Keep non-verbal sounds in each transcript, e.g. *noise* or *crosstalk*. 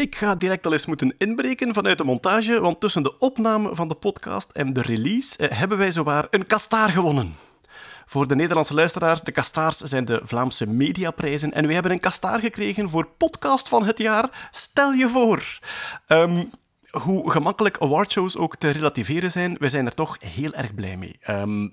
Ik ga direct al eens moeten inbreken vanuit de montage, want tussen de opname van de podcast en de release eh, hebben wij zowaar een kastaar gewonnen. Voor de Nederlandse luisteraars, de kastaars zijn de Vlaamse mediaprijzen en wij hebben een kastaar gekregen voor podcast van het jaar. Stel je voor. Ehm, hoe gemakkelijk awardshows ook te relativeren zijn, we zijn er toch heel erg blij mee. Ehm,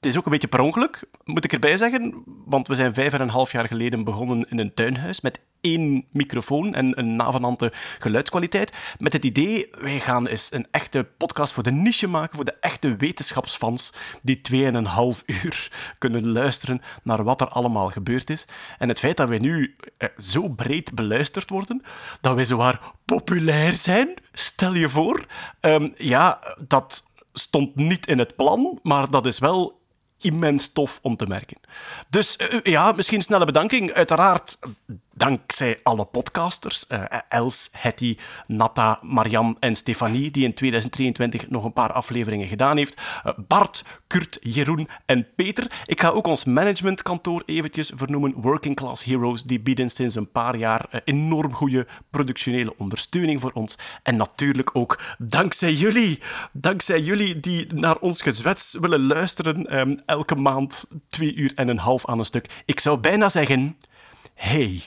het is ook een beetje per ongeluk, moet ik erbij zeggen, want we zijn vijf en een half jaar geleden begonnen in een tuinhuis met één microfoon en een navenante geluidskwaliteit. Met het idee, wij gaan eens een echte podcast voor de niche maken, voor de echte wetenschapsfans, die tweeënhalf uur kunnen luisteren naar wat er allemaal gebeurd is. En het feit dat wij nu eh, zo breed beluisterd worden, dat wij zowaar populair zijn, stel je voor. Ehm, ja, dat stond niet in het plan, maar dat is wel immens tof om te merken. Dus uh, ja, misschien snelle bedanking. Uiteraard dankzij alle podcasters. Uh, Els, Hetty, Natta, Marian en Stefanie, die in 2023 nog een paar afleveringen gedaan heeft. Uh, Bart, Kurt, Jeroen en Peter. Ik ga ook ons managementkantoor eventjes vernoemen. Working Class Heroes, die bieden sinds een paar jaar uh, enorm goede productionele ondersteuning voor ons. En natuurlijk ook dankzij jullie. Dankzij jullie die naar ons gezwets willen luisteren. Um, elke maand twee uur en een half aan een stuk. Ik zou bijna zeggen... Hey,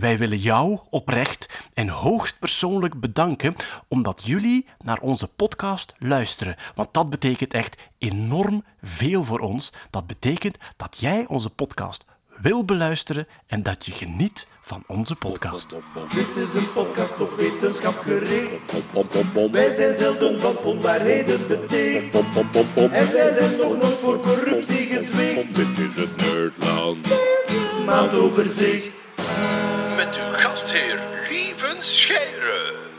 wij willen jou oprecht en hoogst persoonlijk bedanken omdat jullie naar onze podcast luisteren. Want dat betekent echt enorm veel voor ons. Dat betekent dat jij onze podcast wil beluisteren en dat je geniet van onze podcast. Dit is een podcast op wetenschap gericht. Wij zijn zelden van onwaarheden beticht. En wij zijn nog nooit voor corruptie gezwicht. Dit is het Nerdland. Maandoverzicht. Met uw gastheer Lieven Scheire.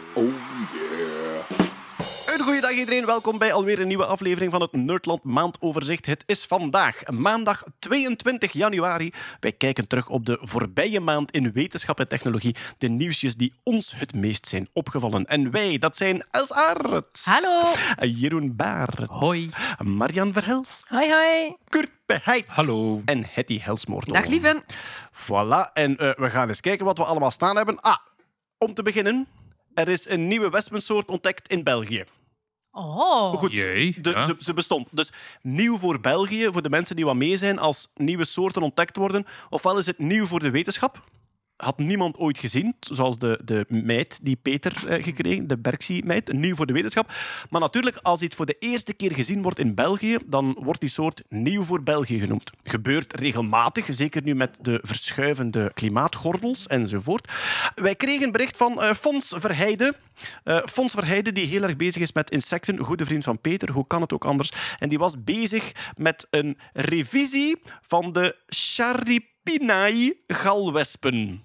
Een goede dag iedereen, welkom bij alweer een nieuwe aflevering van het Nerdland Maandoverzicht. Het is vandaag, maandag 22 januari. Wij kijken terug op de voorbije maand in wetenschap en technologie. De nieuwsjes die ons het meest zijn opgevallen. En wij, dat zijn Els Aerts. Hallo. Jeroen Baert. Hoi. Marian Verhelst. Hoi, hoi. Kurt Beheid. Hallo. En Hetty Helsmoort. Dag, lieven. Voilà, en uh, we gaan eens kijken wat we allemaal staan hebben. Ah, om te beginnen, er is een nieuwe wespensoort ontdekt in België. Oh. Goed, Jee, de- ja. ze, ze bestond. Dus nieuw voor België, voor de mensen die wat mee zijn als nieuwe soorten ontdekt worden. Ofwel is het nieuw voor de wetenschap. Had niemand ooit gezien, zoals de, de meid die Peter eh, gekregen, de Berksie-meid, nieuw voor de wetenschap. Maar natuurlijk, als iets voor de eerste keer gezien wordt in België, dan wordt die soort nieuw voor België genoemd. Gebeurt regelmatig, zeker nu met de verschuivende klimaatgordels enzovoort. Wij kregen bericht van eh, Fons Verheijden. Eh, Fons Verheijden, die heel erg bezig is met insecten, een goede vriend van Peter, hoe kan het ook anders? En die was bezig met een revisie van de Charipinae galwespen.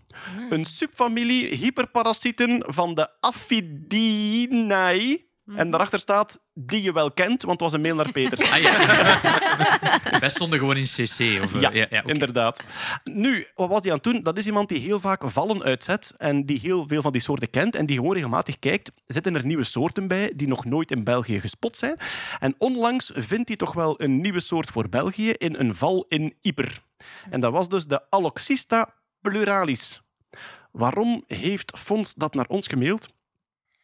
Een subfamilie hyperparasieten van de Aphidinae. En daarachter staat die je wel kent, want het was een mail naar Peter. Ah, ja. *laughs* Wij stonden gewoon in CC. Of, eh, Ja, ja, inderdaad. Nu, wat was die aan het doen? Dat is iemand die heel vaak vallen uitzet en die heel veel van die soorten kent en die gewoon regelmatig kijkt, zitten er nieuwe soorten bij die nog nooit in België gespot zijn. En onlangs vindt hij toch wel een nieuwe soort voor België in een val in Yper. En dat was dus de Aloxista pluralis. Waarom heeft Fons dat naar ons gemaild?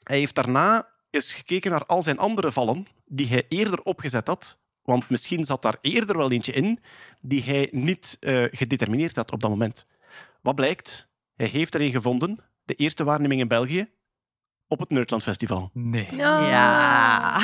Hij heeft daarna eens gekeken naar al zijn andere vallen die hij eerder opgezet had. Want misschien zat daar eerder wel eentje in die hij niet eh, gedetermineerd had op dat moment. Wat blijkt? Hij heeft er een gevonden, de eerste waarneming in België, op het Nerdland Festival. Nee. Ja.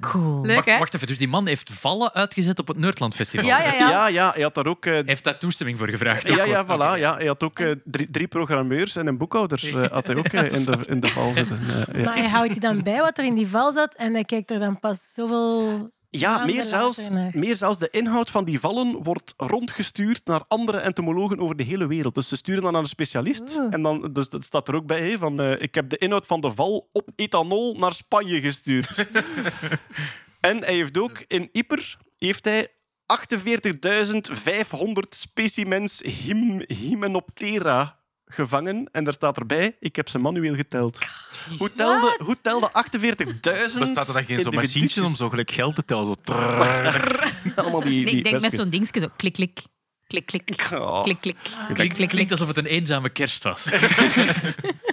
Cool. Leuk, Wacht, hè? wacht even, dus die man heeft vallen uitgezet op het Nerdland Festival. Ja, ja, ja. Ja, ja, hij had daar ook... eh, Hij heeft daar toestemming voor gevraagd. ja, ja, voilà. Ja, hij had ook eh, drie, drie programmeurs en een boekhouder eh, had hij ook in, de, in de val zitten. Ja. Maar hij houdt je dan bij wat er in die val zat en hij kijkt er dan pas zoveel... Ja, meer zelfs, meer zelfs de inhoud van die vallen wordt rondgestuurd naar andere entomologen over de hele wereld. Dus ze sturen dan aan een specialist. Oeh. En dan, dus dat staat er ook bij, hè, van eh, ik heb de inhoud van de val op ethanol naar Spanje gestuurd. *laughs* en hij heeft ook in Yper heeft hij 48.500 specimens Hym- Hymenoptera gevangen. En daar staat erbij, ik heb ze manueel geteld. Hoe telde, hoe telde 48.000 Bestaat er dan geen zo'n machientje om zo gelijk geld te tellen? Zo. *laughs* Allemaal die, Nee, die ik denk met zo'n dingetje zo klik, klik. Klik, klik. Oh. Klik, klik. Klinkt, klinkt alsof het een eenzame kerst was. *laughs*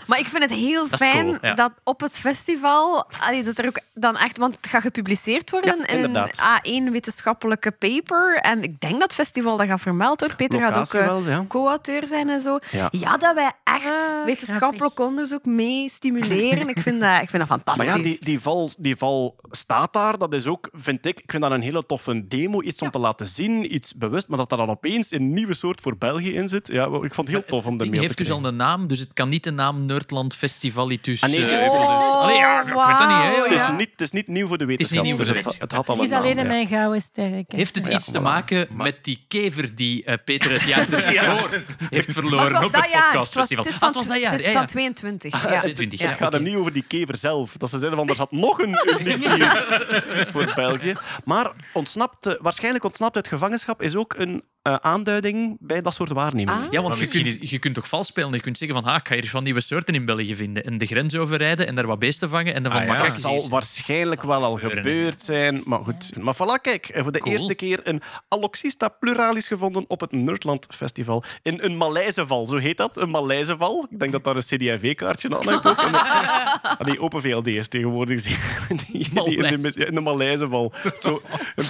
Maar ik vind het heel Dat fijn cool, ja. dat op het festival, allee, dat er ook dan echt, want het gaat gepubliceerd worden Ja, in een inderdaad. A1 wetenschappelijke paper. En ik denk dat het festival dat gaat vermeld hoor. Peter gaat ook eh, wel, ja. co-auteur zijn en zo. Ja. Ja, dat wij echt Ah, wetenschappelijk grappig. onderzoek mee stimuleren. ik, vind dat, ik vind dat fantastisch. Maar ja, die, die, val, die val staat daar. Dat is ook, vind ik, ik vind dat een hele toffe demo. Iets om te laten zien, iets bewust. Maar dat er dan opeens een nieuwe soort voor België in zit. Ja, ik vond het heel tof om ermee ding op heeft te dus al een naam, dus het kan niet de naam Nerdland Festivalitus Ah, nee, eh, dus-. Dus. Allee, ja, ik weet dat niet. Hè, wauw, Het is, niet, het is niet nieuw voor de is niet wetenschap. nieuw voor de dus het, het had al Het een is alleen naam, mijn gouden sterk. Heeft het Ja, iets te maken met die kever die eh, Peter het jaar *laughs* ervoor heeft het verloren was op dat het. Het was, podcastfestival? het is Ah, van, het was dat jaar. het is ja, van ja. 22. Ah, ja. 22, Het gaat er niet over die kever zelf. Dat ze zeiden van, er zat nog een *laughs* voor België. Maar ontsnapt, waarschijnlijk ontsnapt uit gevangenschap is ook een eh, aanduiding bij dat soort waarnemingen. Ah. Ja, want je je kunt toch vals spelen. Je kunt zeggen van, ha, ik ga hier van nieuwe soorten in België vinden. En de grens overrijden en daar wat beesten vangen. En dan van, Ah, ja. Dat zal waarschijnlijk wel al gebeurd zijn. Maar goed. Maar voilà, kijk. eh, Voor de Cool. eerste keer een Aloxista pluralis gevonden op het Nerdland Festival. In een Maleiseval, zo heet dat. Een Maleiseval. Ik denk dat daar een CD&V-kaartje aan hangt ook. En de- Ah, die Open VLD is tegenwoordig. *laughs* Die, die, die in, de, in de Maleiseval. Zo, een,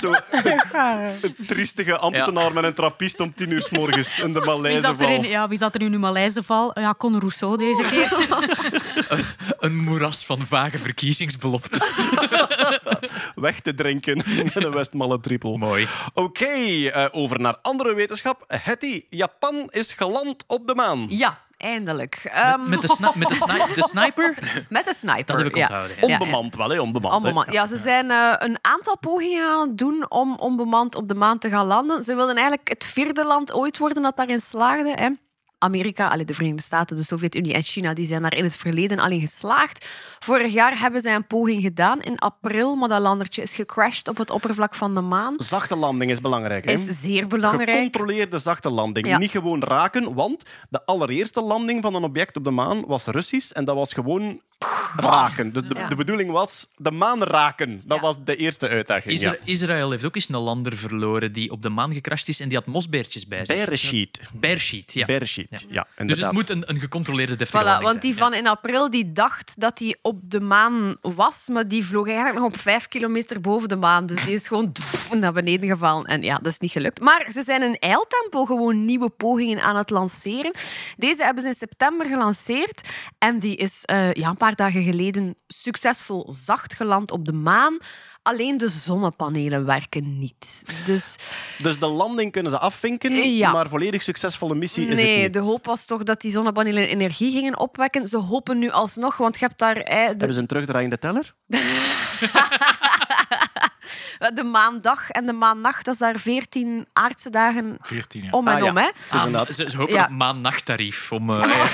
zo een triestige ambtenaar met een trappist om tien uur s morgens in de Wie zat, er Maleiseval. in, ja, wie zat er in uw Maleiseval? Ja, Con Rousseau deze keer. *laughs* Een moeras van vage verkiezingsbeloftes. *laughs* weg te drinken met een Westmalle triple. Mooi. Oké, eh, over naar andere wetenschap. Hetty, Japan is geland op de maan. Ja, eindelijk. Ehm, Met de, sni- met de, sni- *laughs* de sniper? met de sniper. Dat heb ik ja. onthouden. ja. Ja, Onbemand wel, hè? Onbemand. hè. Onbemand. Ja, ze zijn eh, een aantal pogingen aan het doen om onbemand op de maan te gaan landen. Ze wilden eigenlijk het vierde land ooit worden dat daarin slaagde. Hè. Amerika, allee, de Verenigde Staten, de Sovjet-Unie en China die zijn daar in het verleden al in geslaagd. Vorig jaar hebben zij een poging gedaan in april, maar dat landertje is gecrashed op het oppervlak van de maan. Zachte landing is belangrijk. Hè? Is zeer belangrijk. Gecontroleerde zachte landing. Ja. Niet gewoon raken, want de allereerste landing van een object op de maan was Russisch en dat was gewoon raken. De, de, Ja. de bedoeling was de maan raken. Dat Ja. was de eerste uitdaging. Isra- Ja. Israël heeft ook eens een lander verloren die op de maan gecrashed is en die had mosbeertjes bij zich. Bereshit. Bearsheet, ja. Ja, Dus het moet een, een gecontroleerde deftige Voilà, landing want die van in april die dacht dat hij op de maan was, maar die vloog eigenlijk nog op vijf kilometer boven de maan. Dus die is gewoon naar beneden gevallen. En ja, dat is niet gelukt. Maar ze zijn in eiltempo gewoon nieuwe pogingen aan het lanceren. Deze hebben ze in september gelanceerd. En die is eh, ja, een paar dagen geleden succesvol zacht geland op de maan. Alleen de zonnepanelen werken niet. Dus Dus de landing kunnen ze afvinken, Ja. maar volledig succesvolle missie is het nee, niet. de hoop was toch dat die zonnepanelen energie gingen opwekken. Ze hopen nu alsnog, want je hebt daar... eh, de, Hebben ze een terugdraaiende teller? *laughs* De maandag en de maannacht, dat is daar 14 aardse dagen 14 jaar. om en Ah, ja. om. Hè? Dus. Ah, ze, ze hopen Ja. op maannachtarief. Om, eh, *laughs*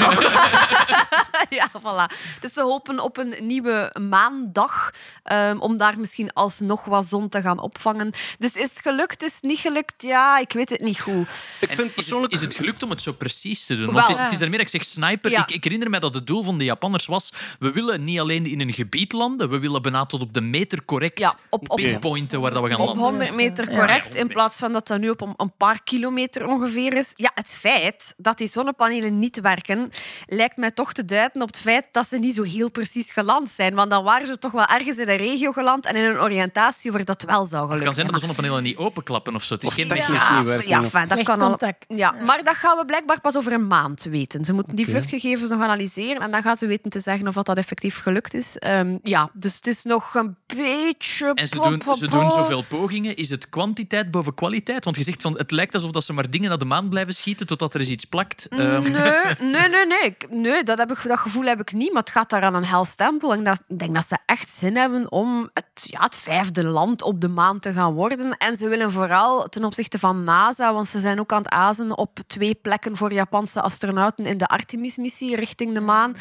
*laughs* ja, voilà. Dus ze hopen op een nieuwe maandag, ehm, om daar misschien alsnog wat zon te gaan opvangen. Dus is het gelukt, is het niet gelukt? Ja, ik weet het niet goed. Ik En vind is, persoonlijk... het, is het gelukt om het zo precies te doen? Wel. Want het is, het is daarmee dat ik zeg sniper. Ja. Ik, ik herinner me dat het doel van de Japanners was... We willen niet alleen in een gebied landen, we willen bijna tot op de meter correct Ja, op- op- pinpointen waar dat we gaan Op landen. 100 meter Ja. correct, Ja, in plaats van dat dat nu op een, paar kilometer ongeveer is. Ja, het feit dat die zonnepanelen niet werken, lijkt mij toch te duiden op het feit dat ze niet zo heel precies geland zijn. Want dan waren ze toch wel ergens in een regio geland en in een oriëntatie waar dat wel zou Het gelukken kan zijn dat de zonnepanelen niet openklappen of zo. Het is geen niet werken. Ja, enfin, dat kan al. Ja, maar dat gaan we blijkbaar pas over een maand weten. Ze moeten die vluchtgegevens nog analyseren en dan gaan ze weten te zeggen of dat, dat effectief gelukt is. Ehm, ja, dus het is nog een beetje. En ze doen, ze doen zoveel pogingen. Is het kwantiteit boven kwaliteit? Want je zegt van het lijkt alsof dat ze maar dingen naar de maan blijven schieten totdat er eens iets plakt. Ehm, Nee, nee, nee, nee. Ik- nee dat, heb ik, dat gevoel heb ik niet. Maar het gaat daar aan een hels tempo. En dat, ik denk dat ze echt zin hebben om het, ja, het vijfde land op de maan te gaan worden. En ze willen vooral ten opzichte van NASA, want ze zijn ook aan het azen op twee plekken voor Japanse astronauten in de Artemis-missie richting de maan.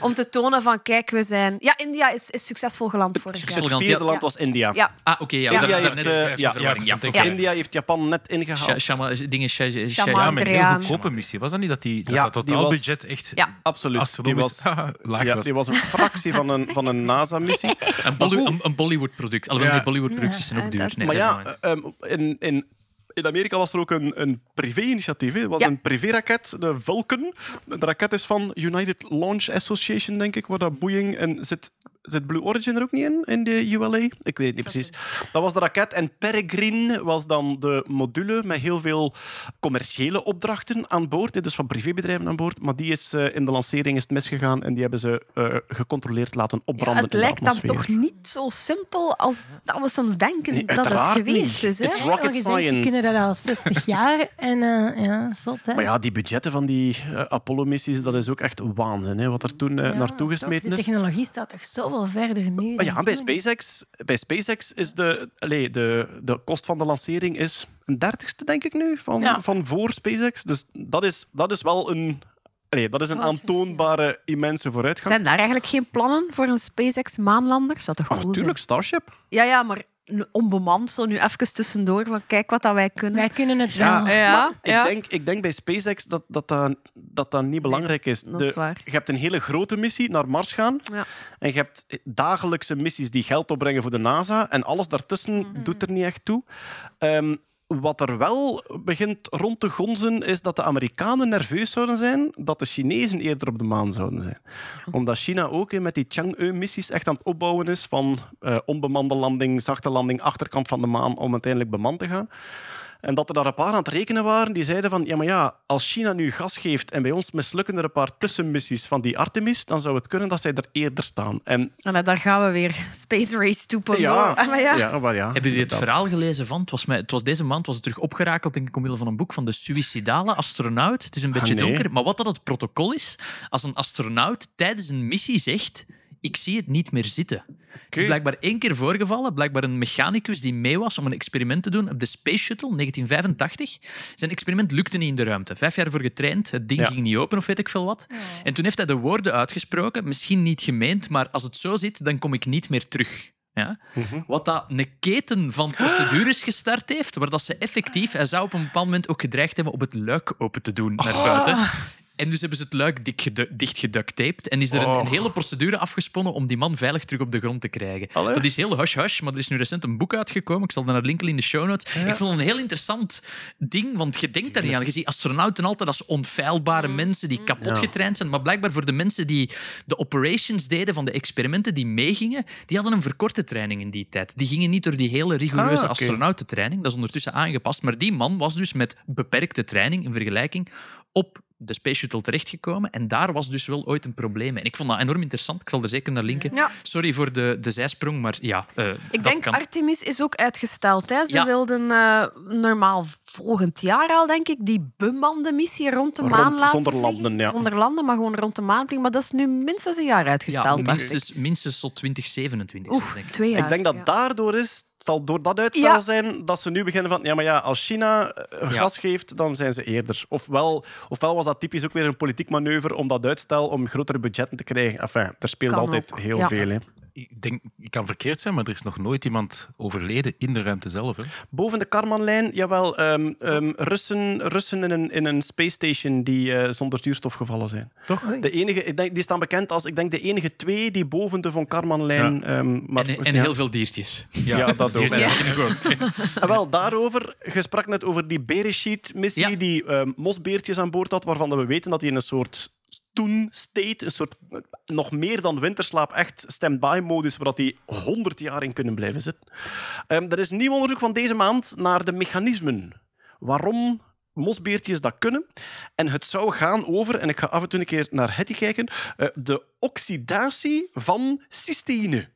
Om te tonen van, kijk, we zijn... Ja, India is, is succesvol geland vorig jaar. Succesvol Het vierde ja. land was India. Ja, Ah, oké. Ja. India, daar heeft, net eh, ja, ja, ja. India heeft Japan net ingehaald. shama- dingen. Ja, maar een heel goedkope missie. Was dat niet dat die, dat, Ja, dat totaalbudget echt Ja. Absoluut. Astronomisch was, *laughs* laag ja, was? die was een fractie van een, van een NASA-missie. *laughs* Een, Bolly- een, een Bollywood-product. Alhoewel, Ja. die Bollywood-producties zijn ook duur. Maar ja, ehm, in, in in Amerika was er ook een, een privé-initiatief. Het was Ja. een privé-raket, de Vulcan. De raket is van United Launch Association, denk ik, waar dat Boeing en zit. Zit Blue Origin er ook niet in, in de ULA? Ik weet het niet precies. Dat was de raket. En Peregrine was dan de module met heel veel commerciële opdrachten aan boord. Dus van privébedrijven aan boord. Maar die is eh, in de lancering is het misgegaan en die hebben ze eh, gecontroleerd laten Ja, opbranden het in de lijkt dan atmosfeer. toch niet zo simpel als dat we soms denken Nee, dat het geweest niet. is. Hè? It's rocket denkt, kunnen dat al 60 *laughs* jaar. En eh, ja, zot, hè. Maar ja, die budgetten van die Apollo-missies, dat is ook echt waanzin, hè, wat er toen Ja, naartoe gesmeten De is. technologie staat toch zoveel verder nu. Maar ja, bij? SpaceX, bij SpaceX is de, allee, de, de kost van de lancering is een dertigste, denk ik nu, van, Ja. van voor SpaceX. Dus dat is, dat is wel een, allee, dat is een aantoonbare immense vooruitgang. Zijn daar eigenlijk geen plannen voor een SpaceX-maanlander? Zou toch Ah, natuurlijk, Starship. Ja, ja, maar onbemand, zo nu even tussendoor. Van, kijk wat dat wij kunnen. Wij kunnen het Ja, wel. ja, Ik, denk, ik denk bij SpaceX dat dat, dat, dat, dat niet belangrijk is. dat is. Je hebt een hele grote missie naar Mars gaan. Ja. En je hebt dagelijkse missies die geld opbrengen voor de NASA. En alles daartussen Mhm. doet er niet echt toe. Ehm, wat er wel begint rond te gonzen, is dat de Amerikanen nerveus zouden zijn dat de Chinezen eerder op de maan zouden zijn. Omdat China ook met die Chang'e-missies echt aan het opbouwen is van eh, onbemande landing, zachte landing, achterkant van de maan om uiteindelijk bemand te gaan. En dat er daar een paar aan het rekenen waren die zeiden van ja, maar ja, als China nu gas geeft en bij ons mislukken er een paar tussenmissies van die Artemis, dan zou het kunnen dat zij er eerder staan. En En eh, daar gaan we weer. Space Race 2.0. ja, Ah, maar ja. ja, maar ja, Hebben jullie het verhaal gelezen van? Het was, mij, het was deze maand was het terug opgerakeld, denk ik, omwille van een boek van de suïcidale astronaut. Het is een beetje nee. donker, maar wat dat het protocol is, als een astronaut tijdens een missie zegt ik zie het niet meer zitten. Het is blijkbaar één keer voorgevallen. Blijkbaar een mechanicus die mee was om een experiment te doen op de Space Shuttle 1985. Zijn experiment lukte niet in de ruimte. Vijf jaar voor getraind. Het ding Ja. ging niet open of weet ik veel wat. En toen heeft hij de woorden uitgesproken, misschien niet gemeend, maar als het zo zit, dan kom ik niet meer terug. Ja? Wat dat een keten van procedures *gasps* gestart heeft, waar dat ze effectief, hij zou op een bepaald moment ook gedreigd hebben om het luik open te doen naar buiten. En dus hebben ze het luik dik gedu- dicht geducttaped en is er een, een Oh. hele procedure afgesponnen om die man veilig terug op de grond te krijgen. Allee. Dat is heel hush-hush, maar er is nu recent een boek uitgekomen. Ik zal daar naar linken in de show notes. Ik vond het een heel interessant ding, want je denkt daar niet aan. Je ziet astronauten altijd als onfeilbare mensen die kapot getraind zijn. Maar blijkbaar voor de mensen die de operations deden van de experimenten die meegingen, die hadden een verkorte training in die tijd. Die gingen niet door die hele rigoureuze Ah, astronautentraining. Dat is ondertussen aangepast. Maar die man was dus met beperkte training in vergelijking op de Space Shuttle terechtgekomen. En daar was dus wel ooit een probleem. En ik vond dat enorm interessant. Ik zal er zeker naar linken. Ja. Sorry voor de, de zijsprong, maar ja, eh, Ik dat denk kan. Artemis is ook uitgesteld. Hè. Ze Ja. wilden eh, normaal volgend jaar al, denk ik, die bemande missie rond de Rond- maan laten zonder vliegen. landen, ja. Zonder landen, maar gewoon rond de maan vliegen. Maar dat is nu minstens een jaar Ja, uitgesteld, ik. minstens, minstens tot 2027. Oeh, denk ik. twee jaar. Ik denk dat ja. daardoor is, zal door dat uitstel Ja. zijn, dat ze nu beginnen van, ja, maar ja, als China eh, Ja. gas geeft, dan zijn ze eerder. Ofwel, ofwel was dat typisch ook weer een politiek manoeuvre om dat uitstel, om grotere budgetten te krijgen. Enfin, er speelt Kan altijd ook, heel ja. veel. Hè. Ik denk, ik kan verkeerd zijn, maar er is nog nooit iemand overleden in de ruimte zelf. Hè. Boven de Karmanlijn, jawel, ehm, ehm, Russen, Russen in, een, in een space station die eh, zonder zuurstof gevallen zijn. Toch? De enige, ik denk, die staan bekend als, ik denk, de enige twee die boven de Von Karmanlijn... ehm, maar, En, en ja. heel veel diertjes. Ja, dat *laughs* ook. Ja. *laughs* ik ook. Ah, wel, daarover. Je sprak net over die Beresheet-missie, Ja. die ehm, mosbeertjes aan boord had, waarvan we weten dat die in een soort toen-state, een soort nog meer dan winterslaap, echt stand-by-modus, waar die 100 jaar in kunnen blijven zitten. Ehm, er is nieuw onderzoek van deze maand naar de mechanismen. Waarom mosbeertjes dat kunnen. En het zou gaan over, en ik ga af en toe een keer naar Hetty kijken, eh, de oxidatie van cysteïne.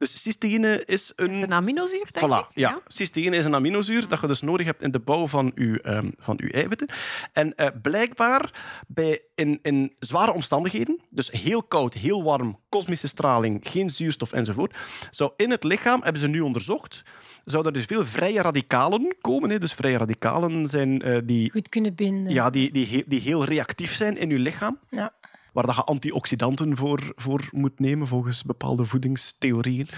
Dus cysteïne is een... Een aminozuur, denk Voilà, ik. ja. Cysteïne is een aminozuur dat je dus nodig hebt in de bouw van je, ehm, van uw eiwitten. En eh, blijkbaar bij, in, in zware omstandigheden, dus heel koud, heel warm, kosmische straling, geen zuurstof enzovoort, zou in het lichaam, hebben ze nu onderzocht, zouden er dus veel vrije radicalen komen. Hè. Dus vrije radicalen zijn eh, die, Goed kunnen binden. ja, die, die, die heel reactief zijn in je lichaam Ja. Waar dat je antioxidanten voor, voor moet nemen, volgens bepaalde voedingstheorieën.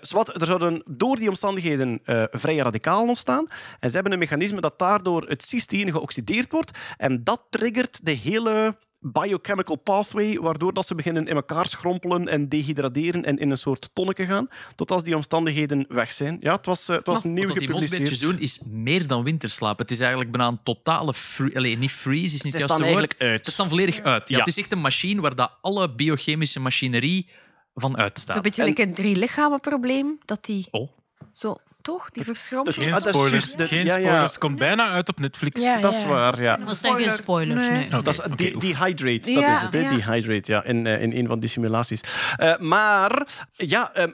Zwart, er zouden door die omstandigheden eh, vrije radicalen ontstaan. En ze hebben een mechanisme dat daardoor het cysteïne geoxideerd wordt. En dat triggert de hele biochemical pathway, waardoor dat ze beginnen in elkaar schrompelen en dehydrateren en in een soort tonneke gaan, tot als die omstandigheden weg zijn. Ja, het was, eh, het was nieuw Wat dat die gepubliceerd. mosbeertjes doen, is meer dan winterslaap. Het is eigenlijk bijna een totale... Free, Allee, niet freeze, is niet Ze het juiste staan woord. eigenlijk uit. Ze staan volledig uit. Ja, Ja. Het is echt een machine waar dat alle biochemische machinerie van uitstaat. Zo'n beetje like een drie lichamen probleem. Dat die Oh. zo, toch? Die verschrompelt. Geen Ah, is spoilers. de- Geen ja, ja. spoilers. Komt bijna uit op Netflix. Ja, Dat is waar, ja. Dat zijn geen spoilers, Nee. Dat is dehydrate, dat Ja, is het, hè? ja. Dehydrate, ja, in, eh, in een van die simulaties. Eh, maar, ja, ehm,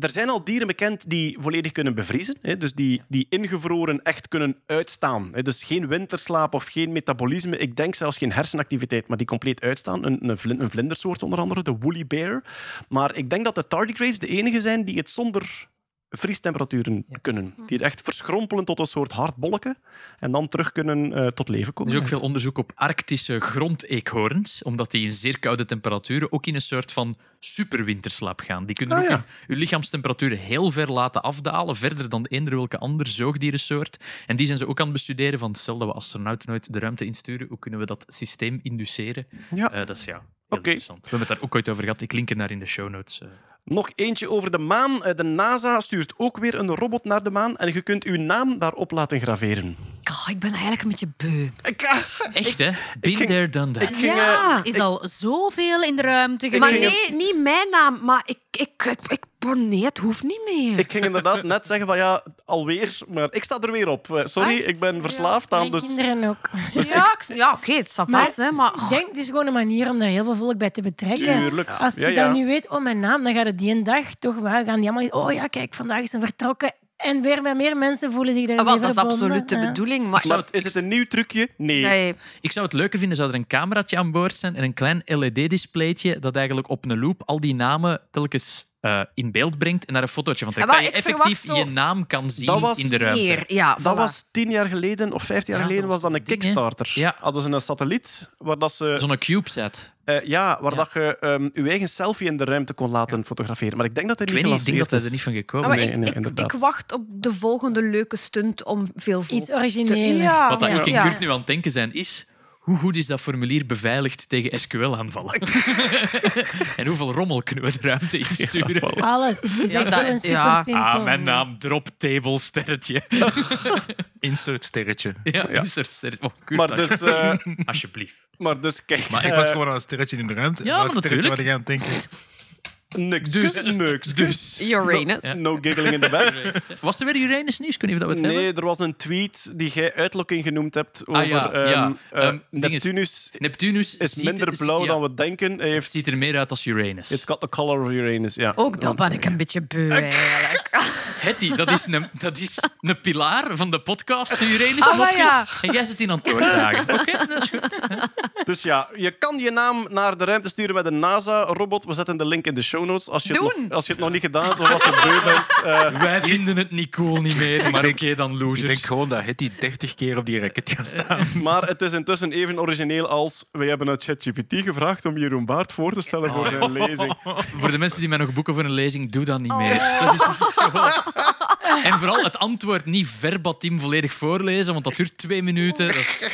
er zijn al dieren bekend die volledig kunnen bevriezen. Hè? Dus die, die ingevroren echt kunnen uitstaan. Hè? Dus geen winterslaap of geen metabolisme. Ik denk zelfs geen hersenactiviteit, maar die compleet uitstaan. Een, een, vlin- een vlindersoort onder andere, de woolly bear. Maar ik denk dat de tardigrades de enige zijn die het zonder vriestemperaturen kunnen. Die het echt verschrompelen tot een soort hard bolletje en dan terug kunnen eh, tot leven Er komen. is ook veel onderzoek op arctische grondeekhoorns, omdat die in zeer koude temperaturen ook in een soort van superwinterslaap gaan. Die kunnen Ah, ook ja. hun- lichaamstemperatuur heel ver laten afdalen, verder dan eender welke ander zoogdierensoort. En die zijn ze ook aan het bestuderen van stel dat we astronauten nooit de ruimte insturen, hoe kunnen we dat systeem induceren? Ja. Eh, dat is ja, Oké. interessant. We hebben het daar ook ooit over gehad. Ik link er naar in de show notes. eh. Nog eentje over de maan. Eh, De NASA stuurt ook weer een robot naar de maan en je kunt uw naam daarop laten graveren. Oh, ik ben eigenlijk een beetje beu. Ik, ah, Echt, hè? Been ging- there, done that. ik ging, Ja. eh, Is al zoveel in de ruimte Maar nee, niet mijn naam. Maar ik, ik, ik, ik- oh, nee, het hoeft niet meer. ik ging inderdaad net zeggen van ja, alweer, maar ik sta er weer op. Eh, Sorry, Echt? ik ben verslaafd aan, Mijn dus... kinderen ook. *laughs* ja, ik- ja oké, het staat Maar vast, hè, maar... ik denk, het is gewoon een manier om daar heel veel volk bij te betrekken. Tuurlijk. Als je Ja, ja. dan nu weet, oh, mijn naam, dan gaat het die een dag toch wel gaan die allemaal... Oh ja, kijk, vandaag is hij vertrokken. En weer met meer mensen voelen zich Ah, daar wel, weer dat is verbonden. absoluut de Ja. bedoeling. Maar, Maar is het een nieuw trucje? Nee. nee, Ik zou het leuker vinden, zou er een cameraatje aan boord zijn en een klein LED-displaytje dat eigenlijk op een loop al die namen telkens eh, in beeld brengt en daar een fotootje van trekt. Dat je effectief zo- je naam kan zien Dat was in de ruimte. hier, ja, Dat was tien jaar geleden of vijftien jaar Ja, geleden was dat een ding? Kickstarter. Ja. Hadden ze een satelliet waar dat ze Zo'n CubeSat. eh, ja, waar Ja. dat je ehm, je eigen selfie in de ruimte kon laten fotograferen. Maar ik denk dat hij Ik niet weet niet, ik denk dat hij er niet van gekomen is. Nee, ik, nee, ik, inderdaad. ik wacht op de volgende leuke stunt om veel Iets origineels. Ja, Wat dat ja. ik en Ja. Kurt nu aan het denken zijn, is... Hoe goed is dat formulier beveiligd tegen SQL-aanvallen? *laughs* en hoeveel rommel kunnen we de ruimte insturen? Alles. Het is Ja, echt dat- ja. simpel. Ah, mijn naam, drop table sterretje. *laughs* Insert sterretje. ja, een soort sterretje. Oh, Maar dus, eh, alsjeblieft. maar dus kijk, Maar ik was gewoon aan een sterretje in de ruimte. Ja, Welk maar sterretje natuurlijk. wat ik aan het denken? Niks, Dus- niks, Dus. *laughs* Uranus. No giggling in the bed. *laughs* Was er weer Uranus nieuws? Kun je dat we het hebben? Nee, er was een tweet die jij uitlokking genoemd hebt over Ah, ja, ja. ding is- Neptunus Neptunus is ziet minder er- blauw ja, dan we denken. Hij Het heeft, ziet er meer uit als Uranus. it's got the color of Uranus, ja. Ook dat ben ik een beetje beu, eigenlijk. *laughs* Hetty, dat is, een, dat is een pilaar van de podcast, de Uranus. Ah, ja. En jij zit in aan het doorzagen. Oké, dat is goed. Dus ja, je kan je naam naar de ruimte sturen met een NASA-robot. We zetten de link in de show notes. Als je, het nog, als je het nog niet gedaan hebt of als je beu bent. eh, *laughs* Wij vinden het niet cool niet meer, maar oké, dan Ik losers. denk gewoon dat Hetty 30 keer op die raket gaat staan. *laughs* maar het is intussen even origineel als... Wij hebben uit ChatGPT gevraagd om Jeroen Baart voor te stellen voor zijn lezing. *laughs* Voor de mensen die mij nog boeken voor een lezing, doe dat niet meer. Dat is gewoon... En vooral het antwoord niet verbatim volledig voorlezen, want dat duurt twee minuten. Dat is...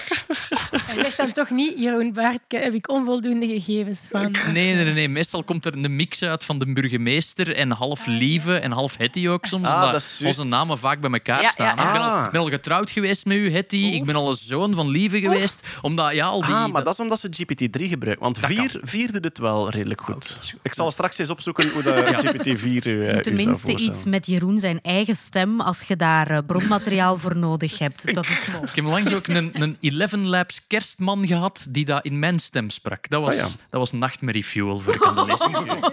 Hij zegt dan toch niet, Jeroen Baart, heb ik onvoldoende gegevens van. nee, nee, nee. Meestal komt er een mix uit van de burgemeester en half Lieve en half Hetty ook soms. Ah, omdat dat is onze namen vaak bij elkaar Ja, ja, staan. ja. Ik ben al, Ah. ben al getrouwd geweest met u, Hetty. Ik ben al een zoon van Lieve geweest. Omdat, ja, al die... Ah, maar dat is omdat ze GPT-3 gebruiken. Want Dat 4, 4 doet het wel redelijk goed. Ik zal straks eens opzoeken hoe de GPT-4 u, eh, u zou Tenminste iets met Jeroen zijn eigen stem als je daar eh, bronmateriaal voor nodig hebt. Dat is mooi. Ik heb langs ook een, een 11 Labs kerstman gehad die dat in mijn stem sprak. Dat was, Ah, ja. dat was nachtmerrie fuel voor ik aan de lezing.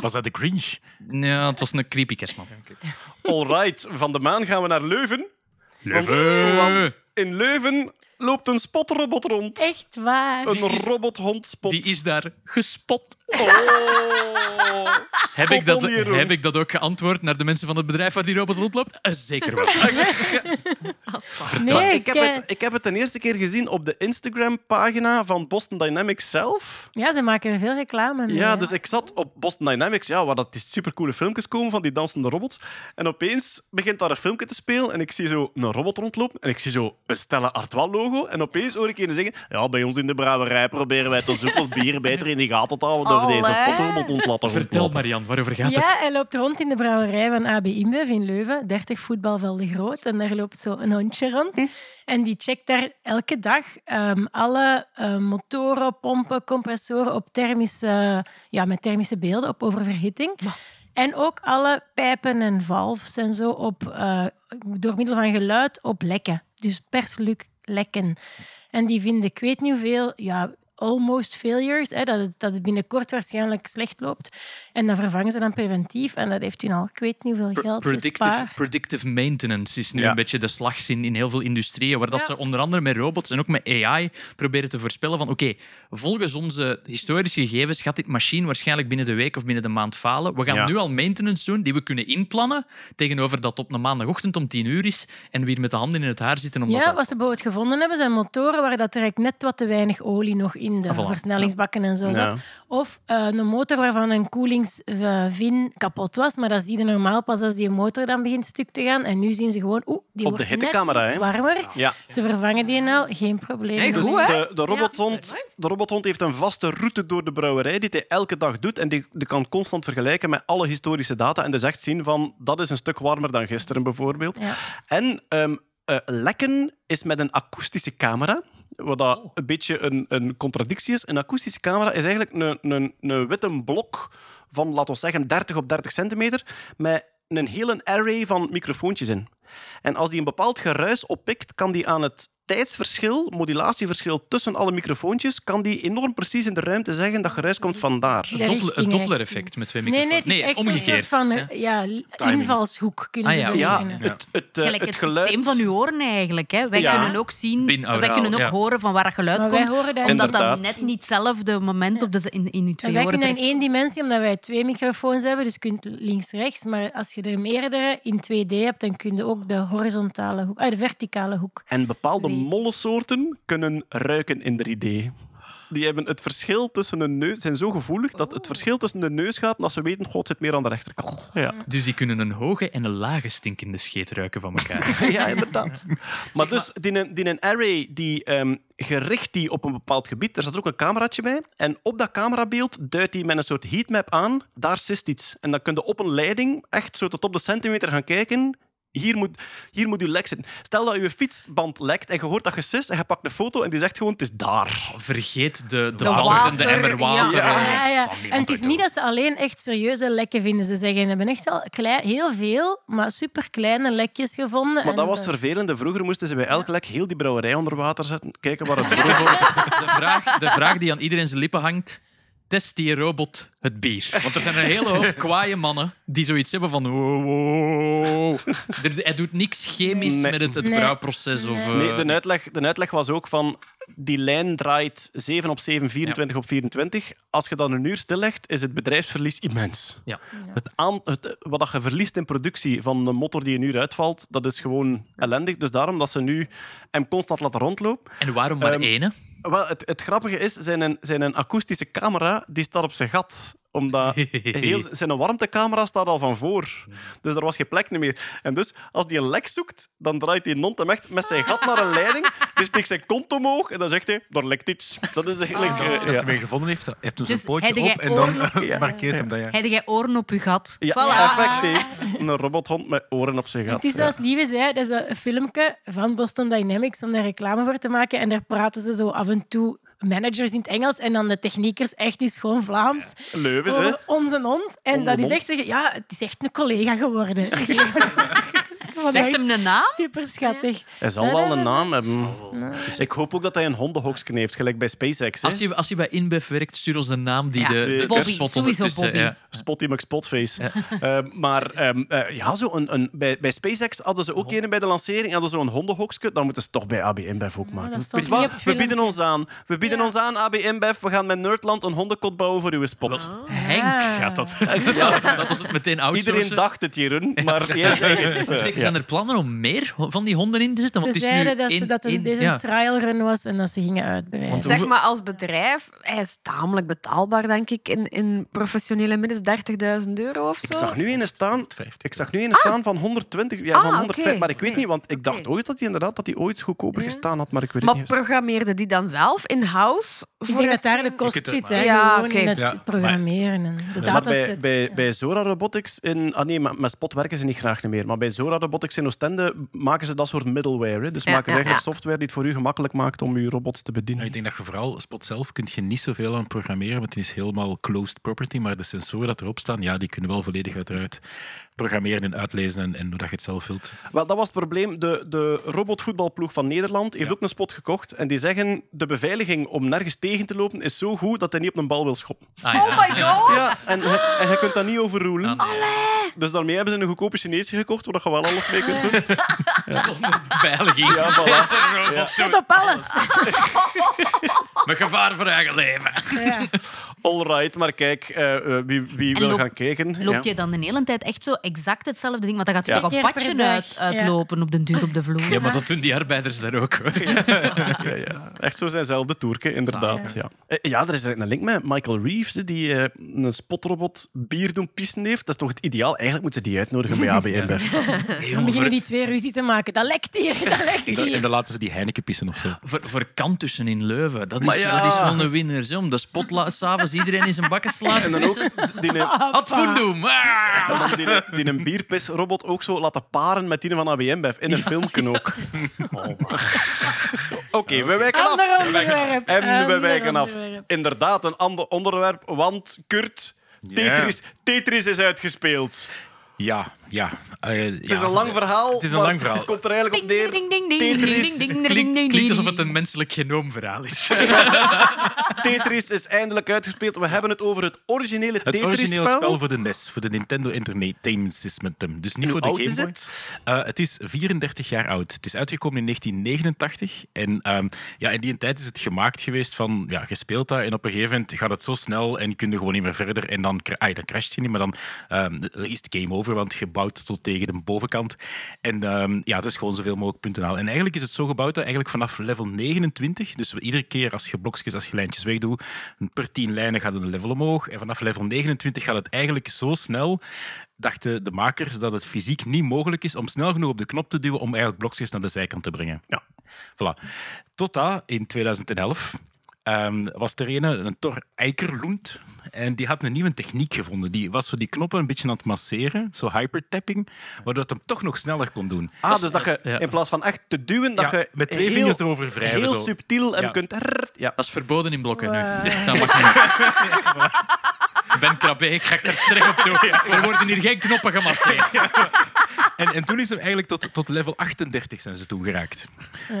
Was dat de Grinch? Ja, het was een creepy kerstman. Alright, van de maan gaan we naar Leuven. Want, Leuven. want in Leuven loopt een spotrobot rond. Echt waar. Een robothond-spot. Die is daar gespot. Oh, Heb ik, dat, spot heb ik dat ook geantwoord naar de mensen van het bedrijf waar die robot rondloopt? Eh, zeker wel. *laughs* Nee, ik, heb eh, het, ik heb het de eerste keer gezien op de Instagram-pagina van Boston Dynamics zelf. Ja, ze maken er veel reclame mee. Ja, hè. dus ik zat op Boston Dynamics, ja, waar dat die supercoole filmpjes komen van die dansende robots. En opeens begint daar een filmpje te spelen en ik zie zo een robot rondlopen en ik zie zo een Stella Artois logo logo. En opeens hoor ik een zeggen... Ja, bij ons in de brouwerij proberen wij te zoeken of bier beter in de gaten te houden door deze spotrobot ontlaten. Vertel, Marian, waarover gaat het? Ja, hij loopt rond in de brouwerij van AB InBev in Leuven, 30 voetbalvelden groot. En daar loopt zo een hondje rond. En die checkt daar elke dag ehm, alle eh, motoren, pompen, compressoren op thermische, ja, met thermische beelden op oververhitting. En ook alle pijpen en valves en zo op, eh, door middel van geluid op lekken. Dus per sluk lekken. En die vinden, ik weet niet hoeveel, ja, almost failures, hè, dat, het, dat het binnenkort waarschijnlijk slecht loopt. En dan vervangen ze dan preventief. En dat heeft u al, ik weet niet hoeveel geld Predictive, gespaard. predictive maintenance is nu Ja. een beetje de slagzin in heel veel industrieën, waar dat Ja. ze onder andere met robots en ook met AI proberen te voorspellen van oké, volgens onze historische gegevens gaat dit machine waarschijnlijk binnen de week of binnen de maand falen. We gaan Ja. nu al maintenance doen die we kunnen inplannen tegenover dat op een maandagochtend om tien uur is en we hier met de handen in het haar zitten om dat Ja, wat ze bijvoorbeeld gevonden hebben, zijn motoren waar dat er eigenlijk net wat te weinig olie nog in de Ah, voilà. versnellingsbakken en zo Ja. zat. Of eh, een motor waarvan een koelingsvin kapot was, maar dat zie je normaal pas als die motor dan begint stuk te gaan. En nu zien ze gewoon, oeh, die Op wordt de hittecamera, net iets warmer. Ja. Ze vervangen die al, geen probleem. Hey, Dus de, de, robothond, de robothond heeft een vaste route door de brouwerij die hij elke dag doet en die, die kan constant vergelijken met alle historische data en dus echt zien van dat is een stuk warmer dan gisteren bijvoorbeeld. Ja. En ehm, eh, lekken is met een akoestische camera, wat dat een beetje een, een contradictie is. Een akoestische camera is eigenlijk een, een, een witte blok van, laten we zeggen, 30 op 30 centimeter met een hele array van microfoontjes in. En als die een bepaald geruis oppikt, kan die aan het tijdsverschil, modulatieverschil tussen alle microfoontjes, kan die enorm precies in de ruimte zeggen dat geruis komt vandaar. Het Doppler-effect met twee Nee, microfoons. nee, het is echt zo'n soort omgekeerd. van Ja. eh, ja, invalshoek, kunnen Ah, ze ja. het, het, eh, Gelijk het het, geluid... systeem van uw oren eigenlijk. Hè. Wij Ja. kunnen ook zien, Binauraal, wij kunnen ook ja. horen van waar dat geluid Maar wij komt. horen dat omdat Inderdaad. dat net niet hetzelfde moment op de, in, in uw En twee wij oren kunnen in één dimensie, omdat wij twee microfoons hebben, dus je kunt links-rechts. Maar als je er meerdere in 2D hebt, dan kun je ook de horizontale hoek, ah, de verticale hoek. En bepaalde Weet. mollensoorten kunnen ruiken in 3D. Die hebben het verschil tussen een neus, zijn zo gevoelig dat het verschil tussen de neus gaat en dat ze weten, god, zit meer aan de rechterkant. Ja, Dus die kunnen een hoge en een lage stinkende scheet ruiken van elkaar. *laughs* ja inderdaad. Maar dus, die, een- die een array, die ehm, gericht die op een bepaald gebied, er zat ook een cameraatje bij. En op dat camerabeeld duidt hij met een soort heatmap aan, daar zit iets. En dan kun je op een leiding echt zo tot op de centimeter gaan kijken. Hier moet, hier moet uw lek zitten. Stel dat je fietsband lekt en je hoort dat je sis en je pakt een foto en die zegt gewoon, het is daar. Vergeet de, de, De waterende water, emmer water. ja. Ja, En het is niet dat ze alleen echt serieuze lekken vinden. Ze zeggen, we hebben echt al klein, heel veel, maar super kleine lekjes gevonden. Maar En dat was het vervelende. Vroeger moesten ze bij elk lek heel die brouwerij onder water zetten. Kijken waar het *laughs* droog De vraag, de vraag die aan iedereen zijn lippen hangt. Test die robot het bier? Want er zijn een hele hoop kwaaie mannen die zoiets hebben van... wow, wow. Er- Hij doet niks chemisch Nee. met het, het Nee. brouwproces. Of, eh, Nee, de uitleg, de uitleg was ook van... Die lijn draait 7 op 7, 24 op 24. Als je dan een uur stillegt, is het bedrijfsverlies immens. ja. Het aan, het, wat dat je verliest in productie van een motor die een uur uitvalt, dat is gewoon ellendig. Dus daarom dat ze nu hem constant laten rondlopen. En waarom maar Ehm, ene? Wel, het, het grappige is, zijn zijn een akoestische camera die staat op zijn gat. Omdat *laughs* heel, zijn warmtecamera staat al van voor. Dus er was geen plek meer. En dus, als hij een lek zoekt, dan draait hij non echt met zijn gat naar een leiding. Dus steekt zijn kont omhoog en dan zegt hij, er lekt iets. Dat is eigenlijk... eh, Als ja. hij mij gevonden heeft, hij heeft hem Dus zijn pootje heb jij op en dan *laughs* Ja. markeert hem dat. Ja. Heb jij oren op je gat? Ja, Voilà. effectief. Een robothond met oren op zijn gat. Het is zoals Lieve zei, dat is een filmpje van Boston Dynamics om daar reclame voor te maken. En daar praten ze zo af en toe managers in het Engels en dan de techniekers echt is gewoon Vlaams. Leuvens, hè? Hond. En Onze dat is echt zeggen, ja, het is echt een collega geworden. *laughs* *laughs* Zegt hem een naam? Super schattig. Hij zal wel een naam hebben. Dus ik hoop ook dat hij een hondenhoksken heeft, gelijk bij SpaceX. Hè? Als je, als je bij InBev werkt, stuur ons de naam die Ja, de, de, Bobby, spot ondertussen, Bobby. ja. Spotty McSpotface. *laughs* Eh, maar ehm, eh, ja, zo een, een, bij, bij SpaceX hadden ze ook een bij de lancering, hadden ze zo'n hondenhokske. Dan moeten ze het toch bij AB InBev ook maken. Weet wat? We bieden ons aan. We bieden ons aan, AB InBev. We gaan met Nerdland een hondenkot bouwen voor uw spot. Henk Ah. gaat dat. Ja, *laughs* *laughs* dat was het meteen outsourcen. Iedereen dacht het, Jeroen, maar jij zegt het. Zijn er plannen om meer van die honden in te zetten? Ze Want het is nu zeiden dat, ze, dat een, één- deze ja. een trialrun was en dat ze gingen uitbreiden. Want Zeg maar, als bedrijf, hij is tamelijk betaalbaar, denk ik, in, in professionele middels 30.000 euro of zo. Ik zag nu een staan, 50. ik zag nu een staan van 120, ja, Ah, van 105, oké. maar ik weet niet, want ik dacht ooit dat hij inderdaad dat hij ooit goedkoper Ja. gestaan had, maar ik weet Maar het niet. programmeerde die dan zelf in-house? Ik voor denk dat het- daar de kost het- zit, hè, Ja, gewoon oké. in het Ja, maar- programmeren en de Maar bij, datasets. bij, ja. bij Zora Robotics in... Ah nee, maar met Spot werken ze niet graag meer. Maar bij Zora Robotics in Oostende maken ze dat soort middleware. Hè. Dus Ja, maken ze ja, eigenlijk ja. software die het voor u gemakkelijk maakt om uw robots te Ja, bedienen. ik denk dat je vooral Spot zelf kunt je niet zoveel aan programmeren, want het is helemaal closed property. Maar de sensoren dat erop staan, ja, die kunnen wel volledig uiteraard programmeren en uitlezen en, en hoe dat je het zelf wilt. Wel, dat was het probleem. De, de robotvoetbalploeg van Nederland heeft ook een spot gekocht. En die zeggen, de beveiliging om nergens tegen te lopen is zo goed dat hij niet op een bal wil schoppen. Ah, ja. Oh my god! Ja, en, je- en je kunt dat niet overrulen. Ah, Dus daarmee hebben ze een goedkope Chinese gekocht, waar je wel alles mee kunt doen. Zonder beveiliging. Ja, voilà. Op alles. Met gevaar voor eigen leven. Ja. Alright, maar kijk, eh, eh, wie, wie wil loop- gaan kijken? Loopt ja. je dan de hele tijd echt zo exact hetzelfde ding? Want dan gaat Ja. toch een patje dag, uit, ja. uitlopen op de duur op de vloer. Ja, maar dat doen die arbeiders daar ook. Hoor. Ja, ja. Echt zo zijnzelfde toerke, inderdaad. Ja. Eh, ja, er is er een link met Michael Reeves, die eh, een spotrobot bier doen pissen heeft. Dat is toch het ideaal? Eigenlijk moeten ze die uitnodigen bij ABN. *laughs* Dan beginnen die twee ruzie te maken. Dat lekt hier, dat lekt *laughs* En dan- hier. En dan laten ze die Heineken pissen of zo. Voor, voor kantussen in Leuven. Dat is, ja. dat is wel een winnaar. Zo. Om de spot s'avonds iedereen in zijn bakken laten En dan ook die, een- Had voendoem. Ah! en dan die, die een bierpisrobot ook zo laten paren met die van ABN Bef. In een filmpje ook. *laughs* Oké, we wijken af. Ander onderwerp. En we Ander wijken af. onderwerp. Inderdaad, een ander onderwerp. Want Kurt, Tetris, Tetris is uitgespeeld. Ja, ja. eh, Het is een lang verhaal. Het is een lang verhaal. Het komt er eigenlijk op neer. Ding, ding, ding, ding, Tetris, ding, ding, ding, Klinkt, ding, klinkt ding. alsof het een menselijk genoomverhaal is. *laughs* Tetris is eindelijk uitgespeeld. We hebben het over het originele Het originele Tetris-spel. spel voor de NES, voor de Nintendo Entertainment System. Dus niet Hoe voor de Game is Boy. het? Eh, het is 34 jaar oud. Het is uitgekomen in 1989. En ehm, ja, in die tijd is het gemaakt geweest van, ja, je speelt dat en op een gegeven moment gaat het zo snel en kun je gewoon niet meer verder. En ah, dan crasht je niet, maar dan ehm, is het game over, want je bouwt tot tegen de bovenkant. En ehm, ja, het is gewoon zoveel mogelijk punten halen. En eigenlijk is het zo gebouwd dat eigenlijk vanaf level 29, dus iedere keer als je blokjes, als je lijntjes wegdoet, per 10 lijnen gaat een level omhoog. En vanaf level 29 gaat het eigenlijk zo snel dachten de makers dat het fysiek niet mogelijk is om snel genoeg op de knop te duwen om eigenlijk blokjes naar de zijkant te brengen. Ja. Voilà. Tot dat in 2011 ehm, was er een, een Thor Eikerlund, en die had een nieuwe techniek gevonden. Die was zo die knoppen een beetje aan het masseren, zo hypertapping, waardoor het hem toch nog sneller kon doen. Ah, dus dat je ja. in plaats van echt te duwen, dat Ja, je met twee heel, vingers erover wrijven. heel zo. subtiel en Ja. kunt... Ja. Dat is verboden in blokken nu. Wow. *laughs* Dat mag niet. Ben Krabbe, ik ga er streng op toe. Er worden hier geen knoppen gemasseerd. *laughs* En, en toen is hem eigenlijk tot, tot level 38 zijn ze toen geraakt.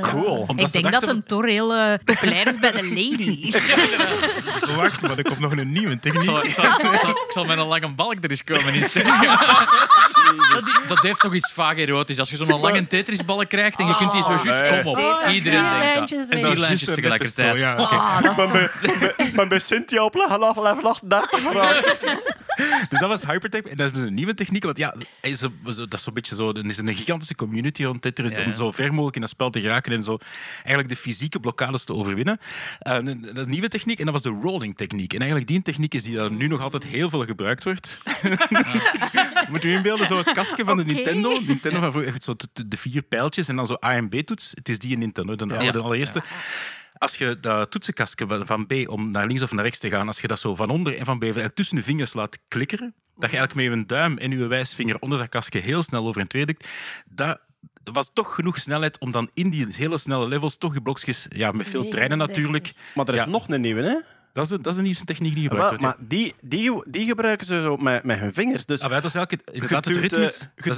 Cool. Omdat Ik ze denk dat dachten- een Thor heel eh, populair is bij de ladies. *laughs* Wacht, maar er komt nog een nieuwe Ik techniek. zal, ik, zal, ik, zal, ik zal met een lange balk er eens komen. *laughs* Dat, dat heeft toch iets vaag erotisch. Als je zo'n lange Tetrisballen krijgt en je kunt die zo juist nee. kom op. Oh, Iedereen denkt dat. lijntjes En weg. vier lijntjes tegelijkertijd. ja. Oké. Maar bij, bij, maar bij Cynthia op level level 38 geraakt. *laughs* *laughs* Dus dat was Hypertype. En dat is een nieuwe techniek. Want ja, is dat is zo'n beetje zo. Er is een gigantische community rond Tetris Ja, ja. om zo ver mogelijk in dat spel te geraken en zo eigenlijk de fysieke blokkades te overwinnen. Eh, een- dat is een nieuwe techniek en dat was de rolling techniek. En eigenlijk die techniek is die daar nu nog altijd heel veel gebruikt wordt. *laughs* Moet je inbeelden, zo het kastje van de. Nintendo. Nintendo van vroeger, zo de, vier pijltjes en dan zo A en B-toets. Het is die in Nintendo, de, oude, de allereerste. Als je dat toetsenkastje van- B om naar links of naar rechts te gaan, als je dat zo van onder en van boven tussen de vingers laat klikkeren, dat je eigenlijk met je duim en je wijsvinger onder dat kastje heel snel over en twee drukt, dat was toch genoeg snelheid om dan in die hele snelle levels toch je blokjes, ja, met veel treinen natuurlijk. Maar er is Ja. nog een nieuwe, hè? Dat is de, dat is de nieuwste techniek die gebruikt wordt. maar die, die, die gebruiken ze zo met, met hun vingers. Dus ja. Ah, dat is eigenlijk het- je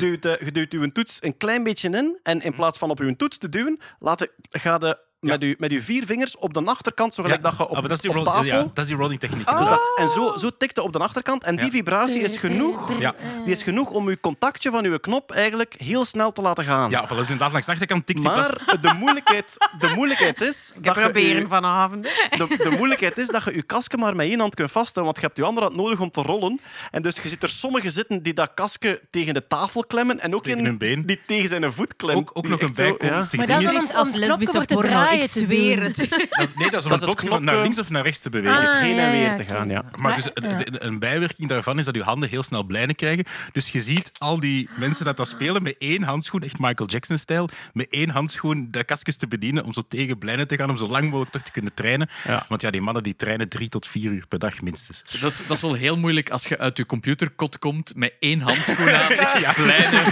duwt, je je uw toets een klein beetje in en in plaats van op uw toets te duwen, laat de, ga de met, uw, met uw vier vingers op de achterkant, zo gelijk dat je op, Ah, maar dat is die, op roll- tafel... ja, dat is die rolling techniek. Oh. Dus dat, en zo, zo tikte op de achterkant. En die Ja. vibratie is genoeg, Ja. die is genoeg om uw contactje van uw knop eigenlijk heel snel te laten gaan. Ja, voilà, dus inderdaad langs de achterkant tikt die pas. Maar de moeilijkheid, de moeilijkheid is... Ik dat je proberen uw- vanavond. de, de moeilijkheid is dat je je kasken maar met één hand kunt vasthouden, want je hebt je andere hand nodig om te rollen. En dus je ziet er sommigen zitten die dat kasken tegen de tafel klemmen en ook Tegen in hun been. die tegen zijn voet klemmen. Ook, ook nog een bijkomstig Maar ding dat is is. als lesbische porno, draaien ik te zweer doen. het. *laughs* Dat is- nee, dat is om Dat het blokje naar links of naar rechts te bewegen. Ah, heen ja, en weer ja, te gaan, ja. Maar Maar- dus, ja. een bijwerking daarvan is dat je handen heel snel blijnen krijgen. Dus je ziet al die mensen dat dat spelen met één handschoen, echt Michael Jackson-stijl, met één handschoen de kastjes te bedienen om zo tegen blijnen te gaan, om zo lang mogelijk toch te kunnen trainen. Ja. Want ja, die mannen die trainen drie tot vier uur per dag minstens. Dat is, dat is wel heel moeilijk als je uit je computerkot komt met één handschoen aan. *laughs* Kleine. *laughs*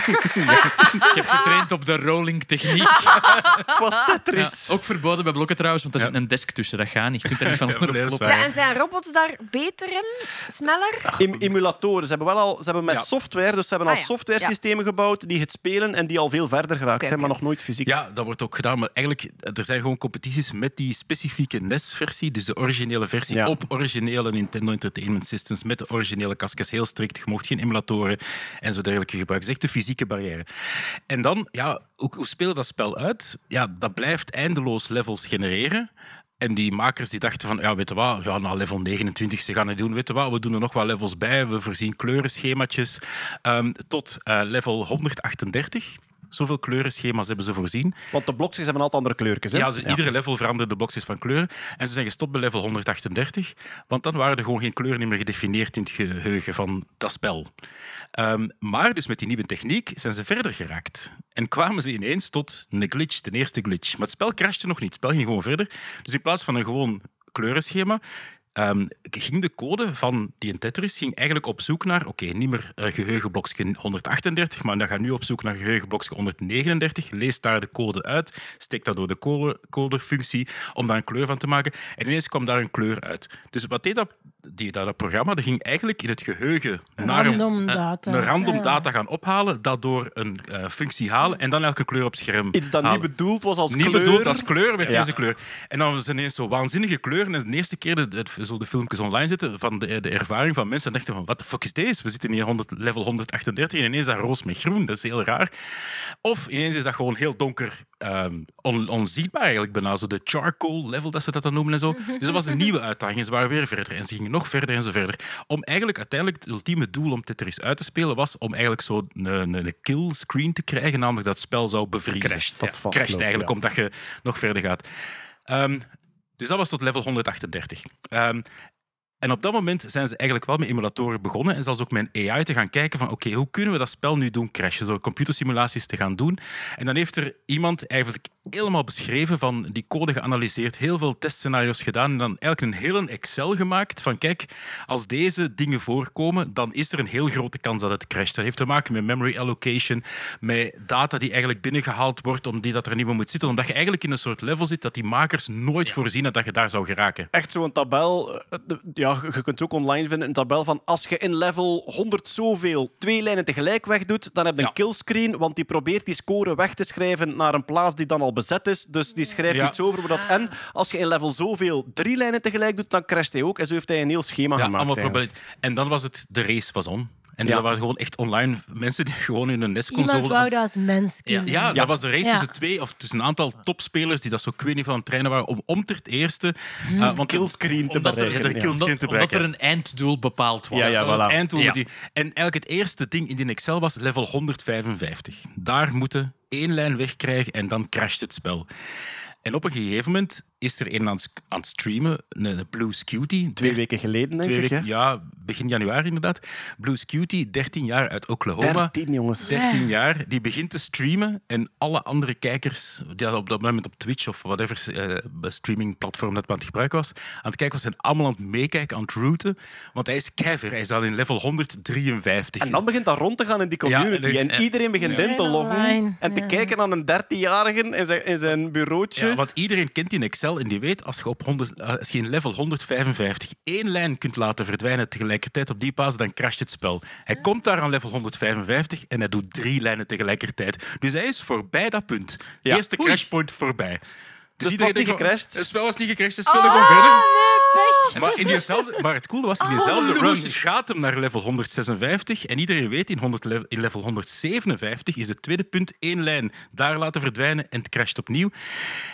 Ik heb getraind op de rolling techniek. Het was Ja, Tetris. Ook verboden bij blokken trouwens, want er Ja. zit een desk tussen. Dat gaat niet. Je kunt er niet van *laughs* onder dat kloppen. Ja, en zijn robots daar beter in? Sneller? Em- emulatoren. Ze hebben wel al, ze hebben met Ja. software, dus ze hebben al Ah, ja. software-systemen gebouwd die het spelen en die al veel verder geraakt zijn, maar nog nooit fysiek. Ja, dat wordt ook gedaan. Maar eigenlijk, er zijn gewoon competities met die specifieke NES-versie, dus de originele versie Ja. op originele Nintendo Entertainment Systems met de originele kastjes. Heel strikt, je mocht geen emulatoren en zo dergelijke gebruiken. Het is echt de fysieke barrière. En dan, ja, hoe, hoe spelen dat spel uit? Ja, dat blijft eindeloos levels genereren. En die makers die dachten van, ja, weet je wat, ja, na level 29 ze gaan het doen. Weet je wat, we doen er nog wel levels bij. We voorzien kleurenschemaatjes ehm, tot eh, level 138. Zoveel kleurenschema's hebben ze voorzien. Want de blokjes hebben altijd andere kleurtjes. Hè? Ja, dus iedere level veranderde de blokjes van kleuren. En ze zijn gestopt bij level 138, want dan waren er gewoon geen kleuren meer gedefinieerd in het geheugen van dat spel. Ehm, maar dus met die nieuwe techniek zijn ze verder geraakt. En kwamen ze ineens tot een glitch, de eerste glitch. Maar het spel crashte nog niet, het spel ging gewoon verder. Dus in plaats van een gewoon kleurenschema, ehm, ging de code van die Tetris ging eigenlijk op zoek naar, oké, niet meer uh, geheugenblokje 138, maar dan ga nu op zoek naar geheugenblokje 139, lees daar de code uit, steek dat door de code- coderfunctie om daar een kleur van te maken. En ineens kwam daar een kleur uit. Dus wat deed dat, die, dat, dat programma? Dat ging eigenlijk in het geheugen naar een, Random data. een random Ja. data gaan ophalen, dat door een eh, functie halen en dan elke kleur op scherm Iets dat halen. niet bedoeld was als Niet kleur. bedoeld als kleur, werd Ja. deze kleur. En dan was het ineens zo waanzinnige kleuren. En de eerste keer dat het- zo de filmpjes online zitten van de, de ervaring van mensen, dachten van, wat de fuck is deze? We zitten hier 100, level 138 en ineens dat roos met groen. Dat is heel raar. Of ineens is dat gewoon heel donker, ehm, on- onzichtbaar eigenlijk bijna. Zo de charcoal level, dat ze dat dan noemen en zo. Dus dat was een nieuwe uitdaging. En ze waren weer verder. En ze gingen nog verder en zo verder. Om eigenlijk uiteindelijk het ultieme doel om Tetris uit te spelen was om eigenlijk zo een, een, een kill screen te krijgen, namelijk dat het spel zou bevriezen. Crasht, Dat ja. vastloopt, Crasht eigenlijk, ja. omdat je nog verder gaat. Ehm, dus dat was tot level 138. Ehm, en op dat moment zijn ze eigenlijk wel met emulatoren begonnen en zelfs ook met AI te gaan kijken van oké, hoe kunnen we dat spel nu doen crashen? Zo computersimulaties te gaan doen. En dan heeft er iemand eigenlijk helemaal beschreven van die code geanalyseerd, heel veel testscenario's gedaan en dan eigenlijk een hele Excel gemaakt van kijk, als deze dingen voorkomen, dan is er een heel grote kans dat het crasht. Dat heeft te maken met memory allocation, met data die eigenlijk binnengehaald wordt omdat dat er niet meer moet zitten, omdat je eigenlijk in een soort level zit dat die makers nooit voorzien hadden dat je daar zou geraken. Echt zo'n tabel. eh, Ja, je kunt het ook online vinden. Een tabel van als je in level 100 zoveel twee lijnen tegelijk wegdoet, dan heb je een Ja. killscreen, want die probeert die score weg te schrijven naar een plaats die dan al bezet is. Dus die schrijft Ja. iets over dat. En als je in level zoveel drie lijnen tegelijk doet, dan crasht hij ook. En zo heeft hij een heel schema Ja, gemaakt. allemaal. En dan was het, de race was on. En Ja. dat waren gewoon echt online mensen die *laughs* gewoon in een NES-console... Iemand wou dat als mens kunnen. Ja, dat was de race Ja. tussen twee of tussen een aantal topspelers die dat zo ik weet niet van het trainen waren om om ter het eerste... eh, want Killscreen te er, bereiken. kills- omdat, te omdat er bereiken. een einddoel bepaald was. Ja, ja, voilà. einddoel Ja. met die- En eigenlijk het eerste ding in die Excel was level 155. Daar moeten één lijn wegkrijgen en dan crasht het spel. En op een gegeven moment is er een aan het, aan het streamen, een, een Blue Cutie. Twee weken geleden, denk Twee ik. weken, hè? ja, begin januari inderdaad. Blue Cutie, 13 jaar uit Oklahoma. 13, jongens. 13 jaar, die begint te streamen en alle andere kijkers die op dat moment op Twitch of whatever eh, streamingplatform dat maar aan het gebruiken was, aan het kijken was, zijn allemaal aan het meekijken, aan het routen, want hij is keiver, hij is al in level 153. En dan begint dat rond te gaan in die community. Ja, en iedereen begint Ja. in te loggen en te ja. kijken aan een 13-jarige in zijn, in zijn bureautje. Ja, want iedereen kent die Excel en die weet als je, op 100, als je in level 155 één lijn kunt laten verdwijnen tegelijkertijd op die paas, dan crasht het spel. Hij komt daar aan level 155 en hij doet drie lijnen tegelijkertijd. Dus hij is voorbij dat punt. Ja. Eerste crashpoint voorbij. Dus het iedereen was niet gecrashed? Het spel was niet gecrashed, ze speelden gewoon verder. Maar, in diezelfde, maar het coole was, in diezelfde run gaat hem naar level 156. En iedereen weet, in, 100 level, in level 157 is het tweede punt één lijn daar laten verdwijnen en het crasht opnieuw.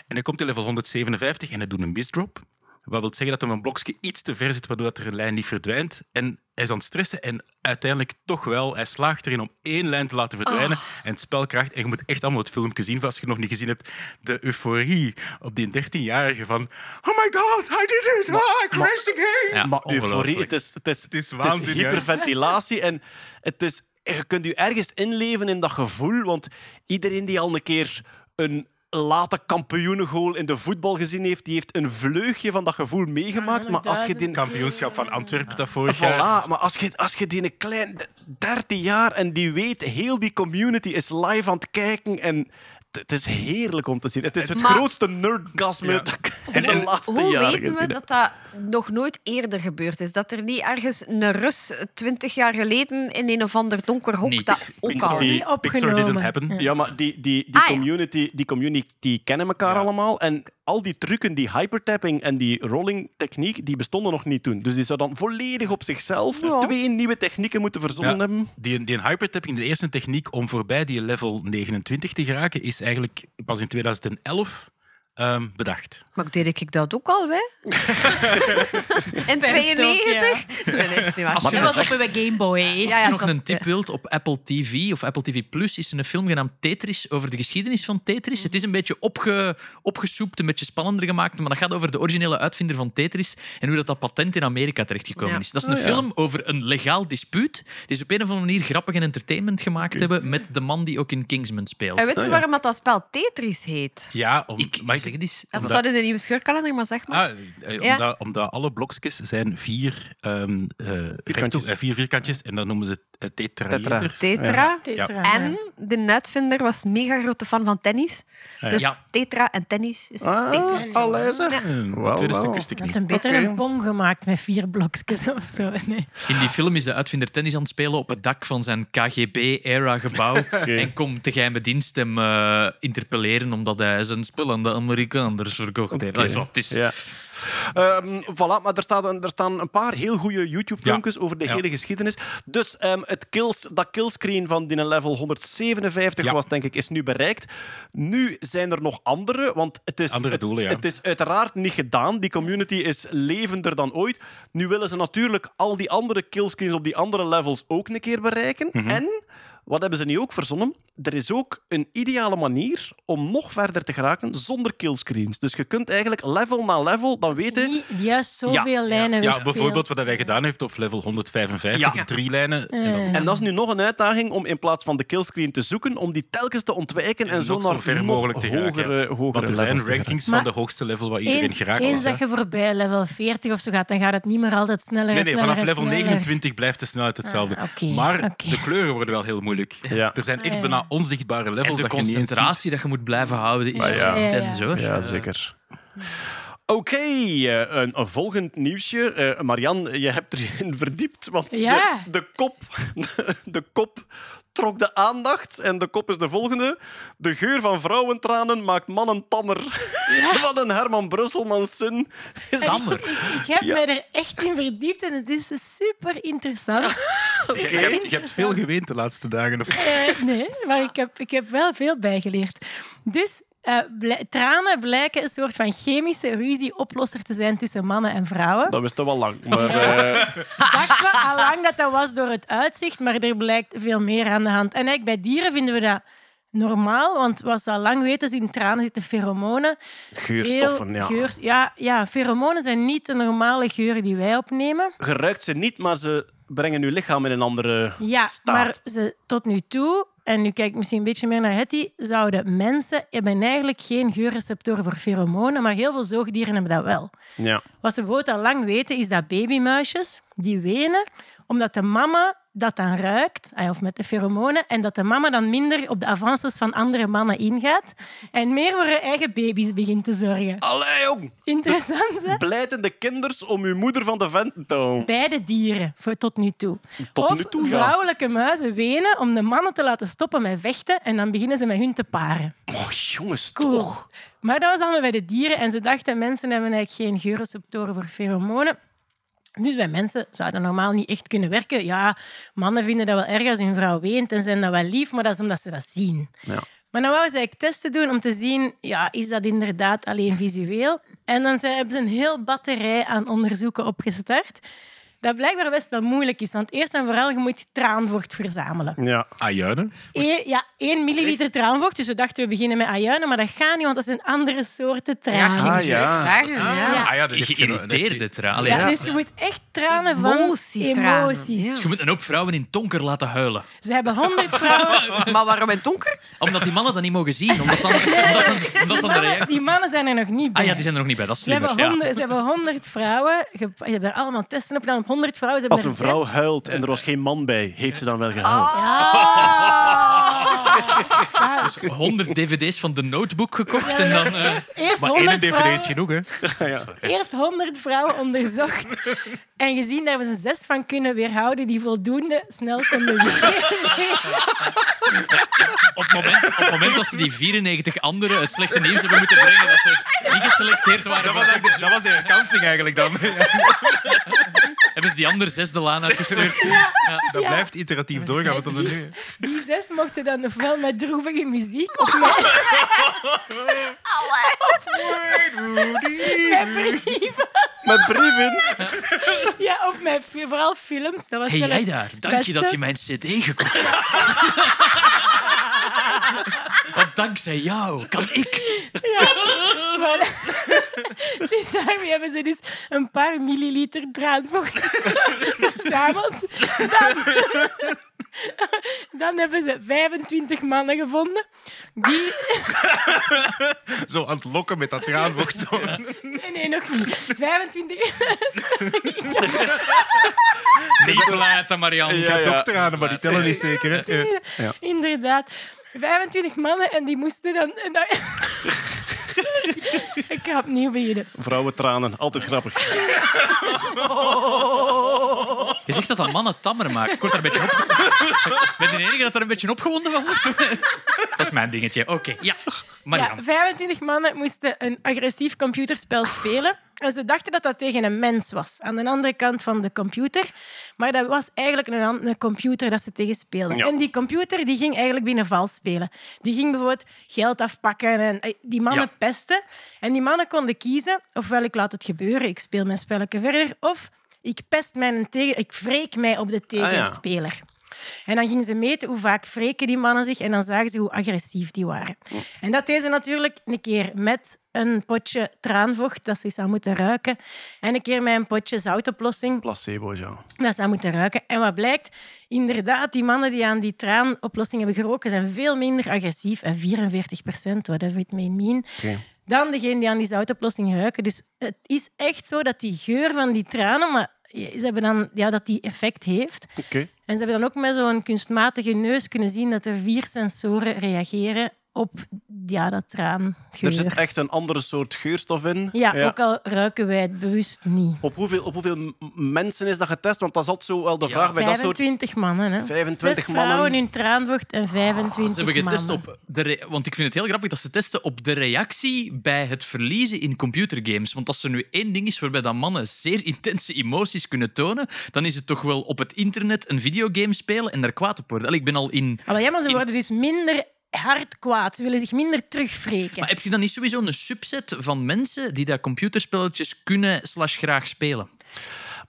En hij komt in level 157 en hij doet een misdrop. Wat wil zeggen dat er een blokje iets te ver zit, waardoor dat er een lijn niet verdwijnt. En hij is aan het stressen en uiteindelijk toch wel. Hij slaagt erin om één lijn te laten verdwijnen. En het spel en je moet echt allemaal het filmpje zien, als je het nog niet gezien hebt, de euforie op die 13-jarige van Oh my god, I did it! Ah, I crashed again! Ja, maar euforie, het is, het is, Het is het hyperventilatie en het is, je kunt je ergens inleven in dat gevoel, want iedereen die al een keer een late kampioenengoal in de voetbal gezien heeft, die heeft een vleugje van dat gevoel meegemaakt. Maar als je die... Kampioenschap van Antwerpen dat vorig jaar. Maar als je, als je die een klein 13 jaar en die weet, heel die community is live aan het kijken en het is heerlijk om te zien. Het is het Maar- grootste nerdgasme Ja. dat ik in de laatste Hoe jaren weten we dat dat nog nooit eerder gebeurd is? Dat er niet ergens een Rus twintig jaar geleden in een of ander donker hok Niet. dat ook Pixar, al... die- Niet Pixar opgenomen. didn't happen. Ja, maar die, die, die, Ah, ja. community, die community kennen elkaar Ja. allemaal. En al die trucken, die hypertapping en die rolling techniek, die bestonden nog niet toen. Dus die zou dan volledig op zichzelf Ja. twee nieuwe technieken moeten verzonnen Ja, hebben. die, die hypertapping, de eerste techniek om voorbij die level 29 te geraken, is eigenlijk pas in 2011 ehm, bedacht. Maar deed ik dat ook al, hè? *laughs* In 92? Nee, nee, is niet waar. Je Dat was op uw Game Boy. Ja, Als je ja, nog het was- een tip wilt, op Apple TV of Apple TV Plus is er een film genaamd Tetris over de geschiedenis van Tetris. Het is een beetje opge, opgesoept, een beetje spannender gemaakt, maar dat gaat over de originele uitvinder van Tetris en hoe dat, dat patent in Amerika terechtgekomen Ja. is. Dat is een film over een legaal dispuut. Die ze op een of andere manier grappig en entertainment gemaakt hebben met de man die ook in Kingsman speelt. En weet je waarom dat, dat spel Tetris heet? Ja, om, Ik het. Dat staat in de nieuwe scheurkalender, maar zeg maar. Ah, eh, Ja. omdat, omdat alle blokjes zijn vier, ehm eh, rechthoek- eh, vier vierkantjes en dan noemen ze het tetraeders. Tetra. Tetra. En de uitvinder was mega grote fan van tennis. Dus Ja. tetra en tennis is Ah, Tetris. allee, zeg. Tweede wauw. stuk wist ik Dat niet. een beter Oké. een pong gemaakt met vier blokjes of zo. Nee. In die film is de uitvinder tennis aan het spelen op het dak van zijn KGB-era-gebouw. En komt de geheime dienst hem eh, interpelleren omdat hij zijn spul aan de Amerikaners verkocht heeft. Dat is wat het is. Ja. Ehm, voilà, maar er, staat een, er staan een paar heel goede YouTube-filmpjes over de hele geschiedenis. Dus ehm, het kills, dat killscreen van die level 157 Ja. was, denk ik, is nu bereikt. Nu zijn er nog andere, want het is, Andere het, doelen, ja. het is uiteraard niet gedaan. Die community is levender dan ooit. Nu willen ze natuurlijk al die andere killscreens op die andere levels ook een keer bereiken. Mhm. En... Wat hebben ze nu ook verzonnen? Er is ook een ideale manier om nog verder te geraken zonder killscreens. Dus je kunt eigenlijk level na level dan weten... Niet juist zoveel lijnen Ja, bijvoorbeeld wat hij gedaan heeft op level 155, Ja. drie lijnen. En dan En dat is nu nog een uitdaging om in plaats van de killscreen te zoeken, om die telkens te ontwijken en, en zo naar zo ver nog mogelijk te geraken. hogere, ja. hogere Want er levels zijn rankings Maar van de hoogste level waar iedereen Eens, geraakt eens dat je voorbij level 40 of zo gaat, dan gaat het niet meer altijd sneller Nee, nee, sneller vanaf level sneller. 29 blijft de snelheid hetzelfde. Ah, oké, maar de kleuren worden wel heel moeilijk. Ja. Er zijn echt bijna onzichtbare En levels de dat je niet eens ziet. concentratie dat je moet blijven houden is Ah, ja. intens, hoor. Ja, zeker. Oké, eh, een, een volgend nieuwsje. Eh, Marian, je hebt erin *laughs* verdiept, want Ja. de, de, kop, *laughs* de kop trok de aandacht. En de kop is de volgende. De geur van vrouwentranen maakt mannen tammer. *laughs* Wat een Herman Brusselmans zin. Tammer. Ik heb Ja. mij er echt in verdiept en het is super interessant. Je, je hebt, je hebt veel geweend de laatste dagen. Of... Eh, nee, maar ik heb, ik heb wel veel bijgeleerd. Dus eh, tranen blijken een soort van chemische ruzieoplosser te zijn tussen mannen en vrouwen. Dat wist toch wel lang. *laughs* Maar, eh, dachten we al lang dat dat was door het uitzicht, maar er blijkt veel meer aan de hand. En eigenlijk bij dieren vinden we dat normaal, want wat ze al lang weten, is in tranen zitten pheromonen. geurstoffen, ja. geurs- ja. Ja, pheromonen zijn niet de normale geuren die wij opnemen. Je ruikt ze niet, maar ze brengen je lichaam in een andere Ja, staat. maar ze, tot nu toe, en nu kijk ik misschien een beetje meer naar Hetty, zouden mensen hebben eigenlijk geen geurreceptoren voor pheromonen, maar heel veel zoogdieren hebben dat wel. Ja. Wat ze bijvoorbeeld al lang weten, is dat babymuisjes, die wenen, omdat de mama dat dan ruikt, ah, of met de pheromonen, en dat de mama dan minder op de avances van andere mannen ingaat en meer voor haar eigen baby's begint te zorgen. Allee, jong. Interessant, hè? Blijtende kinders om uw moeder van de venten te houden. Beide dieren, voor tot nu toe. Tot of nu toe, ja. vrouwelijke muizen wenen om de mannen te laten stoppen met vechten en dan beginnen ze met hun te paren. Oh, jongens, Cool. toch. Maar dat was allemaal bij de dieren en ze dachten mensen hebben eigenlijk geen geurreceptoren voor pheromonen. Dus bij mensen zou dat normaal niet echt kunnen werken. Ja, mannen vinden dat wel erg als hun vrouw weent en zijn dat wel lief, maar dat is omdat ze dat zien. Ja. Maar dan wouden ze eigenlijk testen doen om te zien, ja, is dat inderdaad alleen visueel? En dan hebben ze een heel batterij aan onderzoeken opgestart. Dat blijkbaar best wel moeilijk is, want eerst en vooral, je moet traanvocht verzamelen. Ja. Ajuinen? Eén, ja, 1 milliliter traanvocht. Dus we dachten, we beginnen met ajuinen, maar dat gaat niet, want dat zijn andere soorten Ja, tranen. ik ging Ah, ja. zeggen. Ja. Ja. Ah ja, dat heeft geen- dat heeft- Geïrriteerde traan. Ja, ja. Dus je moet echt tranen van Emotietranen. emoties. Ja. Je moet een hoop vrouwen in donker laten huilen. Ze hebben 100 vrouwen. *laughs* Maar waarom in het donker? Omdat die mannen dat niet mogen zien. Omdat dan, omdat dan, omdat dan de Mannen, reactie... die mannen zijn er nog niet bij. Ah ja, die zijn er nog niet bij. Dat is Ze hebben. Ja. 100, ze hebben 100 vrouwen. Je hebt er allemaal testen op gedaan op 100 vrouwen. Ze Als een vrouw zes- huilt en er was geen man bij, heeft ze dan wel gehuild. Ja, *laughs* 100 dvd's van de Notebook gekocht en dan... eh, eerst, Maar één 100 dvd is vrouwen, genoeg, hè? *laughs* eerst 100 vrouwen onderzocht. *laughs* En gezien dat we er zes van kunnen weerhouden die voldoende snel konden op, het moment, op het moment dat ze die 94 anderen het slechte nieuws hebben moeten brengen, dat ze niet geselecteerd waren, Dat was, eigenlijk- dat was de counseling eigenlijk dan. hebben ze die andere zes de laan uitgestuurd. Dat Ja. blijft iteratief doorgaan. Wat dan nu. Die zes mochten dan ofwel met droevige muziek of *laughs* met, met brieven. Met brieven. Ja, of met vooral films. Dat was wel jij daar. Dank je dat je mijn cd gekocht hebt. *laughs* *laughs* Want dankzij jou kan ik... Voilà. *laughs* Dus daarmee hebben ze dus een paar milliliter traanvocht *laughs* verzameld. Dan, *laughs* dan hebben ze 25 mannen gevonden. Die... *laughs* Zo aan het lokken met dat traanvocht. Zo. *laughs* Nee, nee, nog niet. 25... Niet te laten, Marianne. Ja, dokterraden, maar die tellen niet zeker. Hè? Ja. Inderdaad. 25 mannen en die moesten dan... en dan- *laughs* Ik ga opnieuw beginnen. Vrouwentranen, altijd grappig. *laughs* Je zegt dat dat mannen tammer maakt. Ik word daar een beetje op... Ik ben de enige dat er een beetje opgewonden van wordt. *laughs* Dat is mijn dingetje. Oké, ja. Ja, Marianne. 25 mannen moesten een agressief computerspel spelen. En ze dachten dat dat tegen een mens was, aan de andere kant van de computer. Maar dat was eigenlijk een, computer dat ze tegen speelden. Ja. En die computer die ging eigenlijk binnen vals spelen. Die ging bijvoorbeeld geld afpakken en eh, die mannen Ja. pesten. En die mannen konden kiezen, ofwel ik laat het gebeuren, ik speel mijn spelletje verder, of ik pest mijn tegen, ik wreek mij op de tegenspeler. En dan gingen ze meten hoe vaak wreken die mannen zich en dan zagen ze hoe agressief die waren. En dat deden ze natuurlijk een keer met een potje traanvocht dat ze zou moeten ruiken en een keer met een potje zoutoplossing Placebo, ja. dat ze moeten ruiken. En wat blijkt? Inderdaad, die mannen die aan die traanoplossing hebben geroken zijn veel minder agressief en 44 procent, whatever it may mean, Oké. dan degene die aan die zoutoplossing ruiken. Dus het is echt zo dat die geur van die tranen, maar ze hebben dan, ja, dat die effect heeft. Oké. En ze hebben dan ook met zo'n kunstmatige neus kunnen zien dat er vier sensoren reageren op ja, dat traangeur. Er zit echt een andere soort geurstof in. Ja, ook al ruiken wij het bewust niet. Op hoeveel, op hoeveel mensen is dat getest? Want dat is altijd zo wel de Ja. vraag bij dat soort... 25 mannen, hè? 25 Zes mannen. vrouwen in traanvocht en 25 Ze hebben getest mannen. op de re- want ik vind het heel grappig dat ze testen op de reactie bij het verliezen in computergames. Want als er nu één ding is waarbij dat mannen zeer intense emoties kunnen tonen, dan is het toch wel op het internet een videogame spelen en daar kwaad op worden. Allee, ik ben al in. Maar ja, maar ze worden dus minder hard kwaad. Ze willen zich minder terugwreken. Maar heb je dan niet sowieso een subset van mensen die dat computerspelletjes kunnen slash graag spelen?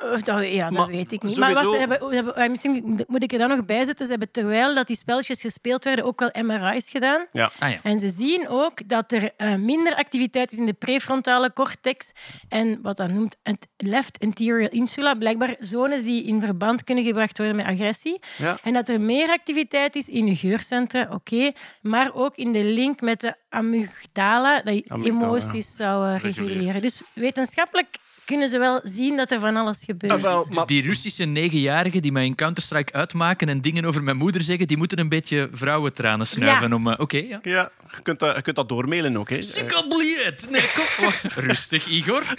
Oh, dat, ja, dat Maar weet ik niet. sowieso- Maar wat ze hebben, hebben, ah, misschien moet ik er dan nog bij zetten. Ze hebben terwijl dat die spelletjes gespeeld werden ook wel MRI's gedaan. Ja. Ah ja. En ze zien ook dat er eh, minder activiteit is in de prefrontale cortex en wat dat noemt het left anterior insula. Blijkbaar zones die in verband kunnen gebracht worden met agressie. Ja. En dat er meer activiteit is in je geurcentra, oké. maar ook in de link met de amygdala, dat je Amygdala, emoties zou eh, reguleren. Dus wetenschappelijk kunnen ze wel zien dat er van alles gebeurt. Ah, wel, maar Die Russische negenjarigen die mij in Counter-Strike uitmaken en dingen over mijn moeder zeggen, die moeten een beetje vrouwentranen snuiven Ja. om... eh, Oké, ja. ja, je kunt dat, je kunt dat doormailen ook. Hè. *laughs* Sikkelbliet! Nee, kom. *laughs* Rustig, Igor. *laughs*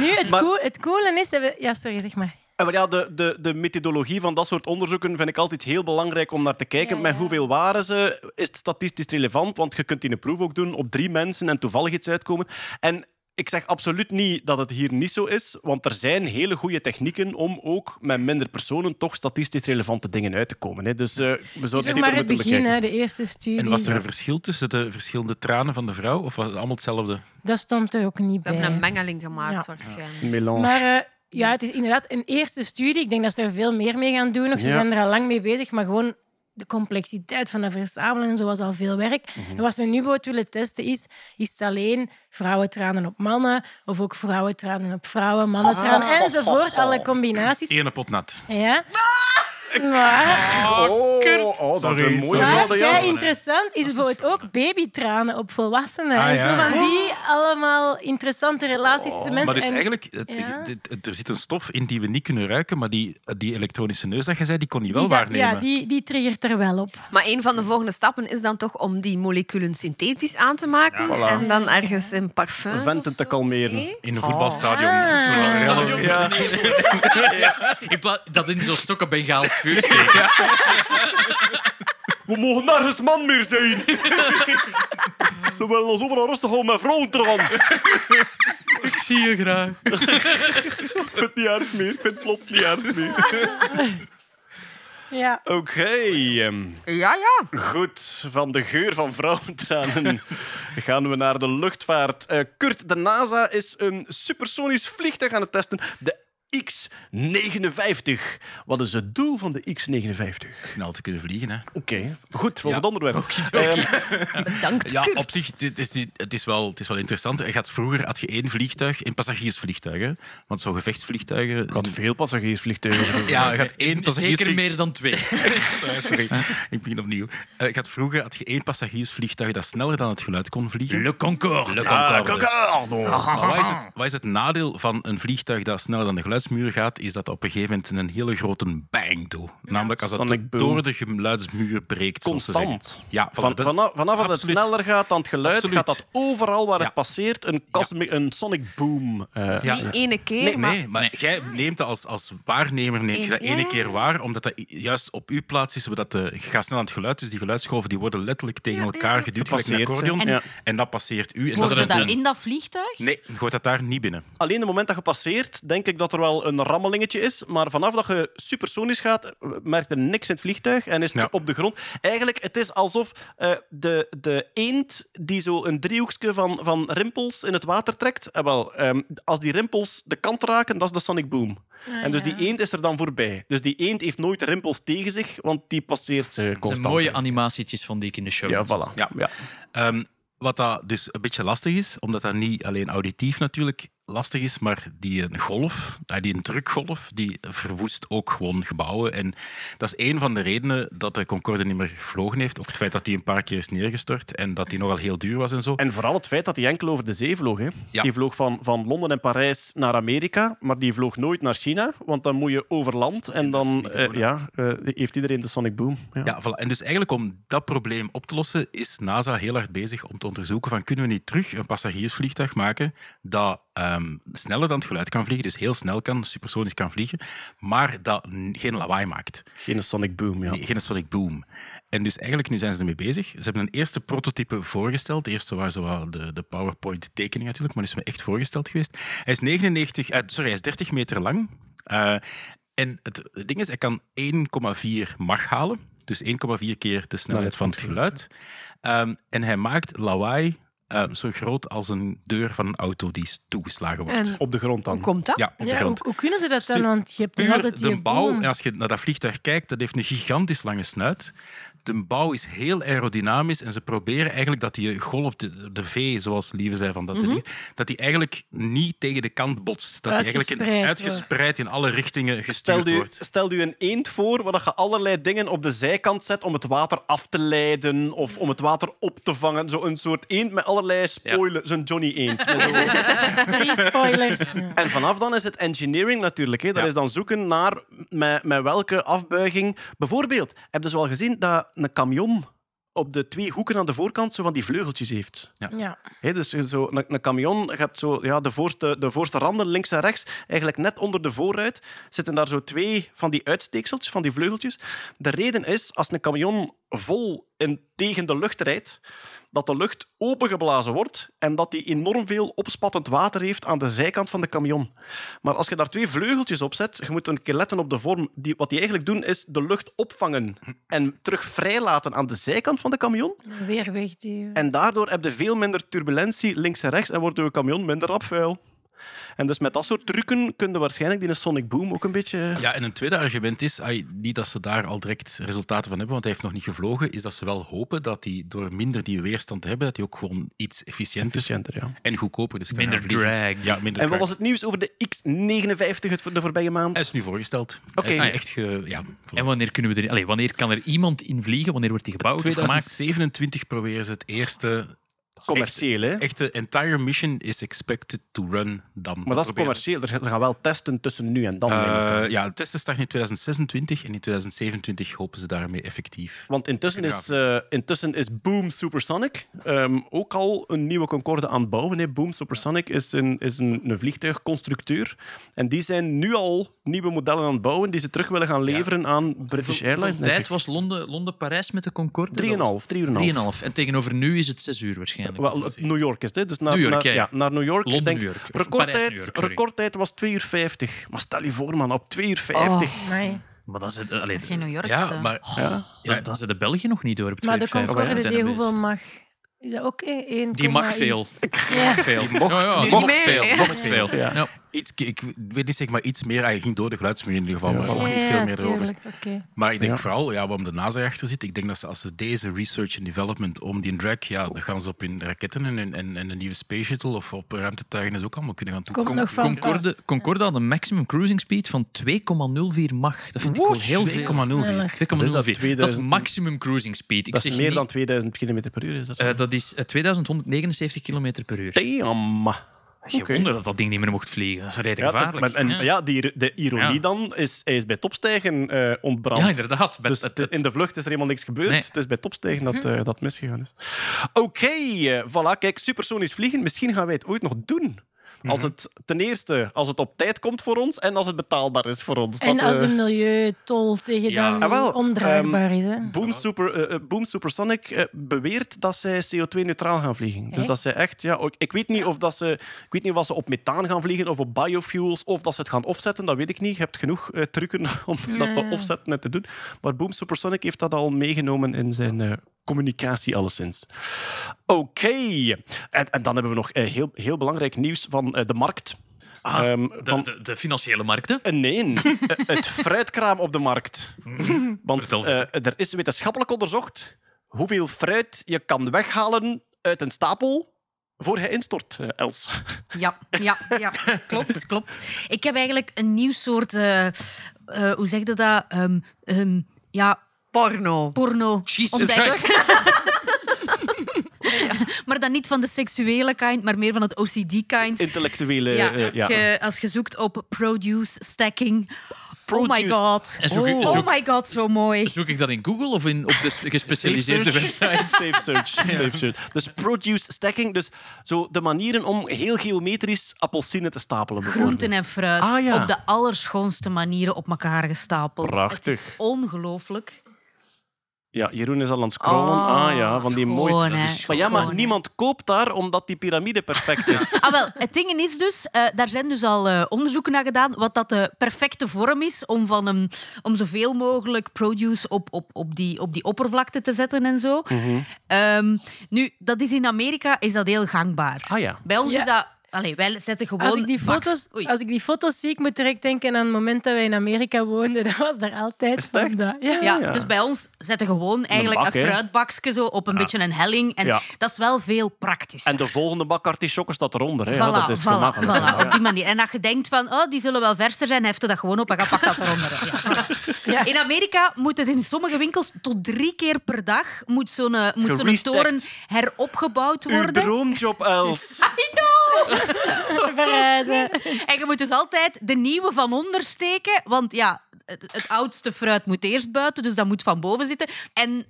Nu, het, Maar- cool, het coole is... dat we- Ja, sorry, zeg maar. En maar ja, de, de, de methodologie van dat soort onderzoeken vind ik altijd heel belangrijk om naar te kijken. Ja, Met hoeveel waren ze? Is het statistisch relevant? Want je kunt in een proef ook doen op drie mensen en toevallig iets uitkomen. En ik zeg absoluut niet dat het hier niet zo is, want er zijn hele goede technieken om ook met minder personen toch statistisch relevante dingen uit te komen. Hè. Dus eh, we zouden Zeg dieper maar het moeten begin, bekijken. hè, de eerste studie. En was er een verschil tussen de verschillende tranen van de vrouw? Of was het allemaal hetzelfde? Dat stond er ook niet Ze bij. hebben een mengeling gemaakt, Ja. waarschijnlijk. Melange. Maar eh, ja, het is inderdaad een eerste studie. Ik denk dat ze er veel meer mee gaan doen. Nog, ze Ja. zijn er al lang mee bezig, maar gewoon de complexiteit van dat verzamelen en zo was al veel werk. Mhm. En wat ze nu bijvoorbeeld willen testen is, is het alleen vrouwentranen op mannen of ook vrouwentranen op vrouwen, mannentranen Ah. enzovoort. Alle combinaties. Ene pot nat. Ja. Maar, Oh, oh, dat is een mooie maar rode ja, jas. interessant is bijvoorbeeld ook babytranen op volwassenen. Ah, en zo van die allemaal interessante relaties tussen mensen. Maar dus En- eigenlijk, het- Ja. het- er zit een stof in die we niet kunnen ruiken, maar die, die elektronische neus dat je zei, die kon je wel die waarnemen. Ja, die, die triggert er wel op. Maar een van de volgende stappen is dan toch om die moleculen synthetisch aan te maken. Ja, voilà. En dan ergens in parfums Venten te kalmeren. Nee? In een voetbalstadion. Ah. Ja. *laughs* Dat in zo'n stokken Bengaals vuur steken. We mogen nergens man meer zijn. Ze willen ons overal rustig houden met vrouwen te gaan. Ik zie je graag. Ik vind het niet erg meer. Ik vind het plots niet erg meer. Ja. Oké. ehm, Ja, ja. Goed, van de geur van vrouwentranen gaan we naar de luchtvaart. Eh, Kurt, de NASA is een supersonisch vliegtuig aan het testen. De X-59. Wat is het doel van de X-59? Snel te kunnen vliegen, hè. Oké, goed, volgend Ja. onderwerp. Ehm, *laughs* Bedankt, Ja, Kurt. op zich, het is, het is, wel, het is wel interessant. Je gaat, vroeger had je één vliegtuig, één passagiersvliegtuig. Hè? Want zo'n gevechtsvliegtuigen... had veel passagiersvliegtuigen. *laughs* Ja, je had één *laughs* Zeker meer dan twee. Sorry, sorry. ik begin opnieuw. Eh, je had, vroeger had je één passagiersvliegtuig dat sneller dan het geluid kon vliegen. Le Concorde. Le Ah, Concorde. Concorde. Maar wat is, het, wat is het nadeel van een vliegtuig dat sneller dan de geluidsmuur gaat? Is dat op een gegeven moment een hele grote bang doet. Namelijk als het door de geluidsmuur breekt. Constant. Ja, voilà, Van, dat- vanaf, vanaf dat het sneller gaat dan het geluid, Absoluut. gaat dat overal waar Ja. het passeert een, cosmic, een sonic boom. eh, Ja. Niet ene keer, Nee, maar... nee, maar Nee. jij neemt dat als, als waarnemer neemt je dat ene keer waar, omdat dat juist op uw plaats is, zodat de, je gaat snel aan het geluid, dus die geluidsgolven die worden letterlijk tegen elkaar geduwd, gelijk een accordeon, en dat passeert u. En Hoorde dat dat in dat vliegtuig? Nee, gooit dat daar niet binnen. Alleen het moment dat je passeert, denk ik dat er wel een rammelingetje is. Maar vanaf dat je supersonisch gaat, merkt er niks in het vliegtuig en is het Ja. op de grond. Eigenlijk, het is alsof eh, de, de eend die zo een driehoekje van, van rimpels in het water trekt. Eh, wel, ehm, als die rimpels de kant raken, dat is de sonic boom. en dus ja. die eend is er dan voorbij. Dus die eend heeft nooit rimpels tegen zich, want die passeert ze Dat zijn constant. mooie animatietjes vond ik in de show. Ja, voilà. Ja. Ja. Ehm, wat dat dus een beetje lastig is, omdat dat niet alleen auditief natuurlijk lastig is, maar die een golf, eh, die een drukgolf, die verwoest ook gewoon gebouwen. En dat is een van de redenen dat de Concorde niet meer gevlogen heeft. Ook het feit dat die een paar keer is neergestort en dat die nogal heel duur was en zo. En vooral het feit dat hij enkel over de zee vloog. Hè. Ja. Die vloog van, van Londen en Parijs naar Amerika, maar die vloog nooit naar China, want dan moet je over land en dan eh, ja, eh, heeft iedereen de Sonic Boom. Ja. Ja, voilà. En dus eigenlijk om dat probleem op te lossen, is NASA heel hard bezig om te onderzoeken van kunnen we niet terug een passagiersvliegtuig maken dat ehm, sneller dan het geluid kan vliegen, dus heel snel kan, supersonisch kan vliegen, maar dat geen lawaai maakt. Geen Sonic Boom, ja. Nee, geen sonic boom. En dus eigenlijk, nu zijn ze ermee bezig. Ze hebben een eerste prototype voorgesteld. De eerste was zo wel de, de PowerPoint-tekening natuurlijk, maar is me echt voorgesteld geweest. Hij is 99, eh, sorry, hij is 30 meter lang. Eh, en het, het ding is, hij kan 1,4 Mach halen. Dus 1,4 keer de snelheid van het geluid. Ehm, en hij maakt lawaai eh, zo groot als een deur van een auto die s- toegeslagen wordt. En Op de grond dan. hoe komt dat? ja, op de Ja, grond. hoe kunnen ze dat dan? Want je hebt nog Puur altijd die de bouw, boom. en als je naar dat vliegtuig kijkt, dat heeft een gigantisch lange snuit. De bouw is heel aerodynamisch en ze proberen eigenlijk dat die golf, de, de V, zoals Lieve zei van dat, Mhm. ding, dat die eigenlijk niet tegen de kant botst. Dat die eigenlijk in, Uitgespreid in alle richtingen gestuurd Stel u, wordt. stel u een eend voor waar je allerlei dingen op de zijkant zet om het water af te leiden of om het water op te vangen. Zo een soort eend met allerlei spoilers. Zo'n Johnny Eend. Met zo... *laughs* Drie spoilers. *laughs* En vanaf dan is het engineering natuurlijk. Hè. Dat Ja. is dan zoeken naar met, met welke afbuiging. Bijvoorbeeld, heb je zo al gezien dat een camion op de twee hoeken aan de voorkant zo van die vleugeltjes heeft? Ja. Hè, dus zo, een, een camion, je hebt zo, ja, de, voorste, de voorste randen links en rechts, eigenlijk net onder de voorruit, zitten daar zo twee van die uitsteekseltjes, van die vleugeltjes. De reden is, als een camion vol in, tegen de lucht rijdt, dat de lucht opengeblazen wordt en dat die enorm veel opspattend water heeft aan de zijkant van de camion. Maar als je daar twee vleugeltjes op zet, je moet een keer letten op de vorm. Die, wat die eigenlijk doen, is de lucht opvangen en terug vrijlaten aan de zijkant van de camion. Weer wegduwen. En daardoor heb je veel minder turbulentie links en rechts en wordt je camion minder rap vuil. En dus met dat soort trucken kun je waarschijnlijk die Sonic Boom ook een beetje... Ja, en een tweede argument is, niet dat ze daar al direct resultaten van hebben, want hij heeft nog niet gevlogen, is dat ze wel hopen dat hij door minder die weerstand te hebben, dat hij ook gewoon iets efficiënter, Efficiënter, ja. en goedkoper dus kan Minder drag. Ja, minder En wat drag. was het nieuws over de X59 het voor de voorbije maand? Hij is nu voorgesteld. Oké. Hij is nu Ah, ja. echt ge, ja, voilà. En wanneer, kunnen we er, allee, wanneer kan er iemand in vliegen? Wanneer wordt die gebouwd of gemaakt? 2027 proberen ze het eerste Commercieel, hè? echte entire mission is expected to run dan. Maar dat is commercieel. Er- Ze gaan wel testen tussen nu en dan. Eh, ja, de testen starten in 2026 en in 2027 hopen ze daarmee effectief. Want intussen is, eh, intussen is Boom Supersonic ehm, ook al een nieuwe Concorde aan het bouwen. Hè. Boom Supersonic is, een, is een, een vliegtuigconstructeur. En die zijn nu al nieuwe modellen aan het bouwen die ze terug willen gaan leveren aan British Hoeveel- Airlines. hoeveel denk tijd was Londen- Londen-Parijs met de Concorde? 3,5, 3,5. 3,5. En tegenover nu is het 6 uur waarschijnlijk. Wel, New York is het, hè. dus naar, New York, naar, ja, ja. naar New York. Londen, denk, New York. Of Recordtijd, Parijs, New York, sorry. recordtijd was 2 uur 50. Maar stel je voor, man, op 2 uur 50. Nee. Maar dat is het, allee, Geen New York. Ja, eh. maar Ja. dat, dat is de België nog niet door op Maar de 2,50. Concorde, Zijn die hoeveel mag? Is dat ook één? Die mag veel. Ja. veel. mocht- ja, ja, veel. Mocht veel. Iets, ik weet niet, zeg maar iets meer. Hij ging door de geluidsmuur in ieder geval, maar ook Ja, niet veel meer erover. Maar ik denk Ja. vooral, ja, waarom de NASA achter zit, ik denk dat ze als ze deze research en development om die drag, ja, dan gaan ze op hun raketten en, en, en een nieuwe space shuttle of op ruimtetuigen ook allemaal kunnen gaan Komt toepassen. nog Concorde. Concorde had een maximum cruising speed van 2,04 Mach. Dat vind ik wel heel veel. 2,04. 2,04. Wat is dat, Dat is 2000? maximum cruising speed. Ik Dat zeg is meer niet- dan 2000 km per uur. Is dat, zo? eh, dat is eh, 2179 km per uur. Damn. Geen wonder dat dat ding niet meer mocht vliegen. Dat is redelijk Ja, gevaarlijk. maar- en, ja. ja, die, de ironie Ja. dan is, hij is bij topstijgen eh ontbrand. Ja, inderdaad. Met- Dus het- de- het- in de vlucht is er helemaal niks gebeurd. Nee. Het is bij topstijgen dat eh, dat misgegaan is. Oké, eh, voilà. Kijk, supersonisch vliegen. Misschien gaan wij het ooit nog doen. Mhm. Als het, ten eerste, als het op tijd komt voor ons en als het betaalbaar is voor ons. En Dat, als eh, de milieutol tegen Ja. dan Ah, wel, ondraagbaar is. Hè? Boom, Super, eh, eh, Boom Supersonic eh, beweert dat zij CO2-neutraal gaan vliegen. Dus dat zij echt, ja, ook- ik weet niet of dat ze, ik weet niet of ze op methaan gaan vliegen of op biofuels of dat ze het gaan offsetten. Dat weet ik niet. Je hebt genoeg eh, trucken *laughs* om dat te offsetten en te doen. Maar Boom Supersonic heeft dat al meegenomen in zijn eh, communicatie alleszins. Oké, en, en dan hebben we nog eh, heel, heel belangrijk nieuws van eh, de markt. Ah, Ehm, de, van- de, de financiële markten. eh, Nee, *laughs* het fruitkraam op de markt. Want Vertel. eh, er is wetenschappelijk onderzocht hoeveel fruit je kan weghalen uit een stapel voor hij instort, eh, Els. Ja, ja, ja. *laughs* Klopt, klopt. Ik heb eigenlijk een nieuw soort... hoe zeg je dat? Ehm, ehm, ja, Porno. porno *laughs* maar dan niet van de seksuele kind, maar meer van het OCD-kind. Intellectuele... Ja, eh, als, ja. Je, als je zoekt op produce stacking. Oh my god. Ik- Oh. zoek, Oh my god, zo mooi. zoek ik dat in Google of in, op de gespecialiseerde Safe websites? *laughs* Safe search. Safe search. Dus produce stacking, dus zo de manieren om heel geometrisch appelsinen te stapelen. Groenten en fruit Ah, ja. op de allerschoonste manieren op elkaar gestapeld. Prachtig. Ongelooflijk. Ja, Jeroen is al aan het scrollen. Oh, ah ja, van die mooie... schoon. Maar ja, maar niemand koopt daar omdat die piramide perfect is. *laughs* Ah, wel, het ding is dus, eh, daar zijn dus al eh, onderzoeken naar gedaan, wat dat de perfecte vorm is om, van een, om zoveel mogelijk produce op, op, op, die, op die oppervlakte te zetten en zo. Mhm. Ehm, nu, dat is in Amerika is dat heel gangbaar. Ah ja. Bij ons is dat Allee, wij zetten gewoon... Als ik, die Max. foto's, Oei. als ik die foto's zie, ik moet direct denken aan het moment dat wij in Amerika woonden. *laughs* Dat was daar altijd Is het echt? van. dat. Ja. Ja, ja. dus bij ons zetten gewoon eigenlijk bak, een hè? fruitbakje zo op een beetje een helling. En Ja. dat is wel veel praktisch. En de volgende bak artisjokken staat eronder. Hè. Voilà, dat is voilà, gemakkelijk. voilà, op die manier. En als je denkt van, oh, die zullen wel verser zijn, heft dat gewoon op en ga pak dat eronder. Ja, voilà. Ja. In Amerika moet er in sommige winkels tot drie keer per dag moet zo'n moet zo'n toren heropgebouwd Uw worden. droomjob, Els. *laughs* I know! *laughs* Verrijzen. En je moet dus altijd de nieuwe van onder steken, want ja, het, oudste fruit moet eerst buiten, dus dat moet van boven zitten. En,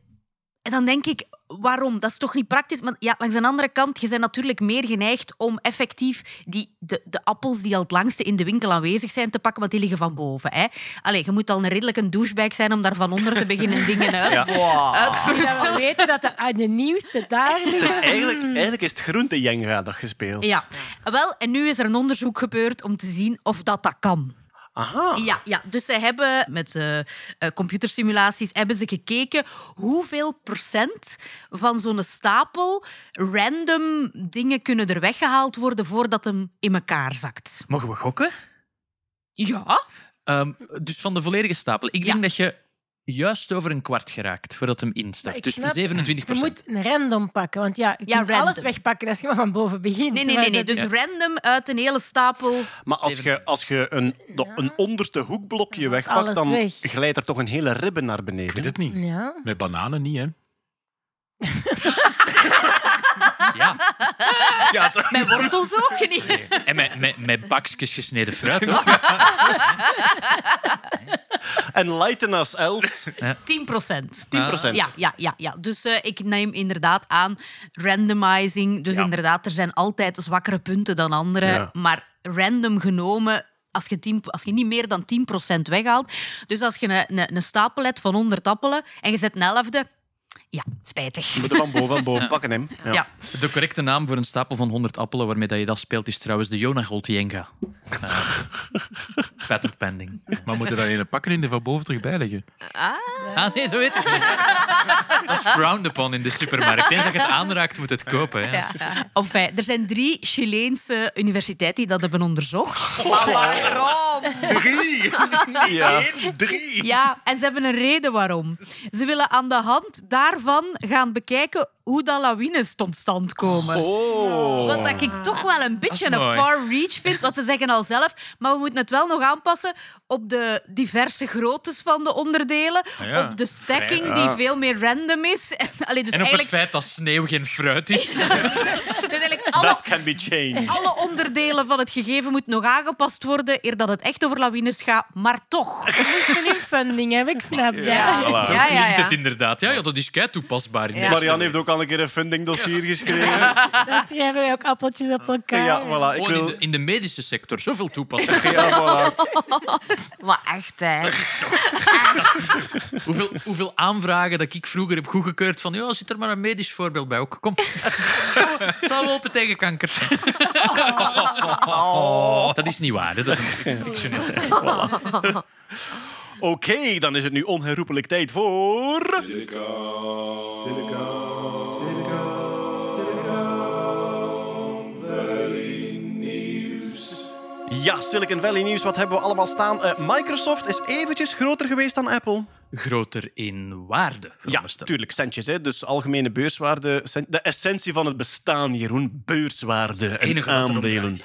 en dan denk ik, waarom? Dat is toch niet praktisch? Maar ja, langs de andere kant, je bent natuurlijk meer geneigd om effectief die, de, de appels die al het langste in de winkel aanwezig zijn te pakken, want die liggen van boven. Hè? Allee, je moet al een redelijk een douchebag zijn om daar van onder te beginnen dingen uit, uit te Dat we verrussen. weten dat de, ah, de nieuwste daar Het is liggen. eigenlijk, eigenlijk is het groentejenga dat gespeeld. Ja, wel, en nu is er een onderzoek gebeurd om te zien of dat dat kan. Aha. Ja, ja, dus zij hebben met eh, eh, computersimulaties hebben ze gekeken hoeveel procent van zo'n stapel random dingen kunnen er weggehaald worden voordat hem in elkaar zakt. Mogen we gokken? Ja, Ehm, dus van de volledige stapel. Ik denk Ja. dat je juist over een kwart geraakt voordat hem instapt. Ik Dus snap- 27 Je moet een random pakken, want ja, je Ja, kunt random. alles wegpakken als je maar van boven begint. nee, nee, nee. Dus random uit een hele stapel. Maar als je, als je een, de- een onderste hoekblokje wegpakt, dan weg. glijdt er toch een hele ribben naar Ik weet beneden. het niet. Ja. Met bananen niet, hè? *laughs* Ja, *laughs* Ja, toch? Met wortels ook niet. en met, met, met bakjes gesneden fruit ook. *laughs* Enlighten us, Els. 10 procent. 10 procent. Ja, ja, ja, ja. Dus eh, ik neem inderdaad aan randomizing. Dus Ja. inderdaad, er zijn altijd zwakkere punten dan andere. Ja. Maar random genomen, als je, 10, als je niet meer dan 10% weghaalt. Dus als je een, een, een stapel hebt van 100 appelen en je zet een elfde, ja, spijtig. Moet er van boven, van boven pakken, hem. Ja. Ja. De correcte naam voor een stapel van 100 appelen waarmee dat je dat speelt is trouwens de Jonah Goltienga. Uh, patent pending. Maar moeten we dat ene pakken in de van boven terug bijleggen? Ah nee, dat weet ik niet. Dat is frowned upon in de supermarkt. Eens dat je het aanraakt, moet het kopen. Hè. Enfin, er zijn drie Chileense universiteiten die dat hebben onderzocht. Drie! *laughs* Ja. Drie! Ja, en ze hebben een reden waarom. Ze willen aan de hand daarvan gaan bekijken hoe dat lawines tot stand komen. Oh. Wat dat ik toch wel een beetje een far reach vind. Want ze zeggen al zelf, maar we moeten het wel nog aanpassen op de diverse groottes van de onderdelen. Ah ja, op de stacking, die veel meer random is. *laughs* En, allee, dus En op het eigenlijk, feit dat sneeuw geen fruit is. *laughs* dus eigenlijk alle, That can be changed. alle onderdelen van het gegeven moet nog aangepast worden eer dat het echt over lawines gaat. Maar toch. *laughs* We moesten nu funding hebben, ik snap dat. Ja, Voilà. Zo ja, ja. klinkt ja. het inderdaad. Ja, ja dat is kei toepasbaar. In Marianne heeft ook al een keer een funding dossier geschreven. Dan schrijven wij ook appeltjes op elkaar. Ja, voilà. Ik in, wil... de, in de medische sector, zoveel toepassingen. Ja, voilà. *laughs* Maar echt, hè. *laughs* hoeveel, hoeveel aanvragen dat ik vroeger heb goedgekeurd van ja, zit er maar een medisch voorbeeld bij ook. Kom. *laughs* Het zou lopen tegen kanker. Dat is niet waar, hè. dat is een fictioneel. Oké, dan is het nu onherroepelijk tijd voor... Ja, Silicon Valley nieuws. Wat hebben we allemaal staan? Eh, Microsoft is eventjes groter geweest dan Apple. Groter in waarde, Ja, veronderstel. tuurlijk, centjes. Hè. Dus algemene beurswaarde. De essentie van het bestaan, Jeroen. Beurswaarde en enige aandelen.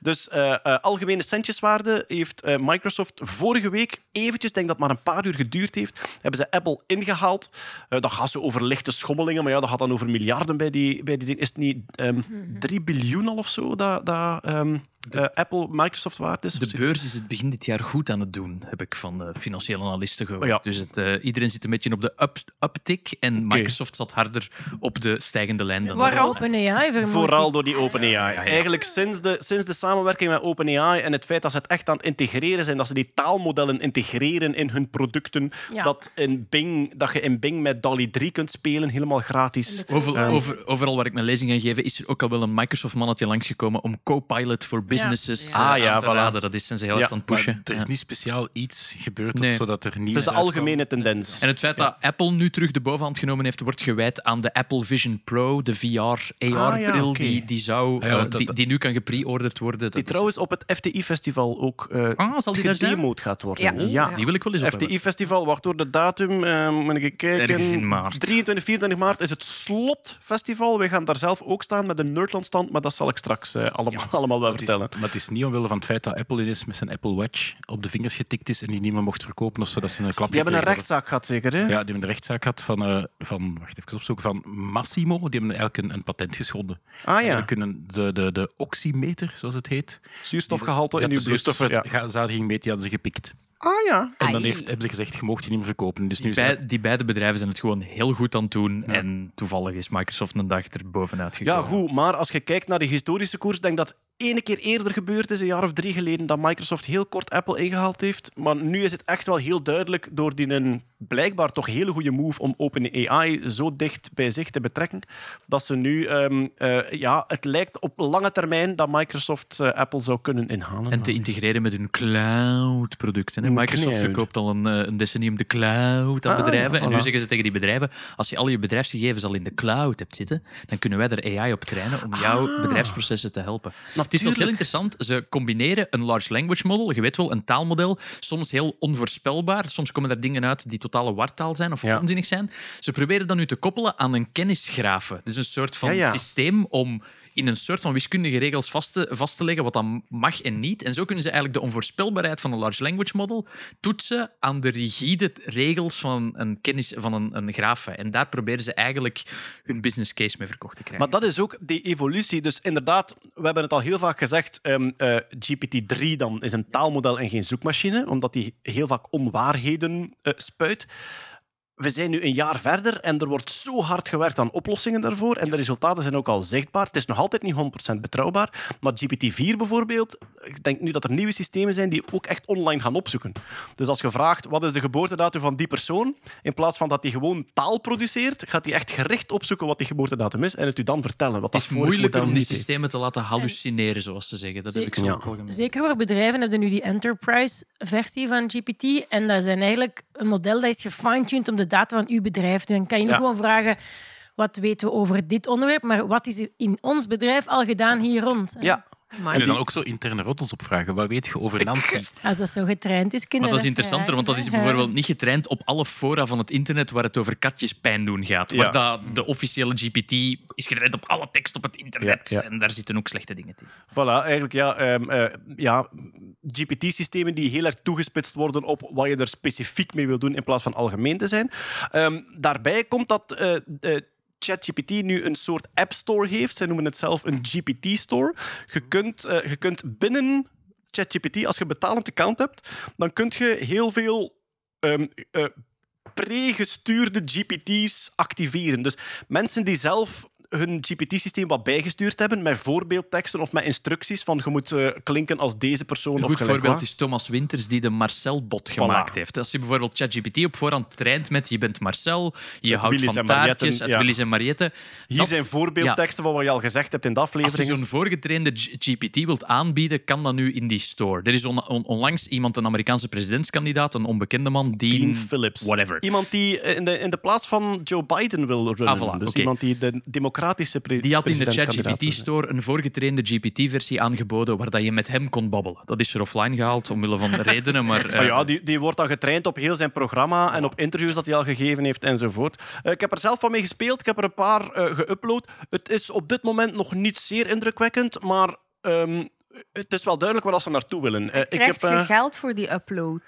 Dus eh, eh, algemene centjeswaarde heeft eh, Microsoft vorige week eventjes, ik denk dat het maar een paar uur geduurd heeft, hebben ze Apple ingehaald. Eh, dat gaat zo over lichte schommelingen, maar ja, dat gaat dan over miljarden bij die, bij die ding. Is het niet ehm 3 biljoen al of zo dat, dat ehm, eh, Apple Microsoft waard is? De beurs is het begin dit jaar goed aan het doen, heb ik van de financiële analisten gehoord. Oh ja. Dus het, eh, iedereen zit een beetje op de up, uptick en Microsoft zat harder op de stijgende lijn dan Waarom? OpenAI Vooral door die OpenAI. ja. Eigenlijk sinds de, sinds de samenwerking met OpenAI en het feit dat ze het echt aan het integreren zijn, dat ze die taalmodellen integreren in hun producten, Ja. dat, in Bing, dat je in Bing met DALI 3 kunt spelen, helemaal gratis. Over, over, overal waar ik mijn lezing aan geef, is er ook al wel een Microsoft-mannetje langsgekomen om Copilot for Business businesses Ja. eh, Ah, ja, aan te voilà. raden. Dat is, zijn ze heel erg aan het pushen. er is Ja. niet speciaal iets gebeurd Nee. zodat er nieuws Het is de algemene tendens. En het feit dat Apple nu terug de bovenhand genomen heeft, wordt gewijd aan de Apple Vision Pro, de VR-AR-bril Ah, die, die, zou, Ja, eh, die, die nu kan gepre-orderd worden. Dat Die trouwens op het FTI-festival ook eh Ah, zal die daar zijn? gaat worden. Ja. ja. Die wil ik wel eens op. FTI-festival, wacht door de datum. eh moet ik kijken. Ergens in maart. 23, 24 maart is het slotfestival. Wij gaan daar zelf ook staan met een Nerdland-stand, maar dat zal ik straks allemaal, allemaal wel Het maar het is niet omwille van het feit dat Apple ineens met zijn Apple Watch op de vingers getikt is en die niet meer mocht verkopen of zodat ze een klap Die hebben een rechtszaak gehad, zeker? Hè? Ja, die hebben een rechtszaak gehad van, eh, van wacht even opzoeken, van Massimo. Die hebben eigenlijk een, een patent geschonden. Ah ja, Die kunnen de, de, de oximeter, zoals het heet, zuurstofgehalte die in dat uw bloed. zuurstofverzadiging meet, die hadden ze gepikt. Ah ja. En dan heeft, hebben ze gezegd, je mocht die niet meer verkopen. Dus nu is Bij, die beide bedrijven zijn het gewoon heel goed aan het doen. En toevallig is Microsoft een dag er bovenuit gekomen. Ja, goed, maar als je kijkt naar de historische koers, denk dat ene keer eerder gebeurd is, een jaar of drie geleden, dat Microsoft heel kort Apple ingehaald heeft. Maar nu is het echt wel heel duidelijk door die een blijkbaar toch hele goede move om OpenAI zo dicht bij zich te betrekken, dat ze nu, ehm, eh, ja, het lijkt op lange termijn dat Microsoft eh, Apple zou kunnen inhalen. En te integreren met hun cloud-producten. Microsoft cloud. verkoopt al een, eh, een decennium de cloud aan Ah, bedrijven. En nu zeggen ze tegen die bedrijven, als je al je bedrijfsgegevens al in de cloud hebt zitten, dan kunnen wij er AI op trainen om jouw Ah. bedrijfsprocessen te helpen. Het is Natuurlijk. heel interessant. Ze combineren een large language model, je weet wel, een taalmodel, soms heel onvoorspelbaar. Soms komen er dingen uit die totale wartaal zijn of Ja. onzinnig zijn. Ze proberen dat nu te koppelen aan een kennisgraven. Dus een soort van systeem om in een soort van wiskundige regels vast te, vast te leggen wat dan mag en niet. En zo kunnen ze eigenlijk de onvoorspelbaarheid van een large language model toetsen aan de rigide regels van een kennis van een, een grafen. En daar proberen ze eigenlijk hun business case mee verkocht te krijgen. Maar dat is ook die evolutie. Dus inderdaad, we hebben het al heel vaak gezegd, ehm, eh, GPT-3 dan is een taalmodel en geen zoekmachine, omdat die heel vaak onwaarheden eh, spuit. We zijn nu een jaar verder en er wordt zo hard gewerkt aan oplossingen daarvoor. En de resultaten zijn ook al zichtbaar. Het is nog altijd niet 100% betrouwbaar. Maar GPT-4 bijvoorbeeld, ik denk nu dat er nieuwe systemen zijn die ook echt online gaan opzoeken. Dus als je vraagt wat is de geboortedatum van die persoon, in plaats van dat hij gewoon taal produceert, gaat hij echt gericht opzoeken wat die geboortedatum is en het u dan vertellen. Wat het is moeilijker om die systemen te laten hallucineren, zoals ze zeggen. Dat heb ik zo Ja. ook al gemerkt. Zeker voor bedrijven hebben nu die enterprise-versie van GPT. En dat is eigenlijk een model dat is gefine-tuned om de data van uw bedrijf. Dan kan je niet Ja. gewoon vragen, wat weten we over dit onderwerp, maar wat is er in ons bedrijf al gedaan hier rond? Ja, Kun je dan ook zo interne roddels opvragen? Wat weet je over Nancy? *laughs* Als dat zo getraind is, kunnen Maar dat is interessanter, want dat is bijvoorbeeld niet getraind op alle fora van het internet waar het over katjes pijn doen gaat. Ja. Waar dat de officiële GPT is getraind op alle tekst op het internet. Ja, ja. En daar zitten ook slechte dingen in. Voilà, eigenlijk ja, ehm, eh, ja GPT-systemen die heel erg toegespitst worden op wat je er specifiek mee wil doen in plaats van algemeen te zijn. Ehm, daarbij komt dat eh, eh, ChatGPT nu een soort app store heeft. Zij noemen het zelf een GPT-store. Je kunt, eh, je kunt binnen ChatGPT, als je een betalend account hebt, dan kun je heel veel eh, pre-gestuurde GPT's activeren. Dus mensen die zelf hun GPT-systeem wat bijgestuurd hebben met voorbeeldteksten of met instructies van je moet eh, klinken als deze persoon Een of goed gelijk voorbeeld wat. is Thomas Winters, die de Marcel-bot gemaakt heeft. Als je bijvoorbeeld ChatGPT op voorhand traint met je bent Marcel, je houdt van taartjes, uit ja. En Mariette. Hier Dat- zijn voorbeeldteksten van wat je al gezegd hebt in de Als je aflevering. zo'n voorgetrainde GPT wilt aanbieden, kan dat nu in die store. Er is on- on- onlangs iemand, een Amerikaanse presidentskandidaat, een onbekende man, Dean, Dean Phillips. whatever. Iemand die in de, in de plaats van Joe Biden wil runnen. Ah, voilà, dus iemand die de democratische Die had in de. ChatGPT-store een voorgetrainde GPT-versie aangeboden waar dat je met hem kon babbelen. Dat is er offline gehaald, omwille van redenen, maar... *laughs* eh, Maar ja, die, die wordt dan getraind op heel zijn programma en op interviews dat hij al gegeven heeft enzovoort. Eh, ik heb er zelf van mee gespeeld. Ik heb er een paar eh geüpload. Het is op dit moment nog niet zeer indrukwekkend, maar ehm, het is wel duidelijk waar ze naartoe willen. Eh, ik Krijgt heb, je eh, geld voor die upload?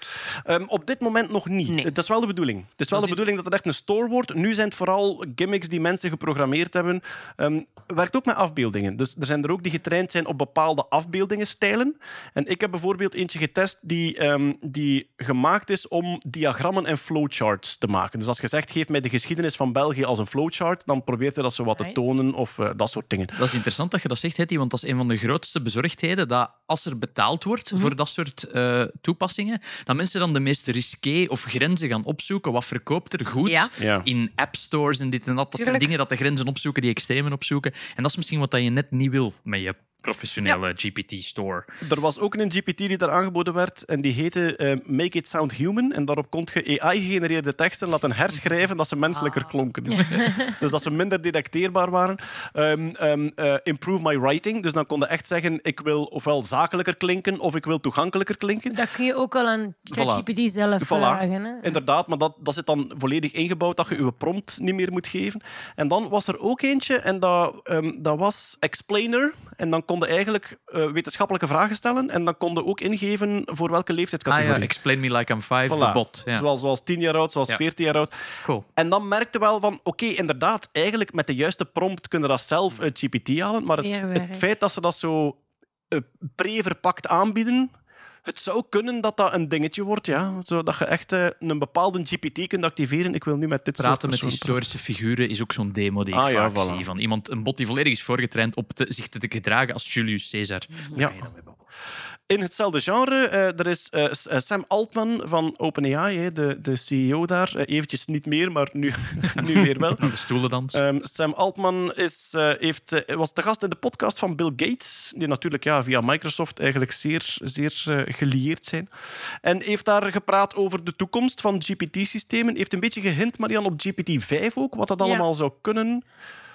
Ehm, op dit moment nog niet. Nee. Het is wel de bedoeling. Het is wel Dat de is- bedoeling dat het echt een store wordt. Nu zijn het vooral gimmicks die mensen geprogrammeerd hebben. Ehm werkt ook met afbeeldingen. Dus er zijn er ook die getraind zijn op bepaalde afbeeldingenstijlen. En ik heb bijvoorbeeld eentje getest die, ehm, die gemaakt is om diagrammen en flowcharts te maken. Dus als je zegt, geef mij de geschiedenis van België als een flowchart, dan probeert hij dat zo wat te tonen of eh, dat soort dingen. Dat is interessant dat je dat zegt, Hetty, want dat is een van de grootste bezorgdheden, dat als er betaald wordt Mhm. voor dat soort eh, toepassingen, dat mensen dan de meest risqué of grenzen gaan opzoeken. Wat verkoopt er goed Ja. Ja. in appstores en dit en dat. Dat zijn dingen dat de grenzen opzoeken, die extremen opzoeken. En dat is misschien wat dat je net niet wil met je professionele GPT-store. Er was ook een GPT die daar aangeboden werd en die heette eh, Make It Sound Human. En daarop kon je AI-gegenereerde teksten laten herschrijven dat ze menselijker klonken. *laughs* dus dat ze minder detecteerbaar waren. Ehm, ehm, eh, improve my writing. Dus dan kon je echt zeggen, ik wil ofwel zakelijker klinken of ik wil toegankelijker klinken. Dat kun je ook al aan ChatGPT zelf Voilà. vragen. Hè? Inderdaad, maar dat, dat zit dan volledig ingebouwd dat je je prompt niet meer moet geven. En dan was er ook eentje en dat, ehm, dat was Explainer. En dan kon je eigenlijk eh, wetenschappelijke vragen stellen en dan kon je ook ingeven voor welke Ah leeftijdscategorie. ja, explain me like I'm five, Voilà. de bot. Ja. Zoals, zoals 10 jaar oud, zoals Ja. 14 jaar oud. Cool. En dan merkte wel van, oké, inderdaad, eigenlijk met de juiste prompt kunnen dat zelf uit GPT halen. Maar het, het feit dat ze dat zo eh, pre-verpakt aanbieden, het zou kunnen dat dat een dingetje wordt, ja. Zodat je echt eh, een bepaalde GPT kunt activeren. Ik wil nu met dit soort Praten met historische figuren is ook zo'n demo die ik Ah, ja, vaak voilà. zie. Van iemand, een bot die volledig is voorgetraind op te, zich te gedragen als Julius Caesar. Ja. In hetzelfde genre, eh, er is eh, eh, Sam Altman van OpenAI, hè, de, de CEO daar. Eventjes niet meer, maar nu, *laughs* nu weer wel. *laughs* De stoelendans. Ehm, Sam Altman is, eh, heeft, was de gast in de podcast van Bill Gates, die natuurlijk ja, via Microsoft eigenlijk zeer, zeer eh, gelieerd zijn. En heeft daar gepraat over de toekomst van GPT-systemen. Heeft een beetje gehint, Marian, op GPT-5 ook, wat dat Ja. allemaal zou kunnen.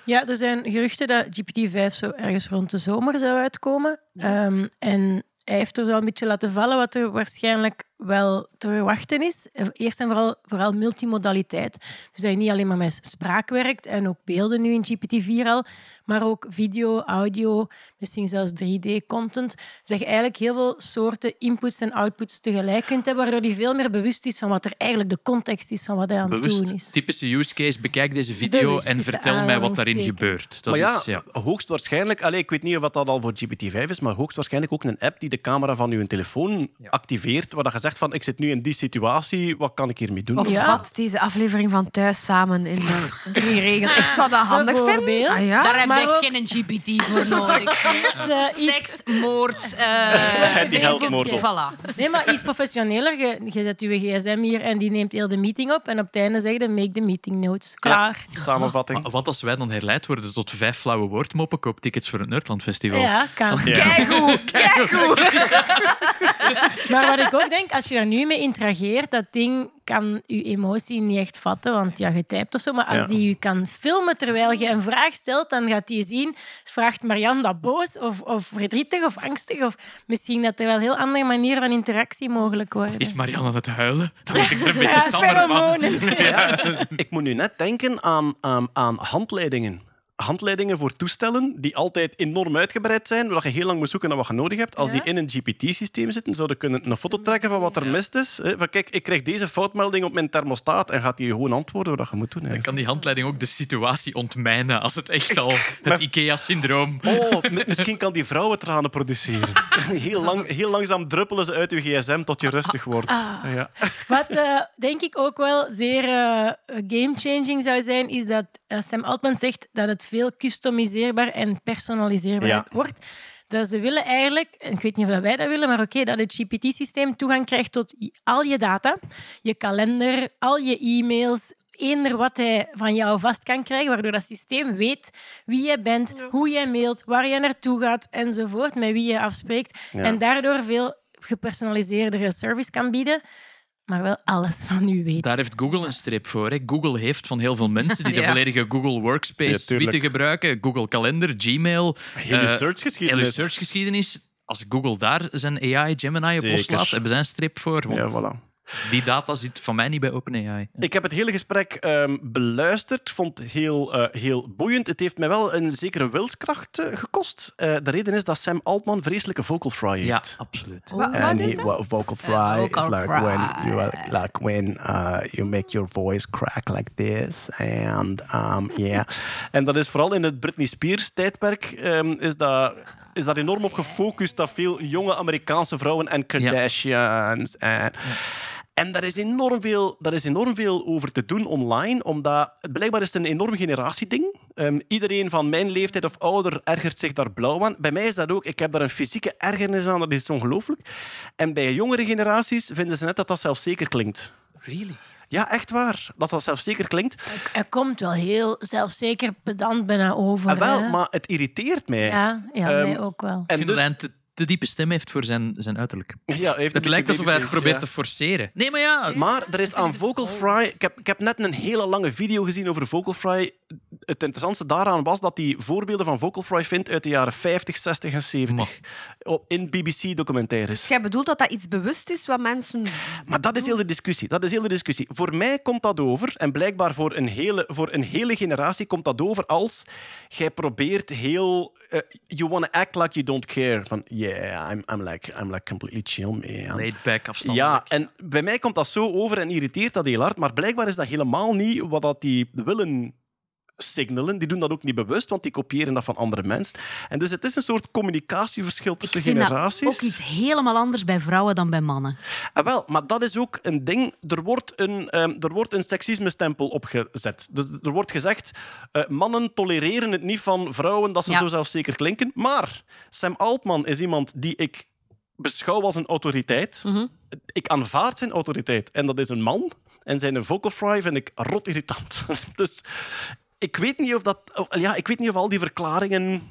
Ja, er zijn geruchten dat GPT-5 zo ergens rond de zomer zou uitkomen. Ehm, en hij heeft er zo een beetje laten vallen wat er waarschijnlijk wel te verwachten is. Eh, Eerst en vooral, vooral multimodaliteit. Dus dat je niet alleen maar met spraak werkt en ook beelden nu in GPT-4 al, maar ook video, audio, misschien zelfs 3D-content. Dus dat je eigenlijk heel veel soorten inputs en outputs tegelijk kunt hebben, waardoor hij veel meer bewust is van wat er eigenlijk de context is van wat hij aan het Bewust. doen is. Typische use case, bekijk deze video Bewust en vertel mij wat daarin gebeurt. Dat maar ja, is, ja. hoogstwaarschijnlijk... Allee, ik weet niet of dat al voor GPT-5 is, maar hoogstwaarschijnlijk ook een app die de camera van je telefoon activeert, waar dat je zegt van, ik zit nu in die situatie, wat kan ik hiermee doen? Of Ja. vat deze aflevering van Thuis samen in de drie regels. Ik zou dat handig vinden. Ah, ja? Daar heb maar je echt geen GPT voor nodig. *laughs* Eh, iets- Seks, moord... eh *laughs* Die helsmoord op. Voilà. Nee, maar iets professioneler. Je, je zet je gsm hier en die neemt heel de meeting op. En op het einde zeg je, make the meeting notes. Klaar. Samenvatting. Maar wat als wij dan herleid worden tot vijf flauwe woordmoppen? Koop tickets voor het Nerdland Festival. Ja, kan. *laughs* Keigoed, keigoed. Maar wat ik ook denk, als je daar nu mee interageert, dat ding kan je emotie niet echt vatten, want ja, je typt of zo. Maar als Ja. die je kan filmen terwijl je een vraag stelt, dan gaat die zien, vraagt Marianne dat boos of, of verdrietig of angstig? Of misschien dat er wel heel andere manieren van interactie mogelijk worden. Is Marianne aan het huilen? Dan word ik er een *laughs* beetje ja, tammer van. *laughs* Ja, ik moet nu net denken aan, aan, aan handleidingen. Handleidingen voor toestellen die altijd enorm uitgebreid zijn, waar je heel lang moet zoeken naar wat je nodig hebt. Als Ja. die in een GPT-systeem zitten, zouden kunnen een foto trekken van wat er mist is. Hè, Van, kijk, ik krijg deze foutmelding op mijn thermostaat en gaat die gewoon antwoorden wat je moet doen. Dan kan die handleiding ook de situatie ontmijnen als het echt al *laughs* het IKEA-syndroom... Oh, misschien kan die vrouwentranen produceren. *laughs* Heel, lang, heel langzaam druppelen ze uit je gsm tot je rustig wordt. Ja. Wat eh, denk ik ook wel zeer eh, game-changing zou zijn, is dat eh, Sam Altman zegt dat het veel customiseerbaar en personaliseerbaar Ja. wordt. Dat ze willen eigenlijk, en ik weet niet of dat wij dat willen, maar oké, dat het GPT-systeem toegang krijgt tot al je data, je kalender, al je e-mails, eender wat hij van jou vast kan krijgen, waardoor dat systeem weet wie jij bent, hoe jij mailt, waar je naartoe gaat, enzovoort, met wie je afspreekt. Ja. En daardoor veel gepersonaliseerdere service kan bieden, maar wel alles van u weet. Daar heeft Google een streep voor. Hè. Google heeft van heel veel mensen die de *laughs* Ja. volledige Google Ja, Workspace tuurlijk. suite gebruiken. Google Kalender, Gmail. Heel je eh, searchgeschiedenis. Als Google daar zijn AI, Gemini op loslaat, hebben zij een streep voor. Ja, voilà. Die data zit van mij niet bij OpenAI. Ik heb het hele gesprek ehm, beluisterd. vond het heel, eh, heel boeiend. Het heeft mij wel een zekere wilskracht eh, gekost. Eh, de reden is dat Sam Altman vreselijke vocal fry Ja, heeft. absoluut. Wa- En he- vocal fry Uh, is like fry. when you are, like when uh, you make your voice crack like this and um, yeah. *laughs* en dat is vooral in het Britney Spears tijdperk ehm, is dat is daar enorm op gefocust dat veel jonge Amerikaanse vrouwen en Kardashians en en daar is, enorm veel, daar is enorm veel over te doen online, omdat blijkbaar is het een enorm generatieding. Ehm, iedereen van mijn leeftijd of ouder ergert zich daar blauw aan. Bij mij is dat ook. Ik heb daar een fysieke ergernis aan, dat is ongelooflijk. En bij jongere generaties vinden ze net dat dat zelfzeker klinkt. Really? Ja, echt waar. Dat dat zelfzeker klinkt. Er komt wel heel zelfzeker pedant bijna over. Ah, wel, hè? maar het irriteert mij. Ja, ja Ehm, mij ook wel. En dus, te, diepe stem heeft voor zijn, zijn uiterlijk. ja, heeft Het lijkt alsof hij het probeert ja. te forceren. Nee, maar ja. Maar er is aan Vocal Fry... Ik heb, ik heb net een hele lange video gezien over Vocal Fry. Het interessantste daaraan was dat hij voorbeelden van Vocal Fry vindt uit de jaren 50, 60 en 70. Op, in BBC-documentaires. Jij bedoelt dat dat iets bewust is wat mensen... Maar dat is heel de discussie. Dat is heel de discussie. Voor mij komt dat over, en blijkbaar voor een hele, voor een hele generatie komt dat over als jij probeert heel... eh, you want to act like you don't care. Van, yeah, I'm, I'm, like, I'm like completely chill, man. Laid back, afstandelijk. Ja, en bij mij komt dat zo over en irriteert dat heel hard. Maar blijkbaar is dat helemaal niet wat dat die willen signalen. Die doen dat ook niet bewust, want die kopiëren dat van andere mensen. En dus het is een soort communicatieverschil tussen vind dat generaties. ook iets helemaal anders bij vrouwen dan bij mannen. Ah, wel, maar dat is ook een ding. Er wordt een, ehm, er wordt een seksisme-stempel opgezet. Dus er wordt gezegd, eh, mannen tolereren het niet van vrouwen dat ze Ja. zo zelfzeker klinken. Maar Sam Altman is iemand die ik beschouw als een autoriteit. Ik aanvaard zijn autoriteit. En dat is een man. En zijn vocal fry vind ik rot irritant. *laughs* dus ik weet niet of dat... Ja, ik weet niet of al die verklaringen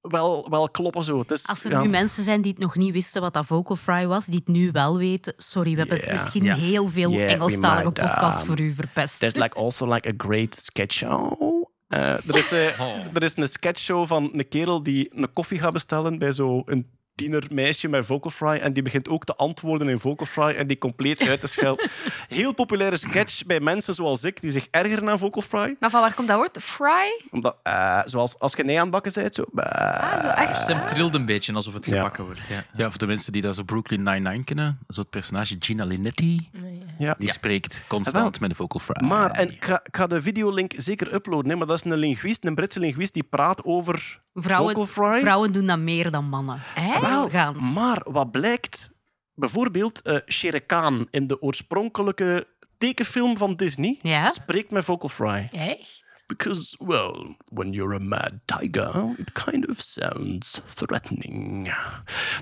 wel, wel kloppen zo. Het is, Als er ja. nu mensen zijn die het nog niet wisten wat dat vocal fry was, die het nu wel weten, sorry, we hebben misschien heel veel Yeah, Engelstalige might, podcasts um, voor u verpest. There's like also like a great sketch show. Eh, er, is, eh, er is een sketchshow van een kerel die een koffie gaat bestellen bij zo'n tienermeisje met vocal fry en die begint ook te antwoorden in vocal fry en die compleet uit te schelden. *laughs* Heel populaire sketch bij mensen zoals ik die zich ergeren aan vocal fry. Maar van waar komt dat woord? Fry? Omdat, eh, zoals als je nee aan het bakken bent, zo... Ah, zo echt. De stem trilde een beetje alsof het Ja. gebakken wordt. Ja. Ja, voor de mensen die dat zo Brooklyn Nine-Nine kennen, zo het personage Gina Linetti, ja. die spreekt constant met een vocal fry. Maar, en ik ga, ik ga de videolink zeker uploaden, hè, maar dat is een linguist, een Britse linguist, die praat over vrouwen, vrouwen doen dat meer dan mannen. Wel, Gans. maar wat blijkt... Bijvoorbeeld eh Shere Khan in de oorspronkelijke tekenfilm van Disney Ja? spreekt met vocal fry. Echt? Because, well, when you're a mad tiger, it kind of sounds threatening.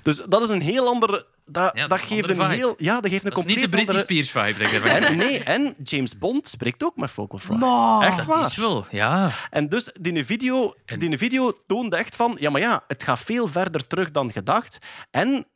Dus dat is een heel andere... Dat, Ja, dat dat is een geeft een vibe. heel... Ja, dat geeft een Dat is niet de compleet Britney andere... Spears vibe. dat ik En, nee, en James Bond spreekt ook met vocal fry. Echt Dat waar. is wel, ja. En dus die video, die video toonde echt van, ja, maar ja, het gaat veel verder terug dan gedacht. En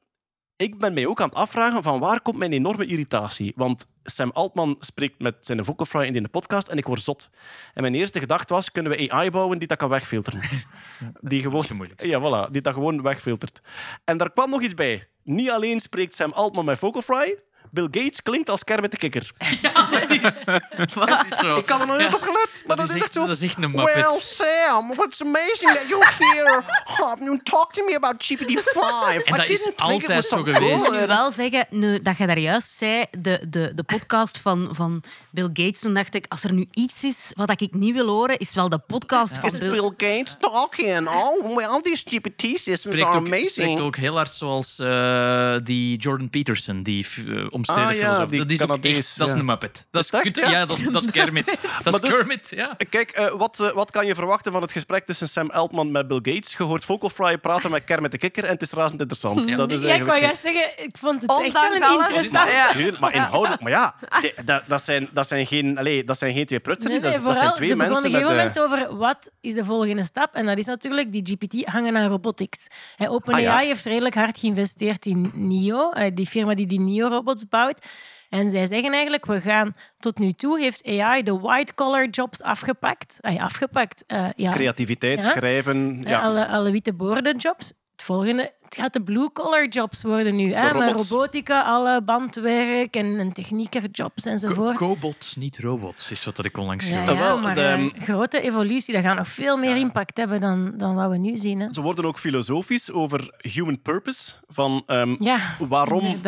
ik ben mij ook aan het afvragen van waar komt mijn enorme irritatie? Want Sam Altman spreekt met zijn vocal fry in de podcast en ik word zot. En mijn eerste gedachte was, kunnen we AI bouwen die dat kan wegfilteren? *laughs* Die gewoon, moeilijk. ja, voilà, die dat gewoon wegfiltert. En daar kwam nog iets bij. Niet alleen spreekt Sam Altman met vocal fry, Bill Gates klinkt als Kermit de Kikker. *laughs* Dat is, *laughs* dat is zo. Ik had er nog niet Ja. op gelet, maar dat, is echt zo. Dat is echt een muppet. Well, Sam, what's amazing that you're here. Oh, you talk to me about GPT-5. En dat I is didn't think it altijd was zo so geweest. Ik moet good. wel zeggen, nu, dat je daar juist zei, de, de, de podcast van, van Bill Gates, toen dacht ik, als er nu iets is wat ik niet wil horen, is wel de podcast van Is Bill... Bill Gates talking? Oh, well, these GPT systems Spreekt are ook, spreekt amazing. ook heel hard zoals eh, die Jordan Peterson, die uh, omstreden Ah, ja, filosoof. Dat is Canadees, echt, dat is ja. een muppet. Dat is, Is dat echt, kut- ja? ja, dat is, dat is Kermit. *laughs* Dat is dus- Kermit, ja. Kijk, eh, wat, eh, wat kan je verwachten van het gesprek tussen Sam Altman met Bill Gates? Je hoort Vocal Fry praten met Kermit de Kikker en het is razend interessant. Ja. Dat is Ja, ik wou eigenlijk... juist zeggen, ik vond het echt Ondanks wel een alles. interessant... Ja. Tuurlijk, maar inhoudelijk. Maar ja, die- dat, dat, zijn, dat, zijn geen, allee, dat zijn geen twee prutsers. Nee, dat, nee, dat zijn twee mensen begonnen op een gegeven moment over wat is de volgende stap. En dat is natuurlijk die GPT hangen aan robotics. OpenAI Ah, ja. heeft redelijk hard geïnvesteerd in NIO, eh, die firma die die NIO-robots bouwt. En zij zeggen eigenlijk, we gaan tot nu toe heeft AI de white-collar jobs afgepakt. Ah, afgepakt, eh, ja. Creativiteit, Ja. schrijven. Hè, Ja. Alle, alle witte borden jobs. Het volgende, het gaat de blue-collar jobs worden nu. Hè, robotica, alle bandwerk en, en techniekerjobs enzovoort. Cobots, niet robots, is wat ik onlangs Ja, ja, wel, maar de- eh, grote evolutie, dat gaat nog veel meer impact hebben dan, dan wat we nu zien. Hè. Ze worden ook filosofisch over human purpose. Van ehm, Ja, waarom,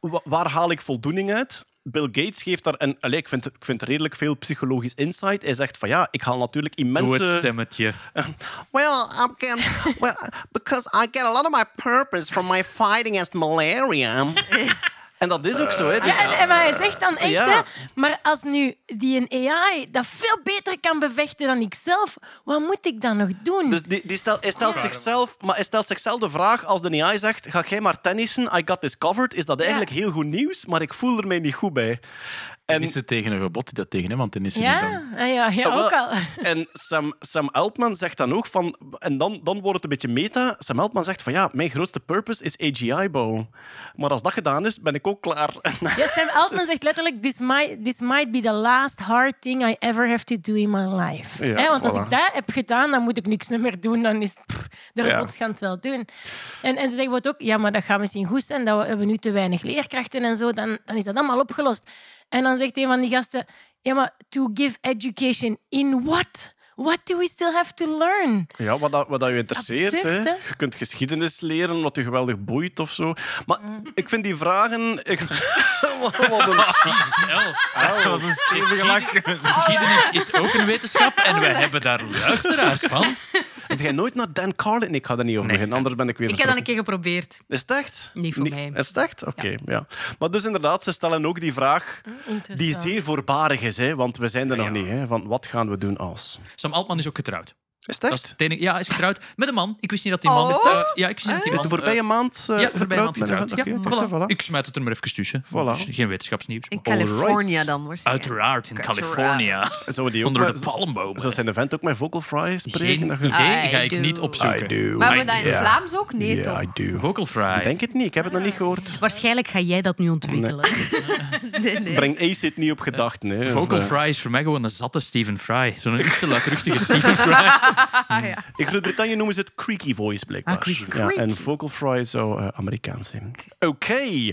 wa- waar haal ik voldoening uit? Bill Gates geeft daar een. Ik, vind, ik vind redelijk veel psychologisch insight. Hij zegt van ja, ik haal natuurlijk Doe het immense. stemmetje. Well, I'm getting, well, because I get a lot of my purpose from my fight against malaria. *laughs* En dat is ook zo, hè. Dus- Ja, en, en maar hij zegt dan echt, Ja. hè, maar als nu die een AI dat veel beter kan bevechten dan ik zelf, wat moet ik dan nog doen? Dus die, die stel, hij, stelt zichzelf, maar hij stelt zichzelf de vraag, als de AI zegt, ga jij maar tennissen, I got this covered, is dat eigenlijk heel goed nieuws, maar ik voel er mij niet goed bij. En is het tegen een robot die dat tegen hem? Want tennissen is ja, dan... Ah, ja, ja Ah, wel, ook al. *laughs* En Sam, Sam Altman zegt dan ook van... En dan, dan wordt het een beetje meta. Sam Altman zegt van ja, mijn grootste purpose is AGI bouwen. Maar als dat gedaan is, ben ik ook klaar. *laughs* Ja, Sam Altman zegt letterlijk, this might, this might be the last hard thing I ever have to do in my life. Ja, want als ik dat heb gedaan, dan moet ik niks meer doen. Dan is pff, de Ja. robots gaan het wel doen. En, en ze zeggen wat ook, ja, maar dat gaat misschien goed zijn, dat we hebben nu te weinig leerkrachten en zo, dan, dan is dat allemaal opgelost. En dan zegt een van die gasten, ja, maar to give education in what? What do we still have to learn? Ja, wat, dat, wat dat je interesseert. Absurd, hè. hè? Je kunt geschiedenis leren omdat je geweldig boeit of zo. Maar Mm. ik vind die vragen... Ik, *laughs* *laughs* wat wat een... Jezus. Ah, Dat is een stevige lak. *laughs* Geschiedenis is ook een wetenschap en wij hebben daar luisteraars van. Heb jij nooit naar Dan Carlin? Ik ga er niet over beginnen, anders ben ik weer Ik heb dat een keer geprobeerd. Is het echt? Niet voor mij. Is het echt? Oké, ja. Maar dus inderdaad, ze stellen ook die vraag die zeer voorbarig is, hè, want we zijn er nog niet. Hè, van wat gaan we doen als? Sam Altman is ook getrouwd. Is het Dat is echt? het enige- ja, hij is getrouwd met een man. Ik wist niet dat die man is. Oh? eh, ja, ik wist niet dat die man. De voorbije eh, maand uh, ja, voorbije maand getrouwd. Ja, kijk, voilà. zo, voilà. Ik smijt het er maar even tussen. Voilà. Dus geen wetenschapsnieuws. In maar- Alright. dan waarschijnlijk. Uiteraard in. California. Zou die ook Onder met- de palmbomen. Zou zijn event ook met vocal fry spreken? Geen Dat idee, je- ga ik niet opzoeken. I do. Maar hebben we dat in Ja. het Vlaams ook? Nee, Ja, toch? I do. Vocal fry. Denk het niet, ik heb het nog niet gehoord. Waarschijnlijk ga jij dat nu ontwikkelen. *laughs* Nee, nee. Breng Ace het niet op gedachten. Hè. Vocal eh, fry is voor mij gewoon een zatte Stephen Fry. Zo'n iets te luidruchtige Stephen Fry. *laughs* *laughs* In Groot-Brittannië noemen ze het creaky voice, blijkbaar. Ah, creaky. Ja, en vocal fry zou eh, Amerikaans zijn. Oké. Eh,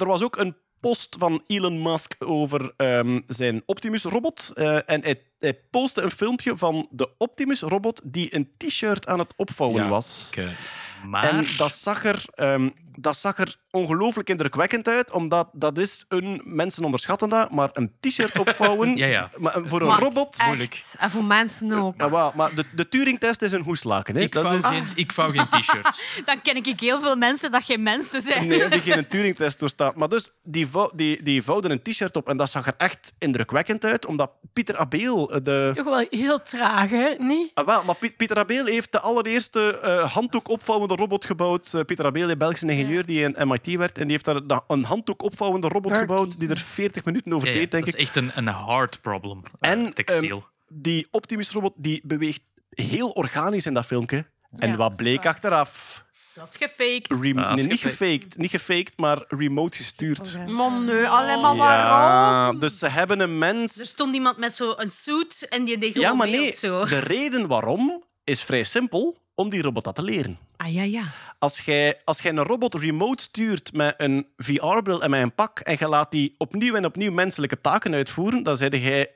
er was ook een post van Elon Musk over ehm, zijn Optimus-robot. Eh, en hij, hij postte een filmpje van de Optimus-robot die een t-shirt aan het opvouwen Ja, was. Maar En dat zag er, ehm, dat zag er ongelooflijk indrukwekkend uit, omdat dat is een... Mensen onderschatten dat, maar een t-shirt opvouwen... *laughs* Ja, ja. Maar voor een Maar robot... Echt. En voor mensen ook. Ja, maar de, de Turing-test is een hoeslaken. Hè? ik Dat vouw, is- geen, ik vouw geen t-shirts. *laughs* Dan ken ik heel veel mensen dat geen mensen zijn. Nee, die geen Turing-test doorstaan. Maar dus, die, vou- die, die vouwden een t-shirt op en dat zag er echt indrukwekkend uit, omdat Pieter Abeel eh, de... Toch wel heel traag, hè? Niet? Ah, wel, maar Piet- Pieter Abeel heeft de allereerste eh, handdoek opvouwende robot gebouwd. Eh, Pieter Abeel, een Belgische ingenieur die in MIT werd, en die heeft daar da- een handdoek opvouwende robot gebouwd die er 40 minuten over Ja, deed, denk dat ik. is echt een, een hard problem. eh, En textiel. ehm, die Optimus-robot die beweegt heel organisch in dat filmpje. En Ja, wat dat bleek achteraf? Dat is gefaked. Rem- Ah, dat is nee, niet gefaked. gefaked, niet gefaked, maar remote gestuurd. Man, nee, alleen maar waarom? Ja, dus ze hebben een Er mens. stond iemand met zo'n suit en die deed gewoon Ja, maar mee nee, of zo. de reden waarom is vrij simpel om die robot dat te leren. Ah, ja, ja. Als jij, als jij een robot remote stuurt met een VR-bril en met een pak en je laat die opnieuw en opnieuw menselijke taken uitvoeren, dan zeg jij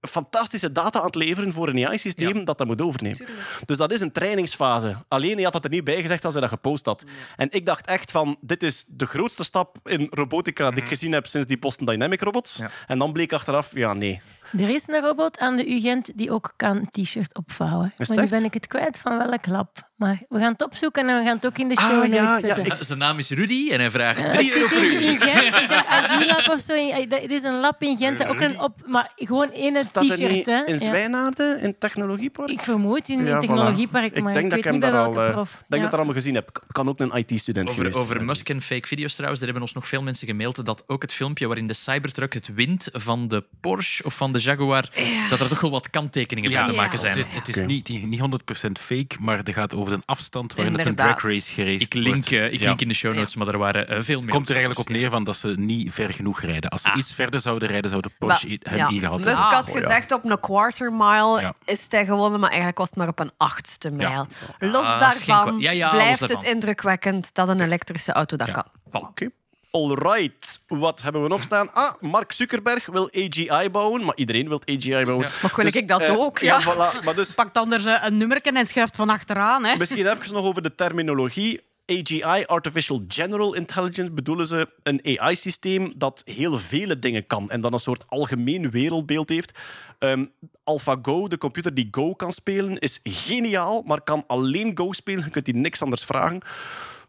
fantastische data aan het leveren voor een AI-systeem dat dat moet overnemen. Dus dat is een trainingsfase. Alleen hij had dat er niet bij gezegd als hij dat gepost had. En ik dacht echt van, dit is de grootste stap in robotica die ik gezien heb sinds die Boston Dynamic robots. Ja. En dan bleek achteraf, ja nee. Er is een robot aan de UGent die ook kan t-shirt opvouwen. het maar nu ben ik het kwijt van welk lab. Maar we gaan het opzoeken en we gaan het ook in de Ah, show notes ja, ja, ik- Ah, Zijn naam is Rudy en hij vraagt Eh, 3 het euro is per in, in uur. Gent, ik denk ID-lab of zo. in- Het is een lab in Gent, dat ook een op, maar gewoon één Staat er t-shirt. niet hè. in Ja. Zwijnaarden, in het technologiepark? Ik vermoed in Ja, het voilà. technologiepark, Ik maar denk ik dat ik weet hem niet bij daar al, eh, prof. denk Ja. dat ik dat allemaal gezien heb. Kan ook een IT-student Over, geweest over zijn. Musk en fake video's trouwens, daar hebben ons nog veel mensen gemaild dat ook het filmpje waarin de Cybertruck het wint van de Porsche of van de Jaguar, dat er toch wel wat kanttekeningen bij te maken zijn. Het is, het is niet, niet 100% fake, maar het gaat over de afstand waarin het een Inderdaad. drag race geraced Ik link, wordt. eh, ik Ja. link in de show notes, maar er waren eh, veel meer. Komt er eigenlijk op neer van dat ze niet ver genoeg rijden. Als ze Ah. iets verder zouden rijden, zou de Porsche Maar, hem ingehaald Musk hebben. had gezegd op een quarter mile Ja. is hij gewonnen, maar eigenlijk was het maar op een achtste mijl. Los daarvan ja, ja, los blijft daarvan. het indrukwekkend dat een elektrische auto dat Ja. kan. Oké. Alright, wat hebben we nog staan? Ah, Mark Zuckerberg wil AGI bouwen, maar iedereen wil AGI bouwen. Ja. Maar wil ik dat eh, ook? Ja. voilà. Maar dus Pak dan er eh, een nummerken en schuift van achteraan. Hè. misschien even nog over de terminologie. AGI, Artificial General Intelligence, bedoelen ze een AI-systeem dat heel vele dingen kan en dan een soort algemeen wereldbeeld heeft. Ehm, AlphaGo, de computer die Go kan spelen, is geniaal, maar kan alleen Go spelen. Je kunt die niks anders vragen.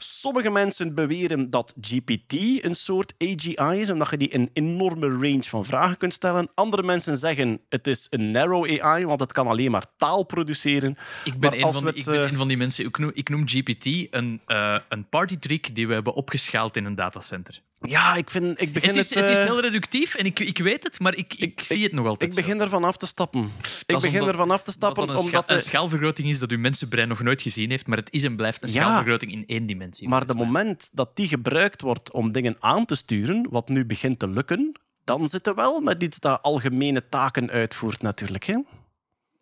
Sommige mensen beweren dat GPT een soort AGI is, omdat je die een enorme range van vragen kunt stellen. Andere mensen zeggen het is een narrow AI, want het kan alleen maar taal produceren. Ik ben, een van, die- ik het, ben eh, een van die mensen. Ik noem, ik noem GPT een, eh een partytrick die we hebben opgeschaald in een datacenter. Ja, ik, vind, ik begin Het is, het... het is eh, heel reductief en ik, ik weet het, maar ik, ik, zie het nog altijd. Ik begin ervan af te stappen. Ik Dat is begin omdat- ervan af te stappen, een, omdat... scha- een de- schaalvergroting is dat uw mensenbrein nog nooit gezien heeft, maar het is en blijft een Ja. schaalvergroting in één dimensie. Maar de moment dat die gebruikt wordt om dingen aan te sturen, wat nu begint te lukken, dan zitten we wel met iets dat algemene taken uitvoert natuurlijk. Hè?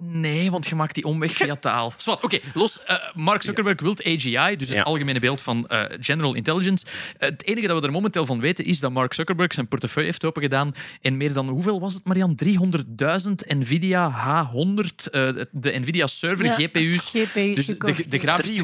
Nee, want je maakt die omweg via taal. Oké, los. eh, Mark Zuckerberg wil AGI, dus het Ja. algemene beeld van eh, General Intelligence. Eh, het enige dat we er momenteel van weten is dat Mark Zuckerberg zijn portefeuille heeft opengedaan en meer dan, hoeveel was het, Marian? 300.000 NVIDIA H100, eh, de NVIDIA server, Ja, GPU's. GPU's Dus de, gekocht. de grafische...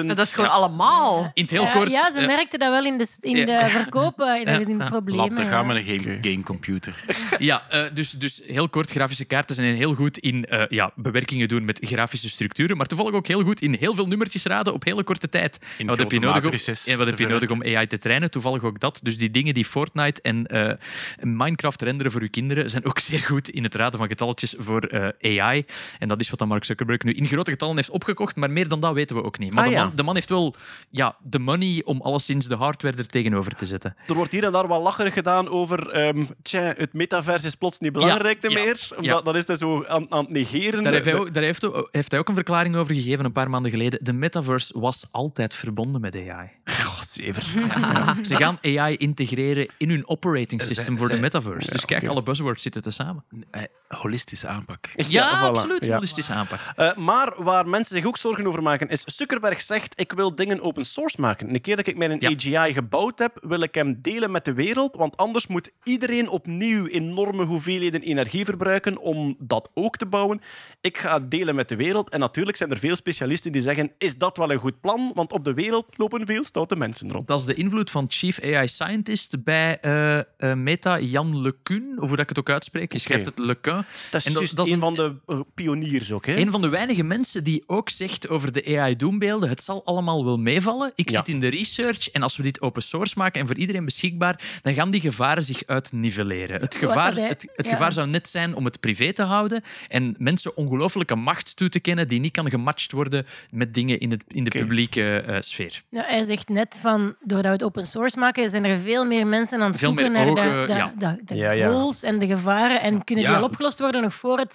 300.000. Dat is gewoon allemaal. In het heel Ja, kort... ja, ze merkten dat wel in de, in Ja. de verkopen, in de, in de problemen. Lab, daar gaan we ja. een game, gamecomputer. Ja, eh, dus, dus heel kort, grafische kaarten zijn heel goed in eh, ja, bewerkingen doen met grafische structuren, maar toevallig ook heel goed in heel veel nummertjes raden op hele korte tijd. In wat heb je nodig, om, en wat heb je nodig om AI te trainen? Toevallig ook dat. Dus die dingen die Fortnite en eh, Minecraft renderen voor uw kinderen zijn ook *laughs* zeer goed in het raden van getalletjes voor eh, AI. En dat is wat dan Mark Zuckerberg nu in grote getallen heeft opgekocht, maar meer dan dat weten we ook niet. Maar Ah, de, ja. man, de man heeft wel ja, de money om alleszins de hardware er tegenover te zetten. Er wordt hier en daar wel lacherig gedaan over... ehm tja, het metaverse is plots niet belangrijk Ja, ja, meer. Omdat, ja. Dat is hij zo aan, aan het negeren. Daar, heeft hij, ook, daar heeft, ook- heeft hij ook een verklaring over gegeven een paar maanden geleden. De metaverse was altijd verbonden met AI. Goh, zever. *laughs* Ze gaan AI integreren in hun operating system Zij- voor de metaverse. dus kijk, alle buzzwords zitten te samen. Eh, holistische aanpak. Ja, voilà, absoluut. ja. Holistische aanpak. Eh, maar waar mensen zich ook zorgen over maken, is Zuckerberg zegt ik wil dingen open source maken. Een keer dat ik mijn Ja. AGI gebouwd heb, wil ik hem delen met de wereld, want anders moet iedereen opnieuw enorme hoeveelheden energie verbruiken om dat ook te bouwen. Ik ga het delen met de wereld en natuurlijk zijn er veel specialisten die zeggen is dat wel een goed plan, want op de wereld lopen veel stoute mensen rond. Dat is de invloed van Chief AI Scientist bij eh, eh, Meta, Jan LeCun, of hoe dat ik het ook uitspreek. Je schrijft het LeCun. Dat is En dat- is een een- van de eh, pioniers ook. Hè? Een van de weinige mensen die ook zegt over de AI-doembeelden, het zal allemaal wel meevallen. Ik Ja. zit in de research en als we dit open source maken en voor iedereen beschikbaar, dan gaan die gevaren zich uitnivelleren. Het gevaar, het, gevaar zou net zijn om het privé te houden en mensen ongelooflijke macht toe te kennen die niet kan gematcht worden met dingen in, het, in de publieke eh, sfeer. Ja, hij zegt net van, doordat we het open source maken, zijn er veel meer mensen aan het Veel zoeken naar ogen, de, de, ja. de, de Ja, ja. goals en de gevaren. En kunnen Ja. die al opgelost worden nog voor het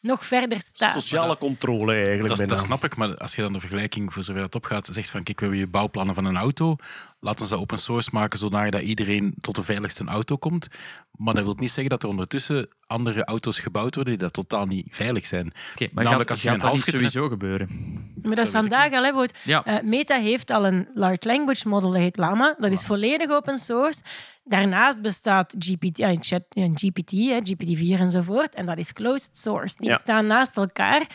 nog verder staat. Sociale controle eigenlijk. Dat, bijna. dat snap ik, maar als je dan de vergelijking, voor zover het opgaat, zegt van kijk, we hebben je bouwplannen van een auto, laten we dat open source maken zodat iedereen tot de veiligste auto komt. Maar dat wil niet zeggen dat er ondertussen andere auto's gebouwd worden die dat totaal niet veilig zijn. Maar Namelijk gaat, als je gaat een dat sowieso gebeuren? Maar dat is vandaag al. Hè, Ja. eh, Meta heeft al een large language model, dat heet Llama. Dat is volledig open source. Daarnaast bestaat GPT, ja, chat, ja, GPT, hè, GPT-4 enzovoort. En dat is closed source. Die Ja. staan naast elkaar.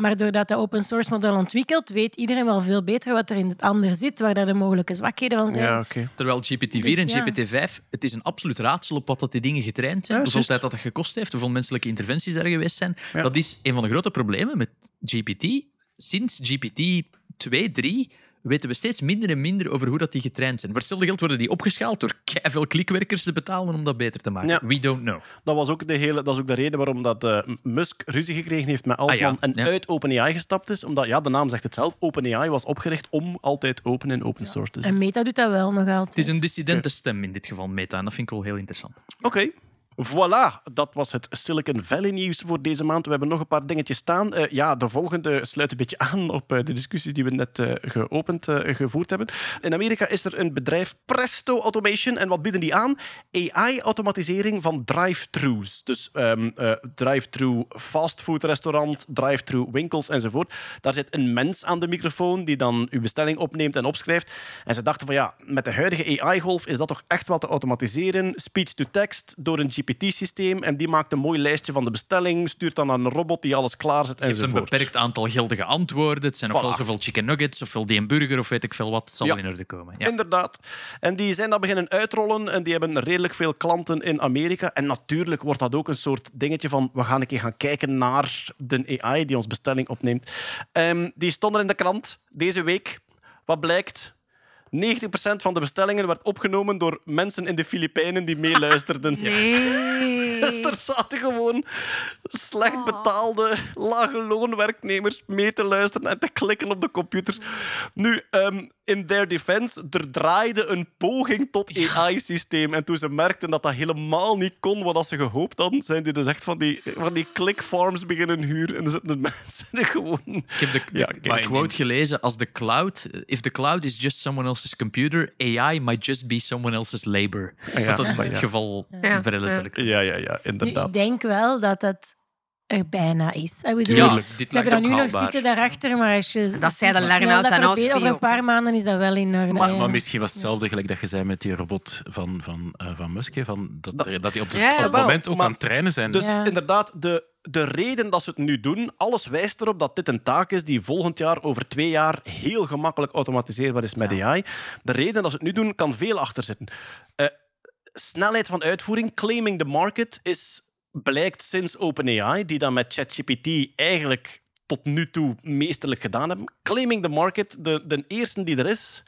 Maar doordat de open source model ontwikkelt, weet iedereen wel veel beter wat er in het ander zit, waar daar de mogelijke zwakheden van zijn. Ja. Terwijl GPT-4 Dus en ja. GPT-5, het is een absoluut raadsel op wat dat die dingen getraind zijn, Ja, hoeveel tijd dat het gekost heeft, hoeveel menselijke interventies er geweest zijn. Ja. Dat is een van de grote problemen met GPT. Sinds GPT 2, 3 weten we steeds minder en minder over hoe dat die getraind zijn. Voor hetzelfde geld worden die opgeschaald door veel klikwerkers te betalen om dat beter te maken. Ja. We don't know. Dat, was ook de hele, dat is ook de reden waarom dat, eh, Musk ruzie gekregen heeft met Altman Ah, ja. en Ja. uit OpenAI gestapt is. Omdat, ja, de naam zegt het zelf, OpenAI was opgericht om altijd open en open source te zijn. En Meta doet dat wel nog altijd. Het is een dissidente stem in dit geval, Meta, en dat vind ik wel heel interessant. Oké. Voilà, dat was het Silicon Valley nieuws voor deze maand. We hebben nog een paar dingetjes staan. Eh, ja, de volgende sluit een beetje *laughs* aan op eh, de discussie die we net eh, geopend, gevoerd hebben. In Amerika is er een bedrijf, Presto Automation. En wat bieden die aan? AI-automatisering van drive-thrus. Dus ehm eh, drive-thru fastfoodrestaurant, drive-thru winkels enzovoort. Daar zit een mens aan de microfoon die dan uw bestelling opneemt en opschrijft. En ze dachten van ja, met de huidige AI-golf is dat toch echt wel te automatiseren. Speech-to-text door een GPT-systeem. En die maakt een mooi lijstje van de bestelling, stuurt dan aan een robot die alles klaarzet Je hebt een enzovoort. beperkt aantal geldige antwoorden. Het zijn ofwel Voilà. zoveel chicken nuggets, ofwel die hamburger, of weet ik veel wat. Het zal Ja. in orde komen. Ja. Inderdaad. En die zijn dat beginnen uitrollen en die hebben redelijk veel klanten in Amerika. En natuurlijk wordt dat ook een soort dingetje van we gaan een keer gaan kijken naar de AI die ons bestelling opneemt. Ehm, die stonden in de krant deze week. Wat blijkt? 90% van de bestellingen werd opgenomen door mensen in de Filipijnen die meeluisterden. Nee. *laughs* er zaten gewoon slecht betaalde, lage loonwerknemers mee te luisteren en te klikken op de computer. Nu, ehm, in their defense, er draaide een poging tot AI-systeem. En toen ze merkten dat dat helemaal niet kon wat ze gehoopt hadden, zijn die dus echt van die, van die clickfarms beginnen huren. En dan zitten de *laughs* mensen er gewoon... Ik heb de, Ja, de quote gelezen als de cloud... If the cloud is just someone else's computer, AI might just be someone else's labor. Ja, Wat dat in maar dit ja. geval Ja, vrij letterlijk Ja, ja, ja, Nu, inderdaad. ik denk wel dat dat er bijna is. Ik bedoel, Ja, ze dit hebben dat ook nu nog zitten daarachter, maar als je Dat zij de uit verbeter- ausspielen. Over een paar maanden is dat wel in orde. Maar, maar misschien was het hetzelfde gelijk dat je zei met die robot van, van, eh, van Musk. Van dat, Dat- dat die op, het- Ja, ja. op het Wel, moment ook maar- aan het trainen zijn. Dus Ja. inderdaad, de, de reden dat ze het nu doen, alles wijst erop dat dit een taak is die volgend jaar, over twee jaar, heel gemakkelijk automatiseerbaar is met AI. De reden dat ze het nu doen, kan veel achter zitten. Eh, snelheid van uitvoering, claiming the market, is, blijkt sinds OpenAI, die dat met ChatGPT eigenlijk tot nu toe meesterlijk gedaan hebben. Claiming the market, de, de eerste die er is,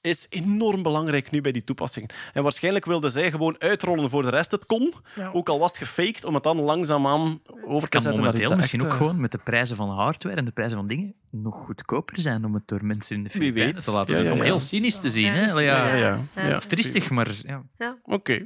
is enorm belangrijk nu bij die toepassing. En waarschijnlijk wilden zij gewoon uitrollen voor de rest. Het kon, Ja. ook al was het gefaked, om het dan langzaamaan over te kan zetten naar iets misschien echt, ook eh, gewoon met de prijzen van hardware en de prijzen van dingen nog goedkoper zijn om het door mensen in de Filipijnen te laten Ja, ja, Om heel cynisch te zien. Ja, hè? is het, Ja, Ja, ja, Ja. ja. Het is triestig, maar ja. Oké.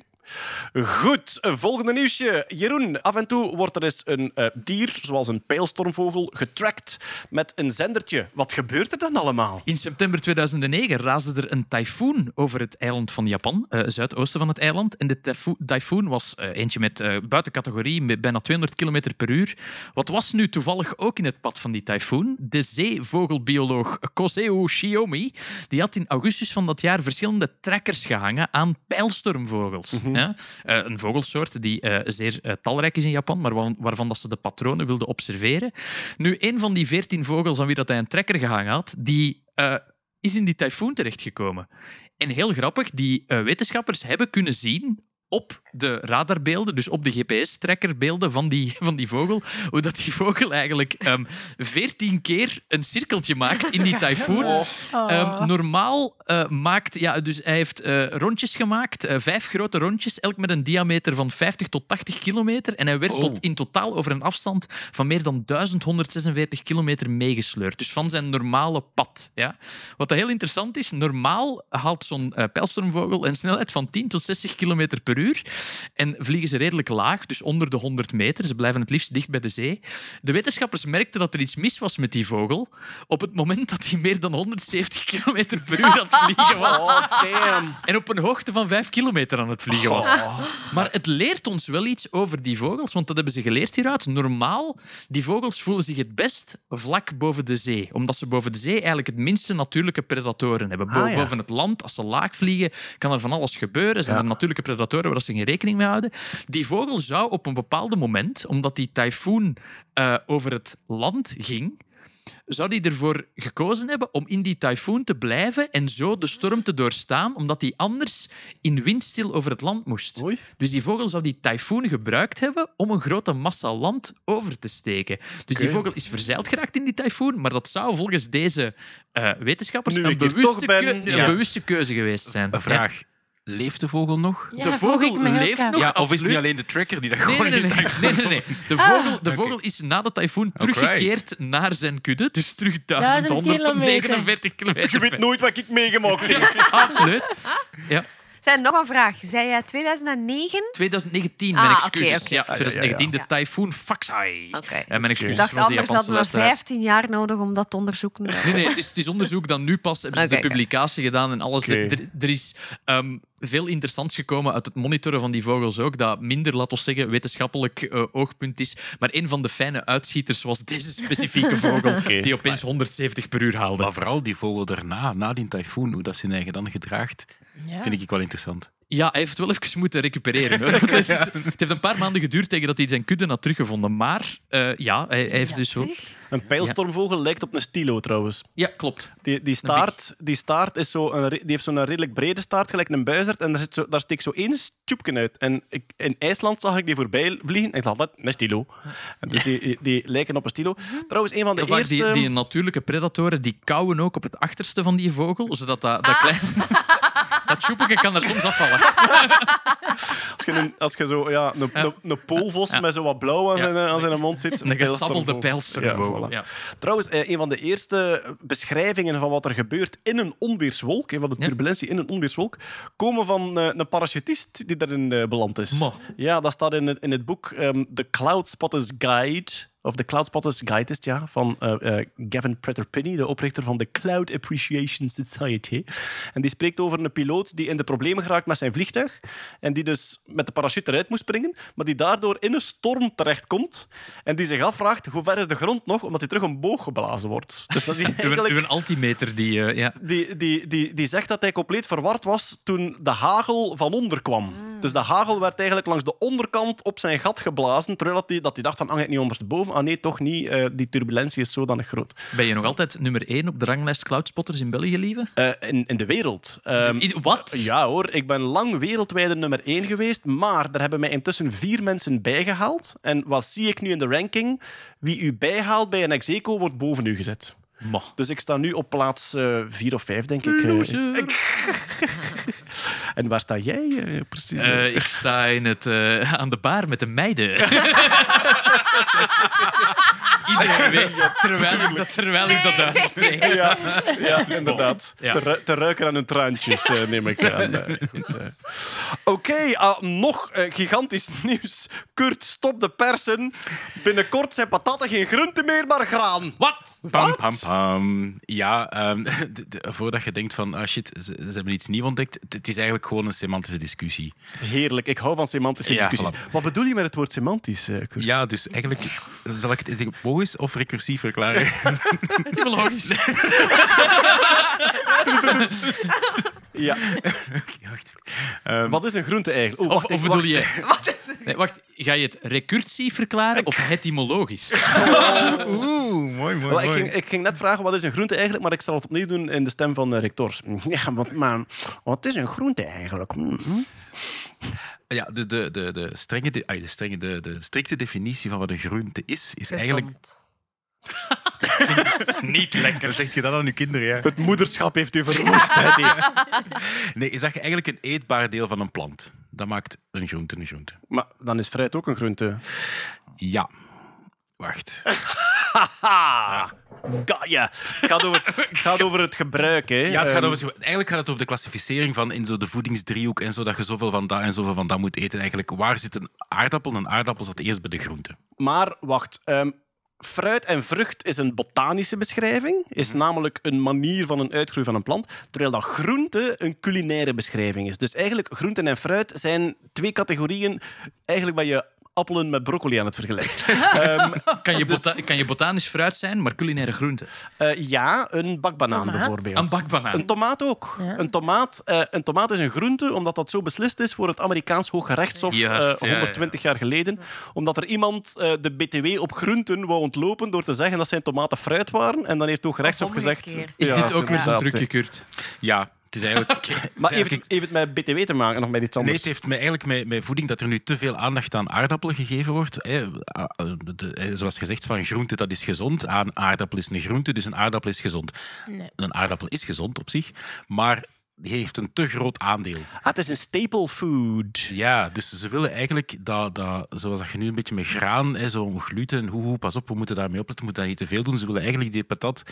Goed, volgende nieuwsje. Jeroen, af en toe wordt er eens een eh, dier, zoals een pijlstormvogel, getracked met een zendertje. Wat gebeurt er dan allemaal? In september 2009 raasde er een tyfoon over het eiland van Japan, eh, zuidoosten van het eiland. En de tyfo- tyfoon was eh, eentje met buitencategorie, met bijna 200 km per uur. Wat was nu toevallig ook in het pad van die tyfoon? De zeevogelbioloog Koseo Shiomi die had in augustus van dat jaar verschillende trackers gehangen aan pijlstormvogels. Ja? Eh, een vogelsoort die eh, zeer eh, talrijk is in Japan, maar wa- waarvan dat ze de patronen wilden observeren. Nu, een van die veertien vogels aan wie dat hij een tracker gehangen had, die is in die tyfoon terechtgekomen. En heel grappig, die wetenschappers hebben kunnen zien op de radarbeelden, dus op de GPS-trekkerbeelden van die, van die vogel, hoe dat die vogel eigenlijk ehm, veertien keer een cirkeltje maakt in die tyfoon. Oh. Ehm, normaal eh, maakt... Ja, dus hij heeft eh, rondjes gemaakt, eh, vijf grote rondjes, elk met een diameter van 50 tot 80 kilometer. En hij werd Oh. tot, in totaal over een afstand van meer dan 1146 kilometer meegesleurd. Dus van zijn normale pad. Ja? Wat heel interessant is, normaal haalt zo'n pijlstormvogel een snelheid van 10 tot 60 kilometer per uur. En vliegen ze redelijk laag, dus onder de 100 meter. Ze blijven het liefst dicht bij de zee. De wetenschappers merkten dat er iets mis was met die vogel op het moment dat hij meer dan 170 kilometer per uur aan het vliegen was. Oh, damn. En op een hoogte van 5 kilometer aan het vliegen was. Maar het leert ons wel iets over die vogels, want dat hebben ze geleerd hieruit. Normaal, die vogels voelen zich het best vlak boven de zee. Omdat ze boven de zee eigenlijk het minste natuurlijke predatoren hebben. Bo- Ah, ja. Boven het land, als ze laag vliegen, kan er van alles gebeuren. Zijn er natuurlijke predatoren waar ze geen rekening mee houden. Die vogel zou op een bepaald moment, omdat die tyfoon eh, over het land ging, zou die ervoor gekozen hebben om in die tyfoon te blijven en zo de storm te doorstaan, omdat hij anders in windstil over het land moest. Oei. Dus die vogel zou die tyfoon gebruikt hebben om een grote massa land over te steken. Dus die vogel is verzeild geraakt in die tyfoon, maar dat zou volgens deze eh, wetenschappers Nu een bewuste, toch ben, keu- ja. een bewuste keuze geweest zijn. Een vraag. Leeft de vogel nog? Ja, de vogel leeft nog. Ja, of is het niet alleen de tracker die dat Nee, gewoon nee, nee, in nee, nee, nee, nee. De Ah. vogel, de vogel is na de tyfoon teruggekeerd naar zijn kudde. Dus terug Duizend 1149 kilometer. Je weet nooit wat ik meegemaakt heb. Absoluut. Ja. Zijn nog een vraag. Zei jij 2009? 2019, Ah, mijn oké, excuses. oké. Ja, ja, ja. 2019, Ja. de tyfoon Faxai. Oké. Eh, mijn excuses Ik dacht voor anders Japanse hadden we luisteraars. 15 jaar nodig om dat te onderzoeken. Nee, nee, het is, het is onderzoek dat nu pas hebben ze Oké, de oké. publicatie gedaan en alles. Oké. Er, er- er is ehm, veel interessants gekomen uit het monitoren van die vogels ook, dat minder, laten we zeggen, wetenschappelijk eh, oogpunt is. Maar een van de fijne uitschieters was deze specifieke vogel, *laughs* die opeens 170 per uur haalde. Maar vooral die vogel daarna, na die tyfoon, hoe dat zijn eigen dan gedraagt, Ja. vind ik wel interessant. Ja, hij heeft wel even moeten recupereren. Hoor. *laughs* Het, is- het heeft een paar maanden geduurd tegen dat hij zijn kudde had teruggevonden. Maar eh, ja, hij, hij heeft dus. En Een pijlstormvogel lijkt op een stilo trouwens. Ja, klopt. Die, die, staart, die staart is zo een, die heeft zo'n redelijk brede staart, gelijk een buizerd. En daar, zit zo, daar steekt zo één stjoepje uit. En ik, in IJsland zag ik die voorbij vliegen. En ik dacht, dat een stilo. En dus die, die lijken op een stilo. Trouwens, een van de eerste... die, die natuurlijke predatoren die kauwen ook op het achterste van die vogel, zodat dat, Ah. *laughs* dat klein... Dat kan er soms afvallen. *laughs* Als je, een, als je zo, ja, een, een, een poolvos Ja. met zo wat blauw aan, Ja. zijn, aan zijn mond zit. Een gesabbelde pijlstormvogel. Ja, voilà. Ja. Trouwens, eh, een van de eerste beschrijvingen van wat er gebeurt in een onweerswolk, eh, van de turbulentie in een onweerswolk, komen van eh, een parachutist die daarin beland is. Mo. Ja, dat staat in het, in het boek ehm, The Cloud Spotters Guide. Of de Cloud Spotters Guide is ja, van eh, eh, Gavin Prather-Pinney, de oprichter van de Cloud Appreciation Society. En die spreekt over een piloot die in de problemen geraakt met zijn vliegtuig. En die dus met de parachute eruit moest springen, maar die daardoor in een storm terechtkomt. En die zich afvraagt, hoe ver is de grond nog, omdat hij terug een boog geblazen wordt. Dus dat die *laughs* Uw, eigenlijk... uw altimeter, die... eh, ja. Die, die, die, die zegt dat hij compleet verward was toen de hagel van onder kwam. Dus de hagel werd eigenlijk langs de onderkant op zijn gat geblazen, terwijl dat hij, dat hij dacht van, hang ik niet ondersteboven? Ah nee, toch niet. Eh, die turbulentie is zodanig groot. Ben je nog altijd nummer 1 op de ranglijst Cloudspotters in België, lieve? Eh, in, in de wereld. I- Wat? ja hoor, ik ben lang wereldwijde nummer 1 geweest, maar er hebben mij intussen vier mensen bijgehaald. En wat zie ik nu in de ranking? Wie u bijhaalt bij een execo wordt boven u gezet. Mo. Dus ik sta nu op plaats eh, vier of vijf, denk ik. *laughs* *laughs* en waar sta jij eh, precies? Eh, ik sta in het, eh, aan de bar met de meiden. *laughs* *laughs* Iedereen weet, terwijl ik dat, terwijl ik dat uitspreek. *laughs* ja, ja, inderdaad. Ja. Te, ru- te ruiken aan hun traantjes, eh, neem ik aan. *laughs* Eh, goed, eh. Oké, ah, nog gigantisch nieuws. Kurt, stop de persen. Binnenkort zijn patatten geen groente meer, maar graan. Wat? Pam, pam, pam. Ja, ehm, de- de- voordat je denkt van, ah shit, ze, ze hebben iets nieuws ontdekt. Het- is eigenlijk gewoon een semantische discussie. Heerlijk, ik hou van semantische Ja, discussies. Wat bedoel je met het woord semantisch, Kurt? Ja, dus eigenlijk zal ik het etymologisch of recursief verklaren. *laughs* Etymologisch. Ja. Oké, wacht. Ehm, Wat is een groente eigenlijk? Of, wacht of bedoel je... *laughs* Nee, wacht. Ga je het recursief verklaren of etymologisch? *laughs* Oeh, mooi, mooi, ik, ging, ik ging net vragen wat is een groente eigenlijk, maar ik zal het opnieuw doen in de stem van de rectors. Ja, wat, maar wat is een groente eigenlijk? Mhm. Ja, de, de, de, de, strenge, de, de, strenge de, de strikte definitie van wat een groente is, is eigenlijk... *laughs* Niet lekker. Zegt je dat aan je kinderen, ja? Het moederschap heeft u verwoest. hè, die. *laughs* Nee, is dat eigenlijk een eetbaar deel van een plant. Dat maakt een groente een groente. Maar dan is fruit ook een groente. Ja. Wacht. *laughs* Ga- ja. Het gaat over, het gaat over het gebruik. Hè. Ja, het gaat Ehm, over, eigenlijk gaat het over de klassificering van in zo de voedingsdriehoek en zo, dat je zoveel van dat en zoveel van dat moet eten. Eigenlijk, waar zit een aardappel? Een aardappel zat eerst bij de groente. Maar wacht. ehm, fruit en vrucht is een botanische beschrijving. Is namelijk een manier van een uitgroei van een plant. Terwijl dat groente een culinaire beschrijving is. Dus eigenlijk groenten en fruit zijn twee categorieën. Eigenlijk ben je appelen met broccoli aan het vergelijken. *laughs* Ehm, Kan je, bota- kan je botanisch fruit zijn, maar culinaire groente? eh, ja, een bakbanaan Tomaat. bijvoorbeeld. Een bakbanaan. Een tomaat ook. Ja. Een, tomaat, eh, een tomaat is een groente, omdat dat zo beslist is voor het Amerikaans Hooggerechtshof Juist, eh, ja, ja. 120 jaar geleden. Omdat er iemand eh, de BTW op groenten wou ontlopen door te zeggen dat zijn tomaten fruit waren. En dan heeft het Hooggerechtshof Of gezegd... Is Ja, dit ook weer zo'n trucje, Kurt? Ja, het is eigenlijk... *laughs* het is Maar heeft eigenlijk- het, heeft het met BTW te maken, nog met iets Nee, anders? het heeft mij eigenlijk met, met voeding dat er nu te veel aandacht aan aardappelen gegeven wordt. Hè. De- zoals gezegd, van groente dat is gezond. Aan aardappel is een groente, dus een aardappel is gezond. Nee. Een aardappel is gezond op zich, maar die heeft een te groot aandeel. Ah, het is een staple food. Ja, dus ze willen eigenlijk dat, dat zoals dat je nu een beetje met graan, hè, zo gluten en hoe, hoe, pas op, we moeten daarmee opletten, we moeten dat niet te veel doen. Ze willen eigenlijk die patat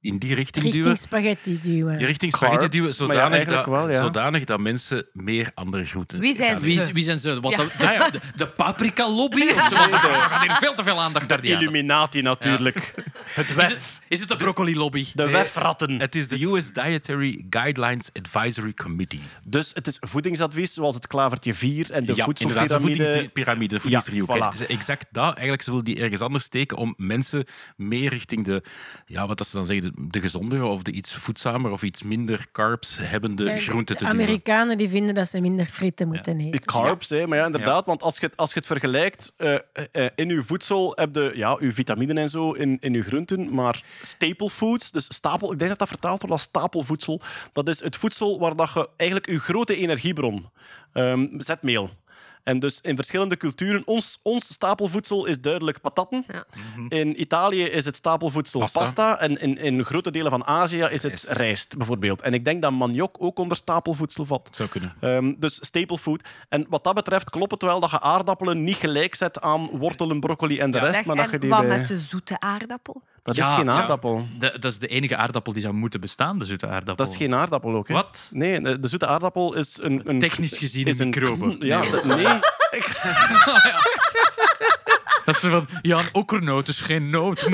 in die richting, duwen. Richting spaghetti duwen. Ja, richting spaghetti Carbs, duwen, maar ja, zodanig, eigenlijk dat, wel, ja. zodanig dat mensen meer andere groenten Wie zijn gaan ze? Wie, wie zijn ze? Wat, ja, de, de paprika-lobby? Of zo? Want er gaat hier veel te veel aandacht naar die aan. Illuminati natuurlijk. Het Is wef. het, is het de broccoli-lobby? De wefratten. Het is de US Dietary Guidelines Advisory Committee. Dus het is voedingsadvies, zoals het klavertje 4 en de ja, inderdaad, de voedingspyramide, de voedingsdriehoek. Ja, hè. voilà. Het is exact dat. Eigenlijk ze willen die ergens anders steken om mensen meer richting de, ja, wat dat ze dan zeggen, de, de gezondere of de iets voedzamer of iets minder carbs hebbende Zijn groenten te de doen. Amerikanen die vinden dat ze minder frieten moeten eten. Carbs, hè, maar ja, inderdaad. Want als je, het- als je het vergelijkt, eh, eh, in je voedsel heb je ja, je vitaminen en zo in, in je groenten, maar staple foods, dus stapel, ik denk dat dat vertaald wordt als stapelvoedsel, dat is het voedsel waar dat je eigenlijk je grote energiebron, ehm zetmeel. En dus in verschillende culturen, ons, ons stapelvoedsel is duidelijk patatten. Ja. In Italië is het stapelvoedsel pasta. Pasta. En in, in grote delen van Azië is het Rijst. rijst, bijvoorbeeld. En ik denk dat maniok ook onder stapelvoedsel valt. Zou kunnen. Ehm, dus staple food. En wat dat betreft klopt het wel dat je aardappelen niet gelijk zet aan wortelen, broccoli en de rest. Zeg, maar dat en je die wat bij- met de zoete aardappel? Dat Ja, is geen aardappel. De- dat is de enige aardappel die zou moeten bestaan, de zoete aardappel. Dat is geen aardappel ook. Hè? Wat? Nee, de, de zoete aardappel is een... een Technisch gezien is een microbe. Ja, Nee. nee. *laughs* *laughs* Dat is van, ja, een okkernoot is geen noot. *laughs*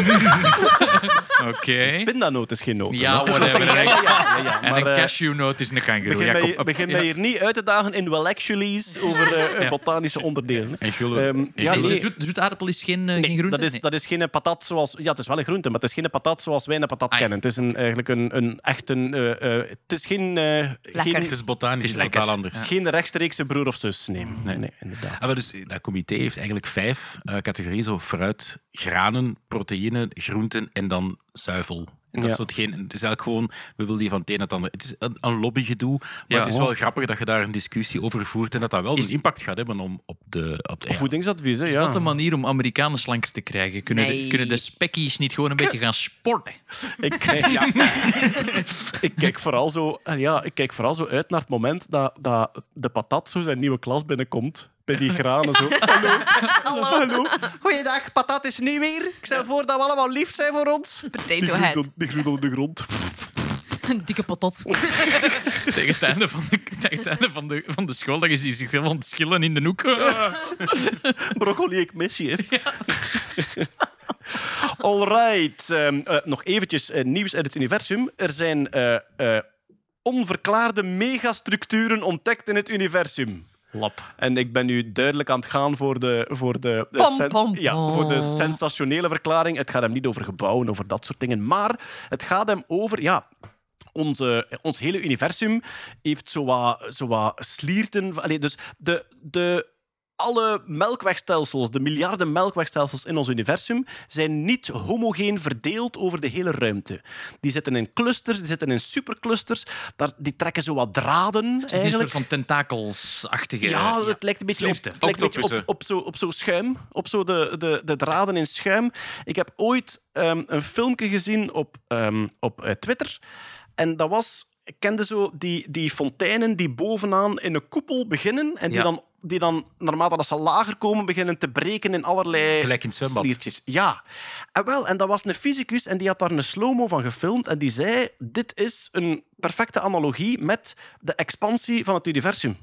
Oké. Pindanoot is geen noot. Ja, whatever. *laughs* Ja, ja, ja, ja, En maar, een eh, cashewnoot is een kangaroo. Begin Ja, mij, kom op. begin mij Ja. hier niet uit te dagen in well actuallys over eh, Ja. botanische onderdelen. En Gulle, Ehm, en ja, de, zoet, de zoete aardappel is geen, eh, Nee, geen groente? dat is, Nee. dat is geen patat zoals... Ja, het is wel een groente, maar het is geen patat zoals wij een patat Ah, ja. kennen. Het is een, eigenlijk een, een echt een... eh, eh, het is geen... eh, geen het is botanisch, het is lekker. totaal anders. Geen rechtstreekse broer of zus, nee. Nee, nee inderdaad. Ah, maar dus, dat comité heeft eigenlijk vijf eh, categorieën: zo fruit, granen, proteïne, groenten en dan zuivel. En dat Ja. is hetgeen, het is eigenlijk gewoon, we willen die van het een naar het ander. Het is een, een lobbygedoe, maar Ja. het is wel grappig dat je daar een discussie over voert en dat dat wel Is- een impact gaat hebben om, op de... Op de. Voedingsadvies, hè, Is dat de manier om Amerikanen slanker te krijgen? Kunnen, de, kunnen de spekkies niet gewoon een beetje gaan sporten? Ik, kijk, ja. *laughs* ik, kijk vooral zo, ja, ik kijk vooral zo uit naar het moment dat, dat de patat zo zijn nieuwe klas binnenkomt. Bij die granen zo. *laughs* Hallo. Hallo. Goeiedag, patat is nu weer. Ik stel voor dat we allemaal lief zijn voor ons. Die Potato head. op- die groeit op de grond. Een dikke patat. *laughs* Tegen het einde van de, tegen het einde van de, van de school, dat je ziet zich van het schillen in de hoek. *laughs* Broccoli, ik mis je. Alright. ehm, eh, nog eventjes eh, nieuws uit het universum. Er zijn eh, eh, onverklaarde megastructuren ontdekt in het universum. Lap. En ik ben nu duidelijk aan het gaan voor de, voor de, de, Pom, sen- pom, ja, voor de pom. sensationele verklaring. Het gaat hem niet over gebouwen, over dat soort dingen. Maar het gaat hem over... Ja, onze, ons hele universum heeft zo wat, zo wat slierten. Allee, dus de, de, alle melkwegstelsels, de miljarden melkwegstelsels in ons universum, zijn niet homogeen verdeeld over de hele ruimte. Die zitten in clusters, die zitten in superclusters. Daar, die trekken zo wat draden. Het is een soort van tentakels-achtige... Ja, het lijkt een beetje, op, het lijkt een beetje op, op, zo, op zo schuim. Op zo de, de, de draden in schuim. Ik heb ooit ehm, een filmpje gezien op, ehm, op eh, Twitter. En dat was... Ik kende zo die, die fonteinen die bovenaan in een koepel beginnen. En die, Ja. dan, die dan, naarmate dat ze lager komen, beginnen te breken in allerlei Gelijk in sliertjes. Ja. En, wel, en dat was een fysicus en die had daar een slow-mo van gefilmd. En die zei, dit is een perfecte analogie met de expansie van het universum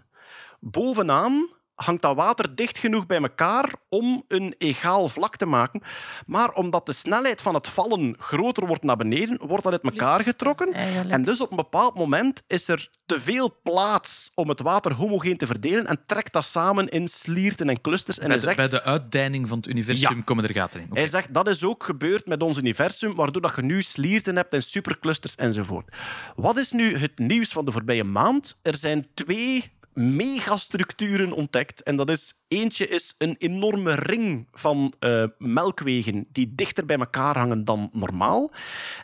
bovenaan hangt dat water dicht genoeg bij elkaar om een egaal vlak te maken. Maar omdat de snelheid van het vallen groter wordt naar beneden, wordt dat uit elkaar getrokken. Eigenlijk. En dus op een bepaald moment is er te veel plaats om het water homogeen te verdelen en trekt dat samen in slierten en clusters. En Bij hij de, zegt, bij de uitdijning van het universum Ja. komen er gaten in. Hij zegt dat is ook gebeurd met ons universum, waardoor dat je nu slierten hebt en superclusters enzovoort. Wat is nu het nieuws van de voorbije maand? Er zijn twee megastructuren ontdekt. En dat is, eentje is een enorme ring van eh, melkwegen die dichter bij elkaar hangen dan normaal.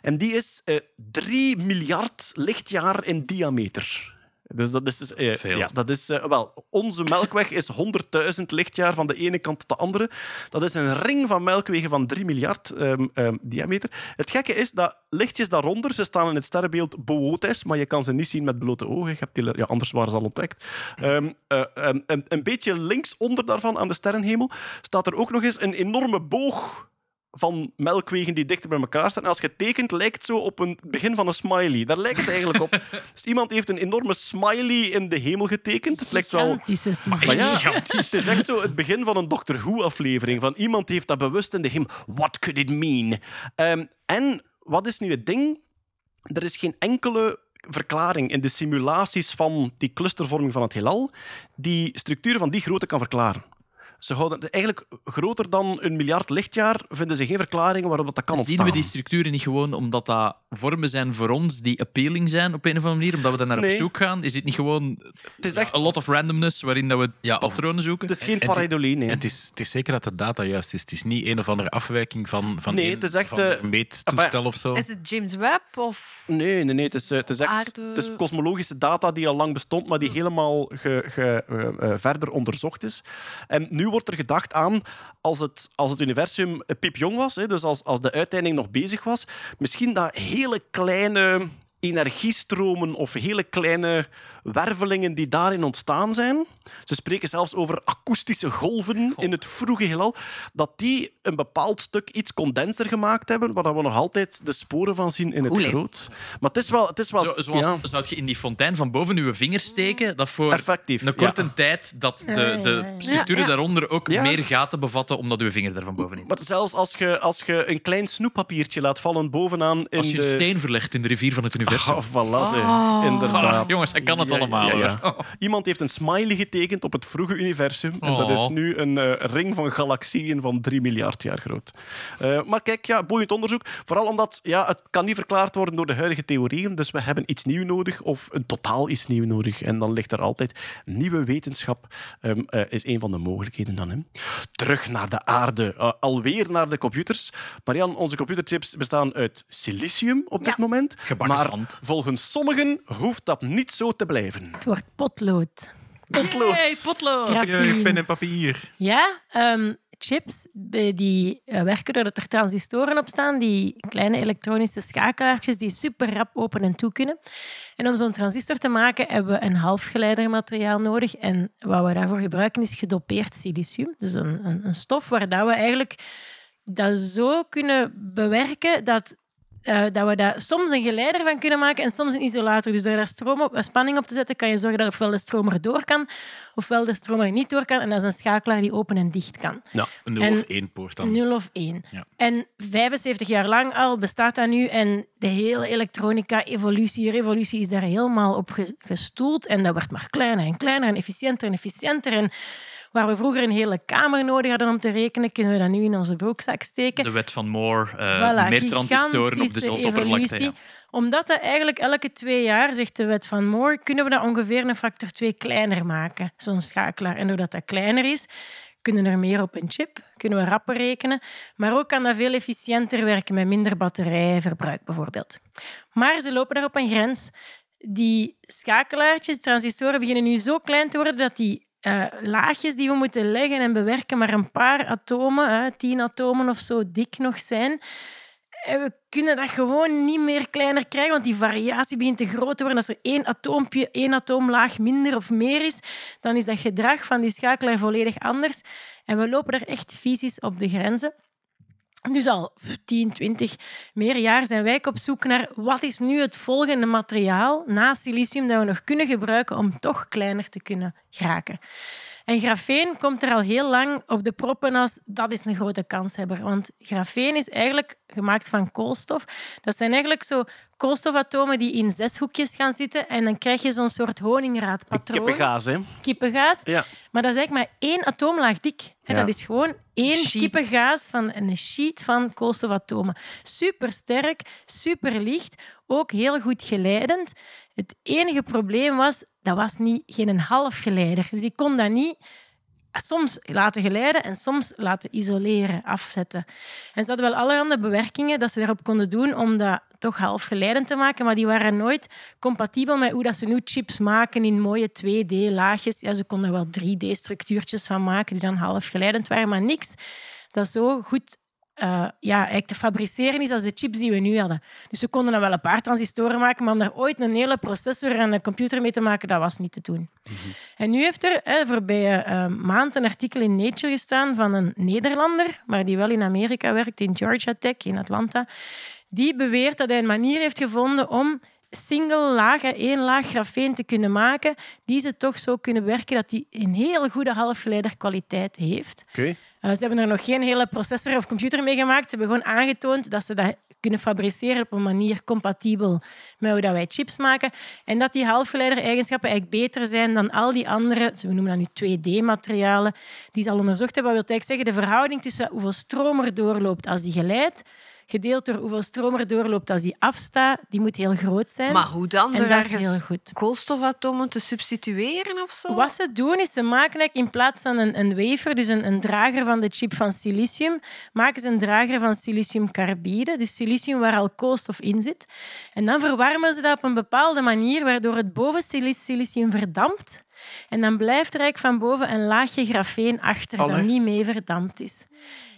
En die is eh 3 miljard lichtjaar in diameter. Dus dat is, dus, eh, Veel. ja, dat is eh, wel, onze melkweg is 100.000 lichtjaar van de ene kant tot de andere. Dat is een ring van melkwegen van 3 miljard ehm, ehm, diameter. Het gekke is dat lichtjes daaronder, ze staan in het sterrenbeeld Boötes, maar je kan ze niet zien met blote ogen. Je hebt die, ja, anders waren ze al ontdekt. Ehm, eh, een, een beetje linksonder daarvan aan de sterrenhemel staat er ook nog eens een enorme boog van melkwegen die dichter bij elkaar staan. En als je het tekent, lijkt het zo op een begin van een smiley. Daar lijkt het eigenlijk op. *laughs* Dus iemand heeft een enorme smiley in de hemel getekend. Het lijkt wel... Gigantische smile. Maar ja, het is echt zo het begin van een Doctor Who-aflevering. Van iemand heeft dat bewust in de hemel. What could it mean? Ehm, en wat is nu het ding? Er is geen enkele verklaring in de simulaties van die clustervorming van het heelal die structuren van die grootte kan verklaren. Ze houden het eigenlijk groter dan een miljard lichtjaar, vinden ze geen verklaringen waarop dat kan ontstaan. Zien we die structuren niet gewoon omdat dat vormen zijn voor ons die appealing zijn op een of andere manier? Omdat we daar naar op zoek gaan? Is dit niet gewoon Het is echt... a lot of randomness waarin dat we Ja, patronen zoeken? Het is geen En- en- pareidolie, nee. Het is, het is zeker dat de data juist is. Het is niet een of andere afwijking van, van, Nee, een, het is echt, van eh, een meettoestel of zo. Is het James Webb of... Nee, nee, nee. Het is, eh, het is echt Aarde- het is kosmologische data die al lang bestond, maar die helemaal ge- ge- eh, verder onderzocht is. En nu wordt er gedacht aan, als het, als het universum piepjong was, hè, dus als, als de uiteinding nog bezig was, misschien dat hele kleine energiestromen of hele kleine wervelingen die daarin ontstaan zijn. Ze spreken zelfs over akoestische golven in het vroege heelal. Dat die een bepaald stuk iets condenser gemaakt hebben, waar we nog altijd de sporen van zien in het groot. Maar het is wel... Het is wel Zo, zoals ja, zou je in die fontein van boven je vinger steken, dat voor effectief. een korte tijd dat de, de structuren Ja, ja. daaronder ook Ja. meer gaten bevatten, omdat uw vinger er van boven. Maar zelfs als je, als je een klein snoeppapiertje laat vallen bovenaan in Als je de... een steen verlegt in de rivier van het universum. Oh, voilà, zeg. inderdaad. Jongens, hij kan het Ja, allemaal, ja, ja. hoor. Iemand heeft een smiley getekend op het vroege universum. En dat Oh. is nu een eh, ring van galaxieën van 3 miljard jaar groot. Eh, maar kijk, ja, boeiend onderzoek. Vooral omdat ja, het kan niet verklaard worden door de huidige theorieën. Dus we hebben iets nieuws nodig of een totaal iets nieuws nodig. En dan ligt er altijd nieuwe wetenschap. ehm, eh, is een van de mogelijkheden dan. Hè. Terug naar de aarde. Alweer naar de computers. Marian, onze computerchips bestaan uit silicium op dit moment. Gebakken maar volgens sommigen hoeft dat niet zo te blijven. Het wordt potlood. Potlood. Hey, potlood! Pen en papier. Ja, ehm, chips eh, die eh, werken doordat er transistoren op staan, die kleine elektronische schakelaartjes die super rap open en toe kunnen. En om zo'n transistor te maken hebben we een halfgeleidermateriaal nodig. En wat we daarvoor gebruiken is gedopeerd silicium. Dus een, een, een stof waar dat we eigenlijk dat zo kunnen bewerken dat, eh, dat we daar soms een geleider van kunnen maken en soms een isolator. Dus door daar stroom op, spanning op te zetten, kan je zorgen dat ofwel de stroom er door kan, ofwel de stroom er niet door kan. En dat is een schakelaar die open en dicht kan. Ja. Een 0 En- of 1 poort dan. 0 of 1. Ja. En 75 jaar lang al bestaat dat nu. En de hele elektronica-evolutie, revolutie is daar helemaal op ge- gestoeld. En dat wordt maar kleiner en kleiner en efficiënter en efficiënter. En waar we vroeger een hele kamer nodig hadden om te rekenen, kunnen we dat nu in onze broekzak steken. De wet van Moore, eh, Voilà, meer transistoren op dezelfde oppervlakte. Ja. Omdat dat eigenlijk elke twee jaar, zegt de wet van Moore, kunnen we dat ongeveer een factor 2 kleiner maken, zo'n schakelaar. En doordat dat kleiner is, kunnen er meer op een chip, kunnen we rapper rekenen, maar ook kan dat veel efficiënter werken met minder batterijverbruik bijvoorbeeld. Maar ze lopen daar op een grens. Die schakelaartjes, transistoren, beginnen nu zo klein te worden dat die eh, laagjes die we moeten leggen en bewerken maar een paar atomen, hè, tien atomen of zo dik nog zijn. En we kunnen dat gewoon niet meer kleiner krijgen, want die variatie begint te groot te worden. Als er één atoompje, één atoomlaag minder of meer is, dan is dat gedrag van die schakelaar volledig anders. En we lopen daar echt fysisch op de grenzen. Dus al 10, 20 meer jaar zijn wij op zoek naar wat is nu het volgende materiaal na silicium dat we nog kunnen gebruiken om toch kleiner te kunnen geraken. En grafeen komt er al heel lang op de proppen als dat is een grote kanshebber. Want grafeen is eigenlijk gemaakt van koolstof. Dat zijn eigenlijk zo koolstofatomen die in zes hoekjes gaan zitten en dan krijg je zo'n soort honingraadpatroon. Kippengaas, hè? Kippengaas. Ja. Maar dat is eigenlijk maar één atoomlaag dik. Hè, Ja. Dat is gewoon één Sheet. kippengaas van een sheet van koolstofatomen. Super sterk, super licht, ook heel goed geleidend. Het enige probleem was, dat was niet, geen half geleider. Dus ik kon dat niet soms laten geleiden en soms laten isoleren, afzetten. En ze hadden wel allerhande bewerkingen dat ze daarop konden doen om dat toch half geleidend te maken, maar die waren nooit compatibel met hoe dat ze nu chips maken in mooie 2D-laagjes. Ja, ze konden wel 3D-structuurtjes van maken die dan half geleidend waren, maar niks dat zo goed eh, ja, eigenlijk te fabriceren is als de chips die we nu hadden. Dus we konden dan wel een paar transistoren maken, maar om daar ooit een hele processor en een computer mee te maken, dat was niet te doen. En nu heeft er hè, voorbije eh, maand een artikel in Nature gestaan van een Nederlander, maar die wel in Amerika werkt, in Georgia Tech, in Atlanta. Die beweert dat hij een manier heeft gevonden om single laag, één laag grafeen te kunnen maken, die ze toch zo kunnen werken dat die een heel goede halfgeleiderkwaliteit heeft. Oké. Uh, ze hebben er nog geen hele processor of computer mee gemaakt. Ze hebben gewoon aangetoond dat ze dat kunnen fabriceren op een manier compatibel met hoe dat wij chips maken. En dat die halfgeleider-eigenschappen eigenlijk beter zijn dan al die andere, we noemen dat nu 2D-materialen, die ze al onderzocht hebben. Dat wil eigenlijk zeggen de verhouding tussen hoeveel stroom er doorloopt als die geleidt, gedeeld door hoeveel stroom er doorloopt als die afstaat, die moet heel groot zijn. Maar hoe dan? En dat is ergens heel goed. koolstofatomen te substitueren of zo? Wat ze doen, is ze maken in plaats van een, een wafer, dus een, een drager van de chip van silicium, maken ze een drager van siliciumcarbide, dus silicium waar al koolstof in zit. En dan verwarmen ze dat op een bepaalde manier, waardoor het boven silicium verdampt. En dan blijft er eigenlijk van boven een laagje grafeen achter Allee. dat niet mee verdampt is.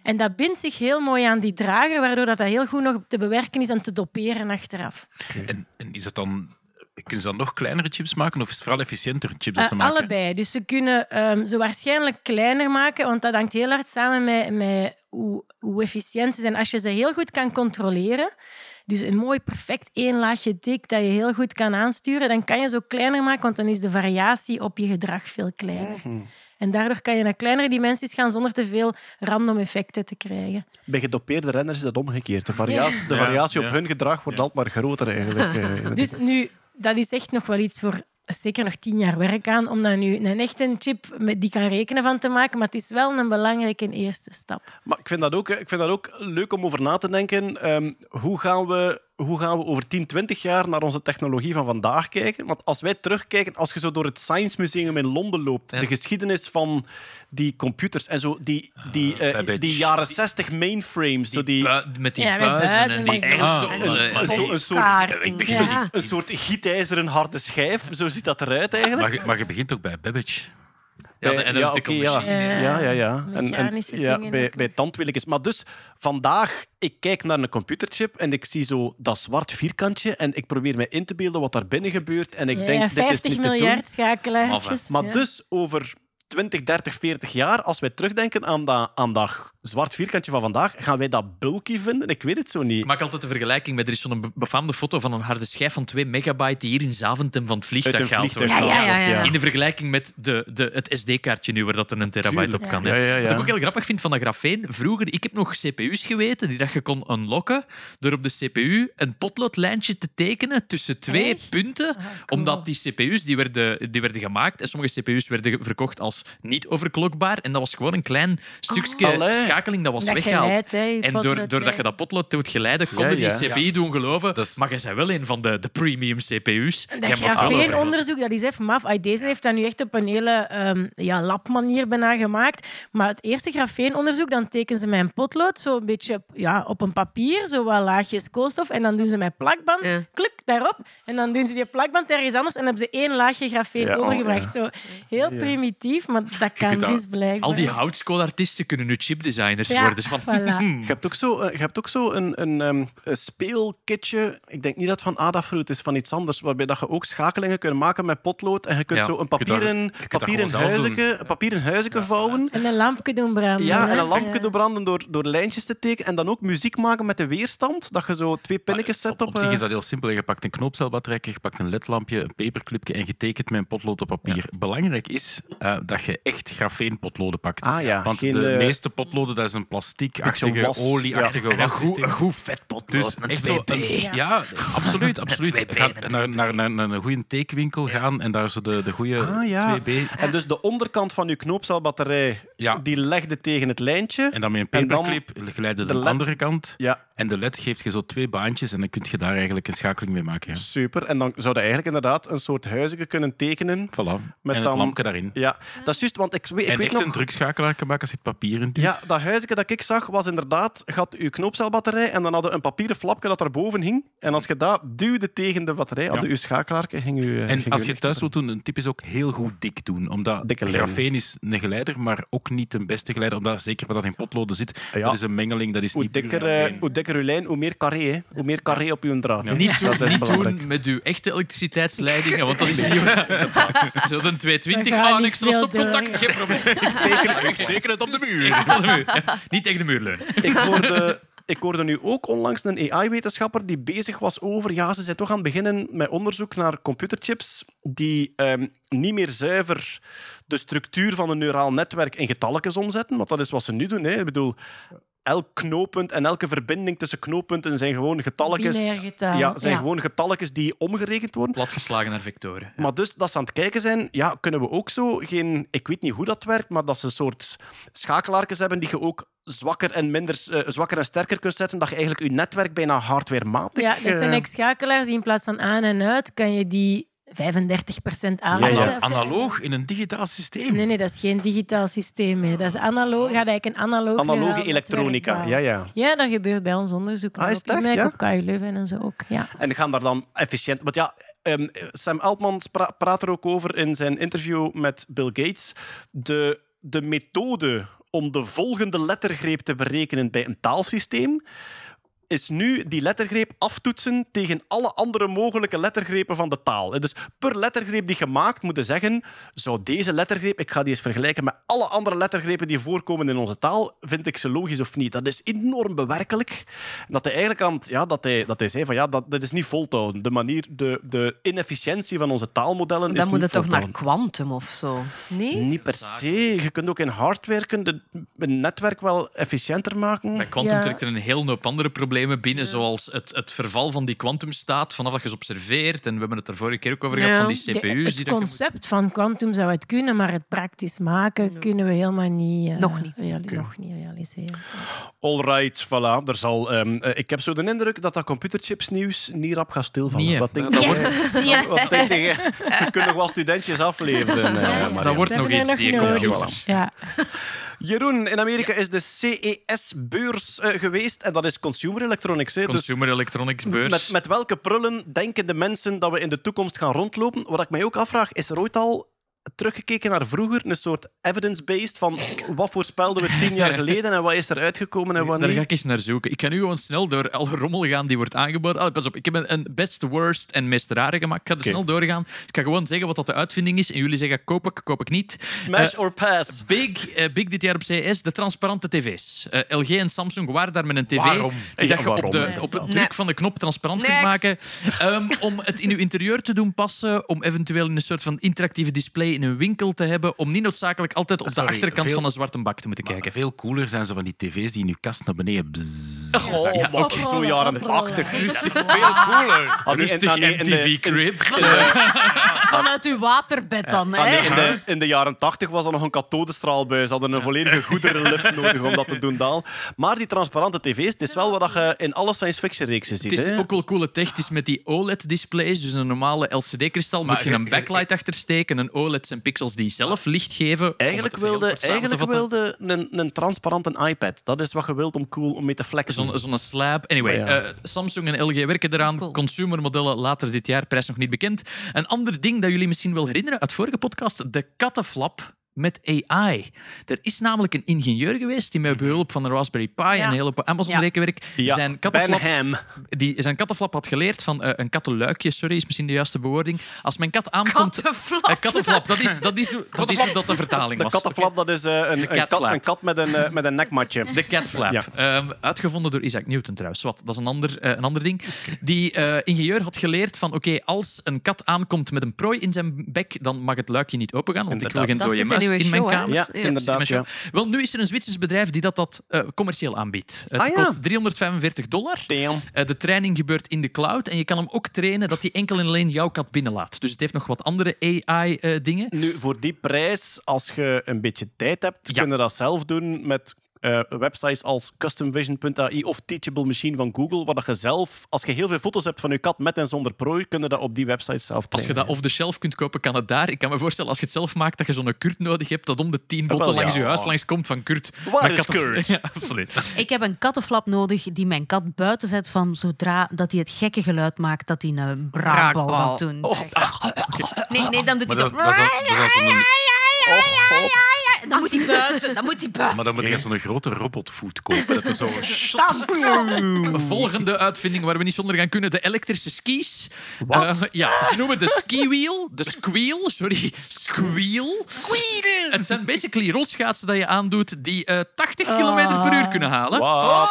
En dat bindt zich heel mooi aan die drager, waardoor dat, dat heel goed nog te bewerken is en te doperen achteraf. En, en is het dan... Kunnen ze dan nog kleinere chips maken of is het vooral efficiënter chips dat Eh, ze maken? allebei. Dus ze kunnen ehm, ze waarschijnlijk kleiner maken, want dat hangt heel hard samen met, met hoe, hoe efficiënt ze zijn. Als je ze heel goed kan controleren, dus een mooi perfect één laagje dik dat je heel goed kan aansturen, dan kan je ze ook kleiner maken, want dan is de variatie op je gedrag veel kleiner. En daardoor kan je naar kleinere dimensies gaan zonder te veel random effecten te krijgen. Bij gedopeerde renners is dat omgekeerd. De variatie, de Ja, variatie op ja. hun gedrag wordt altijd maar groter eigenlijk. eh. *laughs* Dus nu, dat is echt nog wel iets voor zeker nog tien jaar werk aan om daar nu een echte chip met die kan rekenen van te maken. Maar het is wel een belangrijke eerste stap. Maar ik vind dat ook, ik vind dat ook leuk om over na te denken. Ehm, hoe, gaan we, hoe gaan we over 10, 20 jaar naar onze technologie van vandaag kijken? Want als wij terugkijken, als je zo door het Science Museum in Londen loopt, Ja. de geschiedenis van die computers en zo, die, die, eh, Babbage. die jaren 60 mainframes, zo die, met die Ja, met buizen buizen en die en- Ah, een, zo- soort, Ja. een soort gietijzeren harde schijf. Zo ziet dat eruit eigenlijk. Maar, je- maar je begint ook bij Babbage. Ja, de analytical ja. machine. Ja, ja, ja. En, ja, dingen bij, bij tandwieltjes. Maar dus, vandaag, ik kijk naar een computerchip en ik zie zo dat zwart vierkantje en ik probeer me in te beelden wat daar binnen gebeurt. En ik Ja, denk, dit is 50 niet te doen. miljard schakelaartjes. Maar Ja. dus, over 20, 30, 40 jaar, als wij terugdenken aan dat, aan dat zwart vierkantje van vandaag, gaan wij dat bulky vinden? Ik weet het zo niet. Ik maak altijd de vergelijking met... Er is zo'n be- befaamde foto van een harde schijf van 2 megabyte die hier in Zaventem van het vliegtuig vliegtuig. wordt. Ja, ja, ja, ja. In de vergelijking met de, de, het SD-kaartje nu, waar dat er een terabyte op kan. Ja, ja, ja. Wat ik ook heel grappig vind van dat grafeen, vroeger, ik heb nog CPU's geweten die dat je kon unlocken door op de CPU een potloodlijntje te tekenen tussen twee Echt? punten, cool. omdat die CPU's die werden, die werden gemaakt en sommige CPU's werden verkocht als niet overklokbaar en dat was gewoon een klein stukje Allee. Schakeling dat was Dat weggehaald. hè, je En door, doordat je dat potlood doet geleiden, konden Ja, ja. die CPU doen geloven, maar jij bent wel een van de, de premium CPU's. Dat grafeenonderzoek, dat is even maf. Deze heeft dat nu echt op een hele ehm, ja, labmanier bijna gemaakt. Maar het eerste grafeenonderzoek, dan tekenen ze met een potlood zo een beetje op- ja, op een papier, zo wat laagjes koolstof. En dan doen ze met plakband, Ja. klik, daarop. En dan doen ze die plakband ergens anders en hebben ze één laagje grafeen Ja, oh, overgebracht. Zo, heel primitief, maar dat kan dus blijkbaar. Al die houtskoolartiesten kunnen nu Ja, worden. Dus van, voilà. Je hebt ook zo, eh, je hebt ook zo een, een, ehm, een speelkitje. Ik denk niet dat het van Adafruit is, van iets anders. Waarbij dat je ook schakelingen kunt maken met potlood. En je kunt Ja. zo een papieren, papieren doen. een papieren huisje vouwen. En een lampje doen branden. Ja, en een lampje Ja. doorbranden door, door lijntjes te tekenen. En dan ook muziek maken met de weerstand. Dat je zo twee pinnetjes zet Op, op... op zich eh, is dat heel simpel. Je pakt een knoopcelbatterij, je pakt een ledlampje, een paperclipje en je tekent met een potlood op papier. Belangrijk is eh, dat je echt grafeenpotloden pakt. Ah ja, Want geen, de eh, meeste potloden, dat is een plastiekachtige, was, olieachtige En een goed, wassysteem. een goed vet potlood Dus met echt zo een- ja, absoluut. absoluut. Ga naar, naar, naar, naar een goede tekenwinkel gaan en daar zo de, de goede Ah, ja. 2B. En dus de onderkant van je knoopcelbatterij, Ja. die legde tegen het lijntje. En dan met een paperclip geleide de andere kant. Ja, En de led geeft je zo twee baantjes en dan kun je daar eigenlijk een schakeling mee maken. Ja. super. En dan zou je eigenlijk inderdaad een soort huisje kunnen tekenen. Voilà. Met en het dan- lampje daarin. Ja, dat is juist, want ik, weet- ik en weet echt nog... een drugschakelaar kan maken als je het papier in doet. Ja, dat huisje dat ik zag was inderdaad... Je had je knoopcelbatterij en dan hadden we een papieren flapje dat daarboven hing. En als je dat duwde tegen de batterij, hadden je schakelaar, ging je... En ging als je thuis op. wilt doen, een tip is ook heel goed dik doen. Omdat grafeen is een geleider, maar ook niet de beste geleider. Omdat zeker wat dat in potloden zit, Ja. dat is een mengeling, dat is Hoe niet dikker, eh, hoe dikker uw lijn, hoe meer carré. Hè. Hoe meer carré op uw draad. Niet, doen, Dat is niet belangrijk. doen met uw echte elektriciteitsleidingen, want dat is niet... Zo een 220, We gaan ah, extra veel stopcontact, door. geen probleem. Teken, ik teken het op de muur. Tegen de muur. Ja, *laughs* Niet tegen de muur leunen. Ik hoorde, ik hoorde nu ook onlangs een AI-wetenschapper die bezig was over... Ja, ze zijn toch aan het beginnen met onderzoek naar computerchips die ehm, niet meer zuiver de structuur van een neuraal netwerk in getalletjes omzetten. Want dat is wat ze nu doen. Hè. Ik bedoel, elk knooppunt en elke verbinding tussen knooppunten zijn gewoon getalletjes... Ja, zijn ja. gewoon getalletjes die omgerekend worden. Platgeslagen naar vectoren. Maar dus dat ze aan het kijken zijn, ja, kunnen we ook zo geen... Ik weet niet hoe dat werkt, maar dat ze een soort schakelaartjes hebben die je ook zwakker en, minder, eh, zwakker en sterker kunt zetten, dat je eigenlijk je netwerk bijna hardwarematig... Ja, dat zijn eh, ex-schakelaars die in plaats van aan en uit, kan je die 35% aanzetten. Ja, Ana- of zo. Analoog in een digitaal systeem. Nee, nee, dat is geen digitaal systeem meer. Dat is analoog. Gaat eigenlijk een analoog Analoge elektronica, ja, ja. Ja, dat gebeurt bij ons onderzoek. Ah, is op echt, IMEC, ja? op KU Leuven en zo ook. Ja. En gaan daar dan efficiënt... Want ja, ehm, Sam Altman praat er ook over in zijn interview met Bill Gates. De, de methode om de volgende lettergreep te berekenen bij een taalsysteem is nu die lettergreep aftoetsen tegen alle andere mogelijke lettergrepen van de taal. Dus per lettergreep die je maakt, moet je zeggen, zou deze lettergreep, ik ga die eens vergelijken met alle andere lettergrepen die voorkomen in onze taal, vind ik ze logisch of niet? Dat is enorm bewerkelijk. En dat hij eigenlijk aan het- ja, dat hij, dat hij zei van ja, dat, dat is niet vol te houden. De manier, de, de inefficiëntie van onze taalmodellen is Dan moet niet het toch naar quantum of zo? Nee? Niet per se. Je kunt ook in hard werken, de, een netwerk wel efficiënter maken. Bij Quantum Ja. trekt er een heel hoop andere problemen binnen, zoals het, het verval van die kwantumstaat vanaf dat je ze observeert. En we hebben het er vorige keer ook over gehad, van die CPU's. die het moet- concept van kwantum zou het kunnen, maar het praktisch maken kunnen we helemaal niet, eh, Nog niet. reali- nog niet realiseren. Alright, voilà. Er zal, ehm, eh, ik heb zo de indruk dat dat computerchipsnieuws niet rap gaat stilvallen. Nee, wat denk dat je? Yes. Wat denk je? Je kunt nog wel studentjes afleveren. eh, Ja, ja, Marianne. dat wordt nog we iets, die computer. Ja. Jeroen, in Amerika is de CES-beurs eh, geweest. En dat is Consumer Electronics. Hè. Dus Consumer Electronics beurs. met, met welke prullen denken de mensen dat we in de toekomst gaan rondlopen? Wat ik mij ook afvraag, is er ooit al teruggekeken naar vroeger? Een soort evidence-based van wat voorspelden we tien jaar geleden en wat is er uitgekomen en wat Daar ga ik eens naar zoeken. Ik ga nu gewoon snel door alle rommel gaan die wordt aangeboden. Ah, pas op, ik heb een, best, worst en meest rare gemaakt. Ik ga er snel doorgaan. Ik ga gewoon zeggen wat dat de uitvinding is. En jullie zeggen koop ik, koop ik niet. Smash Eh, or pass? Big, eh, big dit jaar op CES, de transparante tv's. Eh, LG en Samsung waren daar met een tv Waarom? die Ja, dat je waarom? op, de, Nee. op het Nee. druk van de knop transparant kunt Next. maken. Ehm, om het in uw interieur te doen passen, om eventueel in een soort van interactieve display in een winkel te hebben, om niet noodzakelijk altijd op Sorry, de achterkant veel- van een zwarte bak te moeten kijken. veel cooler zijn zo van die tv's die in je kast naar beneden... bzzz. Oh, Ja, oké. zo jaren Oprollen. 80. Rustig, Veel cooler. *laughs* Ah, nee, rustig nee, Cribs. *laughs* Vanuit uw waterbed dan, Ah, hè? nee, in, de, in de jaren 80 was dat nog een kathodestraalbuis. Ze hadden een volledige goederenlift nodig om dat te doen dalen. Maar die transparante tv's, het is wel wat je in alle science fiction reeksen ziet. Het is hè. ook wel coole tech. Het is met die OLED-displays, dus een normale LCD-kristal, moet je een backlight achter steken. Een OLED zijn pixels die zelf licht geven. Eigenlijk wilde, eigenlijk wilde een, een transparante iPad. Dat is wat je wilt om cool om mee te flexen. Zo'n slab. Anyway, ja. eh, Samsung en LG werken eraan. Cool. Consumermodellen later dit jaar, prijs nog niet bekend. Een ander ding dat jullie misschien wel herinneren uit vorige podcast, de kattenflap met AI. Er is namelijk een ingenieur geweest die met behulp van een Raspberry Pi en een hele hoop Amazon-rekenwerk ja, zijn kattenflap die zijn kattenflap had geleerd van eh, een kattenluikje, sorry, is misschien de juiste bewoording. Als mijn kat aankomt... Kattenflap. Eh, kattenflap, dat is, dat, is, hoe- dat is dat de vertaling De was. kattenflap, dat is eh, een, De een, kat, een kat met een, met een nekmatje. De catflap. Ja. Ehm, uitgevonden door Isaac Newton trouwens. Wat, dat is een ander, eh, een ander ding. Die eh, ingenieur had geleerd van oké, als een kat aankomt met een prooi in zijn bek, dan mag het luikje niet opengaan, want ik wil geen dode muis in mijn show, kamer. Ja, Ja, inderdaad. Ja. Wel, nu is er een Zwitsers bedrijf die dat, dat eh, commercieel aanbiedt. Het Ah, ja. kost 345 dollar. Eh, de training gebeurt in de cloud en je kan hem ook trainen dat hij enkel en alleen jouw kat binnenlaat. Dus het heeft nog wat andere AI-dingen. Nu, voor die prijs, als je een beetje tijd hebt, Ja. kun je dat zelf doen met eh, websites als customvision.ai of Teachable Machine van Google, waar dat je zelf, als je heel veel foto's hebt van je kat met en zonder prooi, kun je dat op die websites zelf Als je trainen. dat off the shelf kunt kopen, kan het daar. Ik kan me voorstellen, als je het zelf maakt, dat je zo'n Kurt nodig hebt dat om de tien botten wel, langs ja. je huis langs komt van Kurt. Waar is katten- Kurt? Ja, absoluut. Ik heb een kattenflap nodig die mijn kat buiten zet van zodra dat hij het gekke geluid maakt dat hij een braakbal moet doen. Oh. Nee, nee, dan doet hij dat, zo... dat, is, is. Oh, god. Dan moet hij buiten, dan moet hij buiten. Maar dan moet je zo'n grote robotvoet kopen. Dat is zo... *laughs* Een volgende uitvinding waar we niet zonder gaan kunnen, de elektrische skis. Wat? ja, ze noemen de skiwheel, de squeal, sorry, squeal. Het zijn basically rolschaatsen dat je aandoet die eh 80 km per uur kunnen halen. Wat?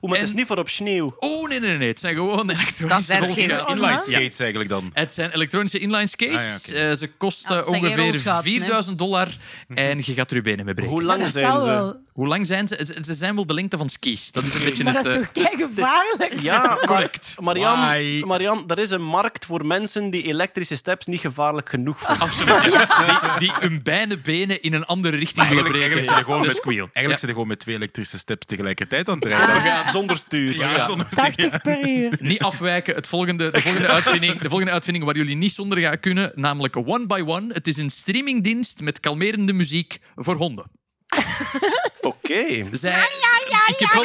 Oeh, maar het is niet voor op sneeuw. Oh, nee, nee, nee. Het zijn gewoon *laughs* elektronische zijn geen rolschaatsen. Inline Ja. skates eigenlijk dan. Het zijn elektronische inline skates. Ah, ja. Eh, ze kosten Ja, het zijn geen ongeveer rolschaatsen, hè. 4000 dollar en je gaat er je benen mee breken. Hoe lang dat zijn ze? wel. Hoe lang zijn ze? Ze zijn wel de lengte van skis. Dat is een beetje Maar het... dat is eh, toch gevaarlijk? Ja, Correct. Marian? Marian, er is een markt voor mensen die elektrische steps niet gevaarlijk genoeg vinden. Absoluut. Die, die hun beide benen in een andere richting willen Eigenlijk, breken. eigenlijk zijn er gewoon met, squeal. eigenlijk Ja. zijn er gewoon met twee elektrische steps tegelijkertijd aan het rijden. Ja, zonder stuur. Ja, zonder 80 per uur. Niet afwijken. Het volgende, de, volgende uitvinding, de volgende uitvinding waar jullie niet zonder gaan kunnen, namelijk One by One. Het is een streamingdienst met kalmerende muziek voor honden. *laughs* Oké. Zij, ik, heb wel,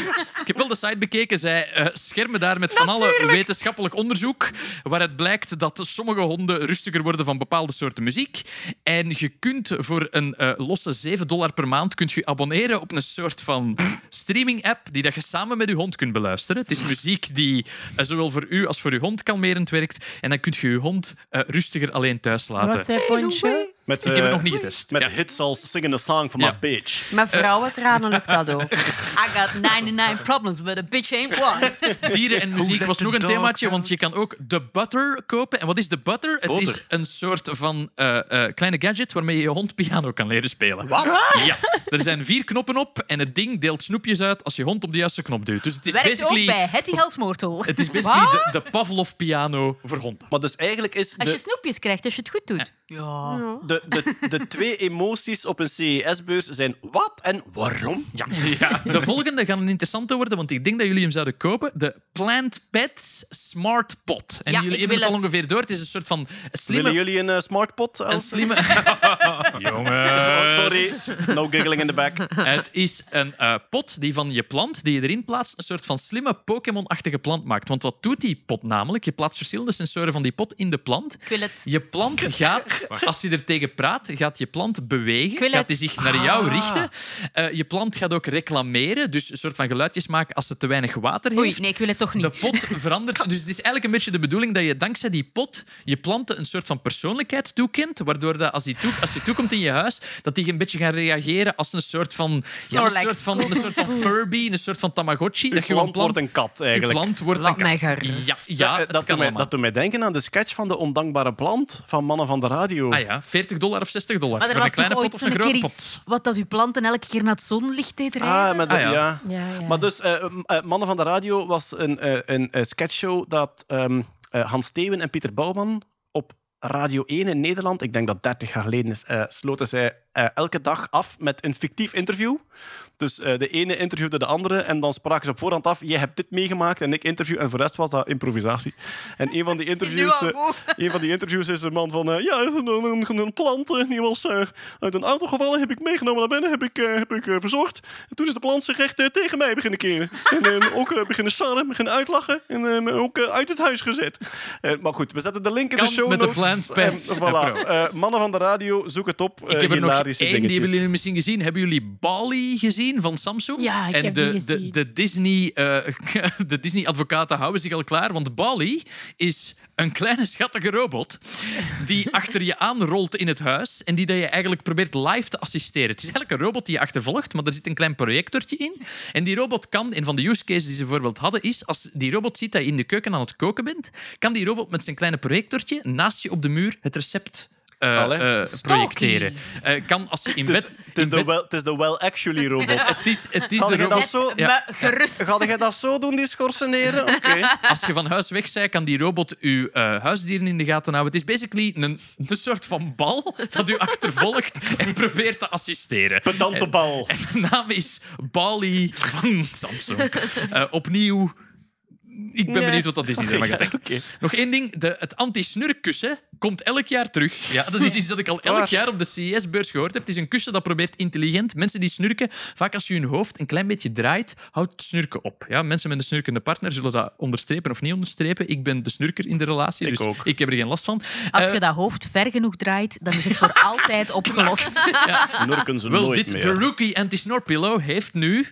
*laughs* ik heb wel de site bekeken. Zij eh, schermen daar met van alle wetenschappelijk onderzoek. Waaruit blijkt dat sommige honden rustiger worden van bepaalde soorten muziek. En je kunt voor een eh, losse 7 dollar per maand kunt je abonneren op een soort van streaming-app die dat je samen met je hond kunt beluisteren. Het is muziek die eh, zowel voor u als voor uw hond kalmerend werkt. En dan kun je je hond eh, rustiger alleen thuis laten. Wat zei Poncho? Met, Ik heb het eh, nog niet getest. Met Ja. hits als Singing a Song for Ja. My Bitch. Met vrouwentranen lukt dat ook. *laughs* I got 99 problems, but a bitch ain't one. *laughs* Dieren en muziek was nog een themaatje, want je kan ook de butter kopen. En wat is de butter? Het is een soort van eh, eh, kleine gadget waarmee je je hond piano kan leren spelen. Wat? Ja, er zijn vier knoppen op en het ding deelt snoepjes uit als je hond op de juiste knop duwt. Dus het is Werkt ook basically, bij Hetty Helsmoortel. het is basically de, de Pavlov-piano voor honden. Maar dus eigenlijk is Als je de, snoepjes krijgt, als je het goed doet. Ja. de, de, de twee emoties op een CES-beurs zijn wat en waarom? Ja. De volgende gaan een interessante worden, want ik denk dat jullie hem zouden kopen. De Plant Pets Smart Pot. En Ja, jullie hebben het al het. ongeveer door. Het is een soort van slimme... Willen jullie een eh, smartpot? Een Els? slimme... *laughs* Jongens. Oh, sorry. No giggling in the back. Het is een eh, pot die van je plant, die je erin plaatst, een soort van slimme Pokémon-achtige plant maakt. Want wat doet die pot namelijk? Je plaatst verschillende sensoren van die pot in de plant. Ik wil het. Je plant gaat, *laughs* als je er tegen praat, gaat je plant bewegen. wil Gaat het. die zich naar jou richten. Eh, je plant gaat ook reclameren, dus een soort van geluidjes maken als het te weinig water heeft. Oei, nee, ik wil het toch niet. De pot verandert. Dus het is eigenlijk een beetje de bedoeling dat je dankzij die pot je planten een soort van persoonlijkheid toekent. Waardoor dat als, die toe, als je toekomt in je huis, dat die een beetje gaan reageren als een soort van. Ja, een, soort van een soort van *laughs* Furby, een soort van Tamagotchi. Dat je plant wordt een kat, je eigenlijk. plant wordt Laat een kat. Ja, Ja, eh, dat, kan doet mij, dat doet mij denken aan de sketch van de ondankbare plant van Mannen van de Radio. Ah ja, 40 dollar of 60 dollar. maar er Voor was een kleine toch pot of een grote keer pot. iets wat dat uw planten elke keer naar het zonlicht deed rijden? Ah, de- Ah, ja. ja. Ja, ja. Maar dus, eh, eh, Mannen van de Radio was een, eh, een, sketchshow dat ehm, eh, Hans Steeuwen en Pieter Bouwman op Radio 1 in Nederland, ik denk dat 30 jaar geleden is, eh, sloten zij eh, elke dag af met een fictief interview. Dus eh, de ene interviewde de andere en dan spraken ze op voorhand af, jij hebt dit meegemaakt en ik interview en voor de rest was dat improvisatie. En een van die *laughs* interviews, eh, een van die interviews is een man van, eh, ja, een, een, een plant die was eh, uit een auto gevallen, heb ik meegenomen naar binnen, heb ik, eh, heb ik verzorgd. En toen is de plant zich echt tegen mij beginnen keren. En eh, ook beginnen sarren, beginnen uitlachen en eh, ook uit het huis gezet. Maar goed, we zetten de link in Kan de show met de. Plant Pets voilà. Eh, mannen van de radio, zoek het op. Ik heb er nog die hebben jullie misschien gezien. Hebben jullie Bali gezien van Samsung? Ja, ik en heb de, die de, gezien. de Disney, eh, *laughs* de Disney-advocaten houden zich al klaar, want Bali is een kleine schattige robot die *laughs* achter je aanrolt in het huis en die dat je eigenlijk probeert live te assisteren. Het is eigenlijk een robot die je achtervolgt, maar er zit een klein projectortje in. En die robot kan, een van de use cases die ze bijvoorbeeld hadden, is als die robot ziet dat je in de keuken aan het koken bent, kan die robot met zijn kleine projectortje naast je op de muur het recept eh, eh, projecteren. Eh, kan als je in Het is, bed... het is in de well, het is de well actually *laughs* robot. het is, het is de je robot. dat zo... Ja. Me gerust. Ga jij dat zo doen, die schorseneren? *laughs* Oké. Als je van huis weg bent, kan die robot uw eh, huisdieren in de gaten houden. Het is basically een, een soort van bal dat u achtervolgt *laughs* en probeert te assisteren. Pedante En- bal. En de naam is Bali van Samsung. Eh, opnieuw, ik ben Nee. benieuwd wat dat is. Niet, maar *laughs* Ja, ik denk. oké. Nog één ding. De, het anti-snurkkussen komt elk jaar terug. Ja, dat is iets dat ik al elk Waar? jaar op de CES-beurs gehoord heb. Het is een kussen dat probeert intelligent. Mensen die snurken, vaak als je hun hoofd een klein beetje draait, houdt het snurken op. Ja, mensen met een snurkende partner zullen dat onderstrepen of niet onderstrepen. Ik ben de snurker in de relatie, Ik dus ook. ik heb er geen last van. Als Eh, je dat hoofd ver genoeg draait, dan is het voor *laughs* altijd opgelost. *laughs* Nurken ze wel, nooit dit, meer. de Rookie Anti-Snore Pillow heeft nu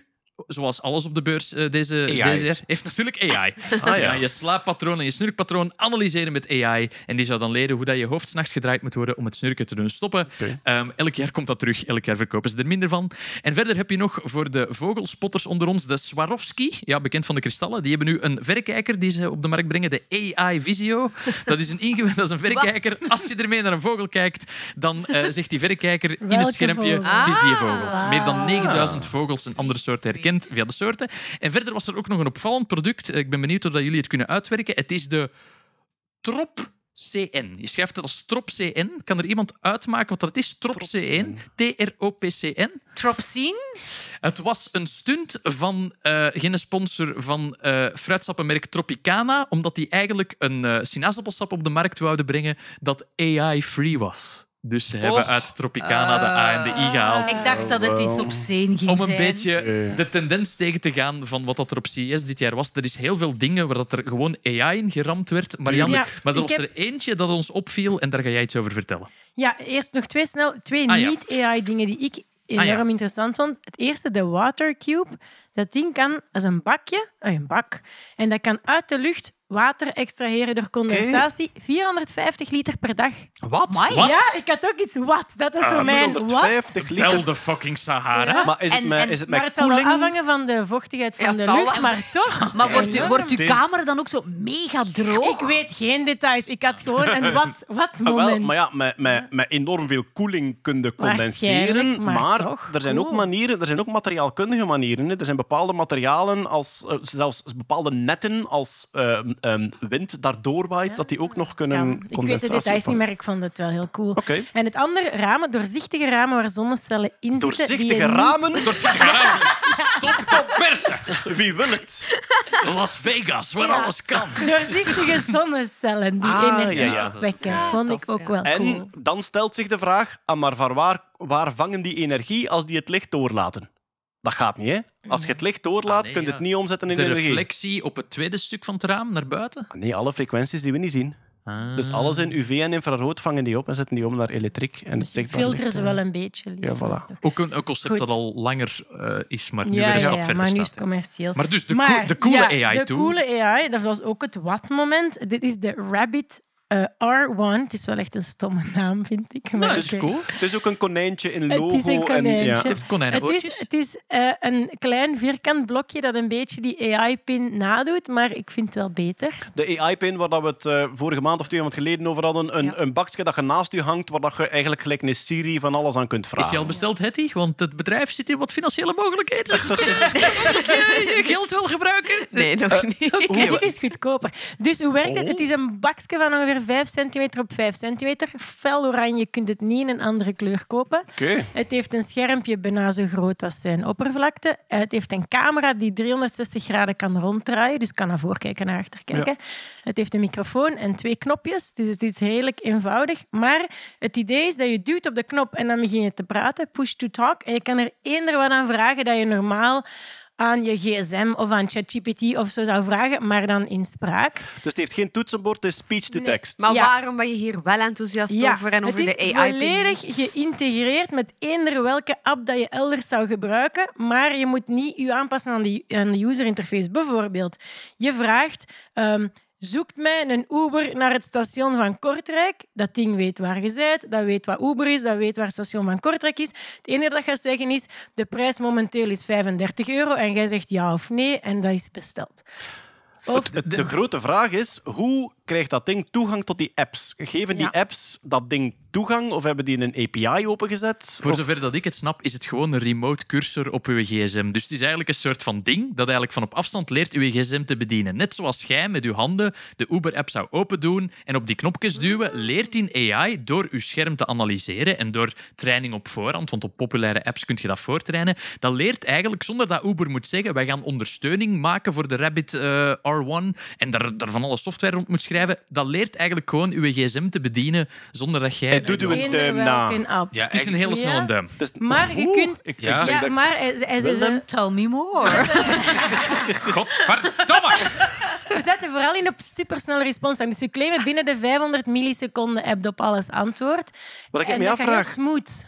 zoals alles op de beurs eh, deze, jaar, heeft natuurlijk AI. *laughs* Dus ja, je slaappatroon en je snurkpatroon analyseren met AI. En die zou dan leren hoe dat je hoofd 's nachts gedraaid moet worden om het snurken te doen stoppen. Ehm, elk jaar komt dat terug, elk jaar verkopen ze er minder van. En verder heb je nog voor de vogelspotters onder ons de Swarovski, ja, bekend van de kristallen. Die hebben nu een verrekijker die ze op de markt brengen, de AI Visio. Dat is een, inge- *laughs* dat is een verrekijker. Als je ermee naar een vogel kijkt, dan eh, zegt die verrekijker in het schermpje, vogel? het is die Ah. vogel. Meer dan 9000 vogels en andere soorten herkend via de soorten. En verder was er ook nog een opvallend product. Eh, Ik ben benieuwd of dat jullie het kunnen uitwerken. Het is de Trop CN. Je schrijft het als Trop CN. Kan er iemand uitmaken wat dat is? Trop CN. T-R-O-P-C-N. Tropsine? Het was een stunt van eh, geen sponsor van eh fruitsappenmerk Tropicana, omdat die eigenlijk een eh sinaasappelsap op de markt wouden brengen dat AI-free was. Dus ze hebben uit Tropicana de A en de I gehaald. Ik dacht dat het iets obscene ging Om een zijn. beetje de tendens tegen te gaan van wat dat er op CES dit jaar was. Er is heel veel dingen waar dat er gewoon AI in geramd werd. Marianne, Ja, maar er was heb- er eentje dat ons opviel en daar ga jij iets over vertellen. Ja, eerst nog twee, snel, twee Ah, ja. niet-AI-dingen die ik enorm Ah, ja. interessant vond. Het eerste, de Water Cube. Dat ding kan als een bakje, eh, een bak, en dat kan uit de lucht water extraheren door condensatie. 450 liter per dag. Wat? Ja, ik had ook iets wat. Dat is voor mij een wat. 150 Wel liter. de fucking Sahara. Maar is het En- met, en- is het Maar het zal wel afhangen van de vochtigheid van Ja, de lucht, wel. maar toch. *laughs* Maar wordt, u, enorm. wordt uw kamer dan ook zo mega droog? Ik weet geen details. Ik had gewoon een *laughs* wat, wat Ah, wel, moment. maar ja, met, met, met enorm veel koeling kun je condenseren. Maar er zijn ook manieren, er zijn ook materiaalkundige manieren. Hè. Er zijn bepaalde materialen, als, eh, zelfs bepaalde netten, als eh, ehm, wind daardoor waait, dat die ook nog kunnen Ja, ik weet de details niet, maar ik vond het wel heel cool. Oké. En het andere, ramen, doorzichtige ramen waar zonnecellen in zitten. die je Doorzichtige ramen? Stop te persen! Wie wil het? Las Vegas, waar Ja. alles kan. Doorzichtige zonnecellen die Ah, energie ja, ja. wekken. Vond ik ook wel En cool. dan stelt zich de vraag, maar van waar, waar vangen die energie als die het licht doorlaten? Dat gaat niet, hè? Als je het licht doorlaat, Ah, nee, kun je ja. het niet omzetten in De energie. reflectie op het tweede stuk van het raam naar buiten. Ah, Nee, alle frequenties die we niet zien. Dus alles in UV en infrarood vangen die op en zetten die om naar elektriek. En het Dus filteren ze wel een beetje. liever. Ja, voilà. Ook een, een concept Goed. dat al langer eh, is, maar nu Ja, weer een ja, stap ja, verder maar nu is het commercieel. Maar dus de, Maar, de coole ja, AI De toe. coole AI, dat was ook het wat-moment. Dit is de Rabbit eh, R1. Het is wel echt een stomme naam, vind ik. Maar Nou, dat is cool. Het is ook een konijntje in Het logo. is een En, konijntje. ja. Het heeft konijnenoortjes. Het is, het is eh, een klein vierkant blokje dat een beetje die AI-pin nadoet, maar ik vind het wel beter. De AI-pin, waar dat we het eh, vorige maand of twee maanden geleden over hadden. Een, Ja. een bakje dat je naast je hangt, waar dat je eigenlijk gelijk een Siri van alles aan kunt Is vragen. je al besteld, Hetty? Want het bedrijf zit in wat financiële mogelijkheden. je, *laughs* je geld wil gebruiken? Nee, nog niet. Oké, dit is goedkoper. Dus hoe werkt het? Het is een bakje van ongeveer 5 centimeter op 5 centimeter. Fel oranje, je kunt het niet in een andere kleur kopen. Oké. Het heeft een schermpje bijna zo groot als zijn oppervlakte. Het heeft een camera die 360 graden kan ronddraaien, dus kan naar voor kijken, naar achter kijken. Het heeft een microfoon en twee knopjes, dus het is redelijk eenvoudig. Maar het idee is dat je duwt op de knop en dan begin je te praten, push to talk. En je kan er eender wat aan vragen dat je normaal aan je gsm of aan ChatGPT of zo zou vragen, maar dan in spraak. Dus het heeft geen toetsenbord, het is speech-to-text. Maar Ja. waarom ben je hier wel enthousiast over en over het de is AI? volledig geïntegreerd met eender welke app dat je elders zou gebruiken, maar je moet niet je aanpassen aan de, aan de user interface. Bijvoorbeeld, je vraagt... ehm, Zoekt mij een Uber naar het station van Kortrijk. Dat ding weet waar je bent, dat weet wat Uber is, dat weet waar het station van Kortrijk is. Het enige dat gaat zeggen is, de prijs momenteel is 35 euro en jij zegt ja of nee en dat is besteld. Of, de grote vraag is, hoe krijgt dat ding toegang tot die apps? Geven die Ja. apps dat ding toegang of hebben die een API opengezet? Voor Of- zover dat ik het snap, is het gewoon een remote cursor op uw gsm. Dus het is eigenlijk een soort van ding dat eigenlijk van op afstand leert uw gsm te bedienen. Net zoals jij met uw handen de Uber-app zou open doen en op die knopjes duwen, leert die AI door uw scherm te analyseren en door training op voorhand, want op populaire apps kun je dat voortrainen, dat leert eigenlijk zonder dat Uber moet zeggen, wij gaan ondersteuning maken voor de Rabbit eh, R1 en daar, daar van alle software rond moet schrijven, schrijven, dat leert eigenlijk gewoon uw gsm te bedienen zonder dat jij... Hij doet uw Eender duim na. app. Ja, Het is een hele Ja. snelle duim. Het is- Maar je kunt- Ik, Ja. Ja, maar hij, hij, ze, ze, Tell me more. *laughs* Godverdomme! ze zetten vooral in op supersnelle response time. Dus je claimen binnen de 500 milliseconden heb je op alles antwoord. Wat ik en me afvraag,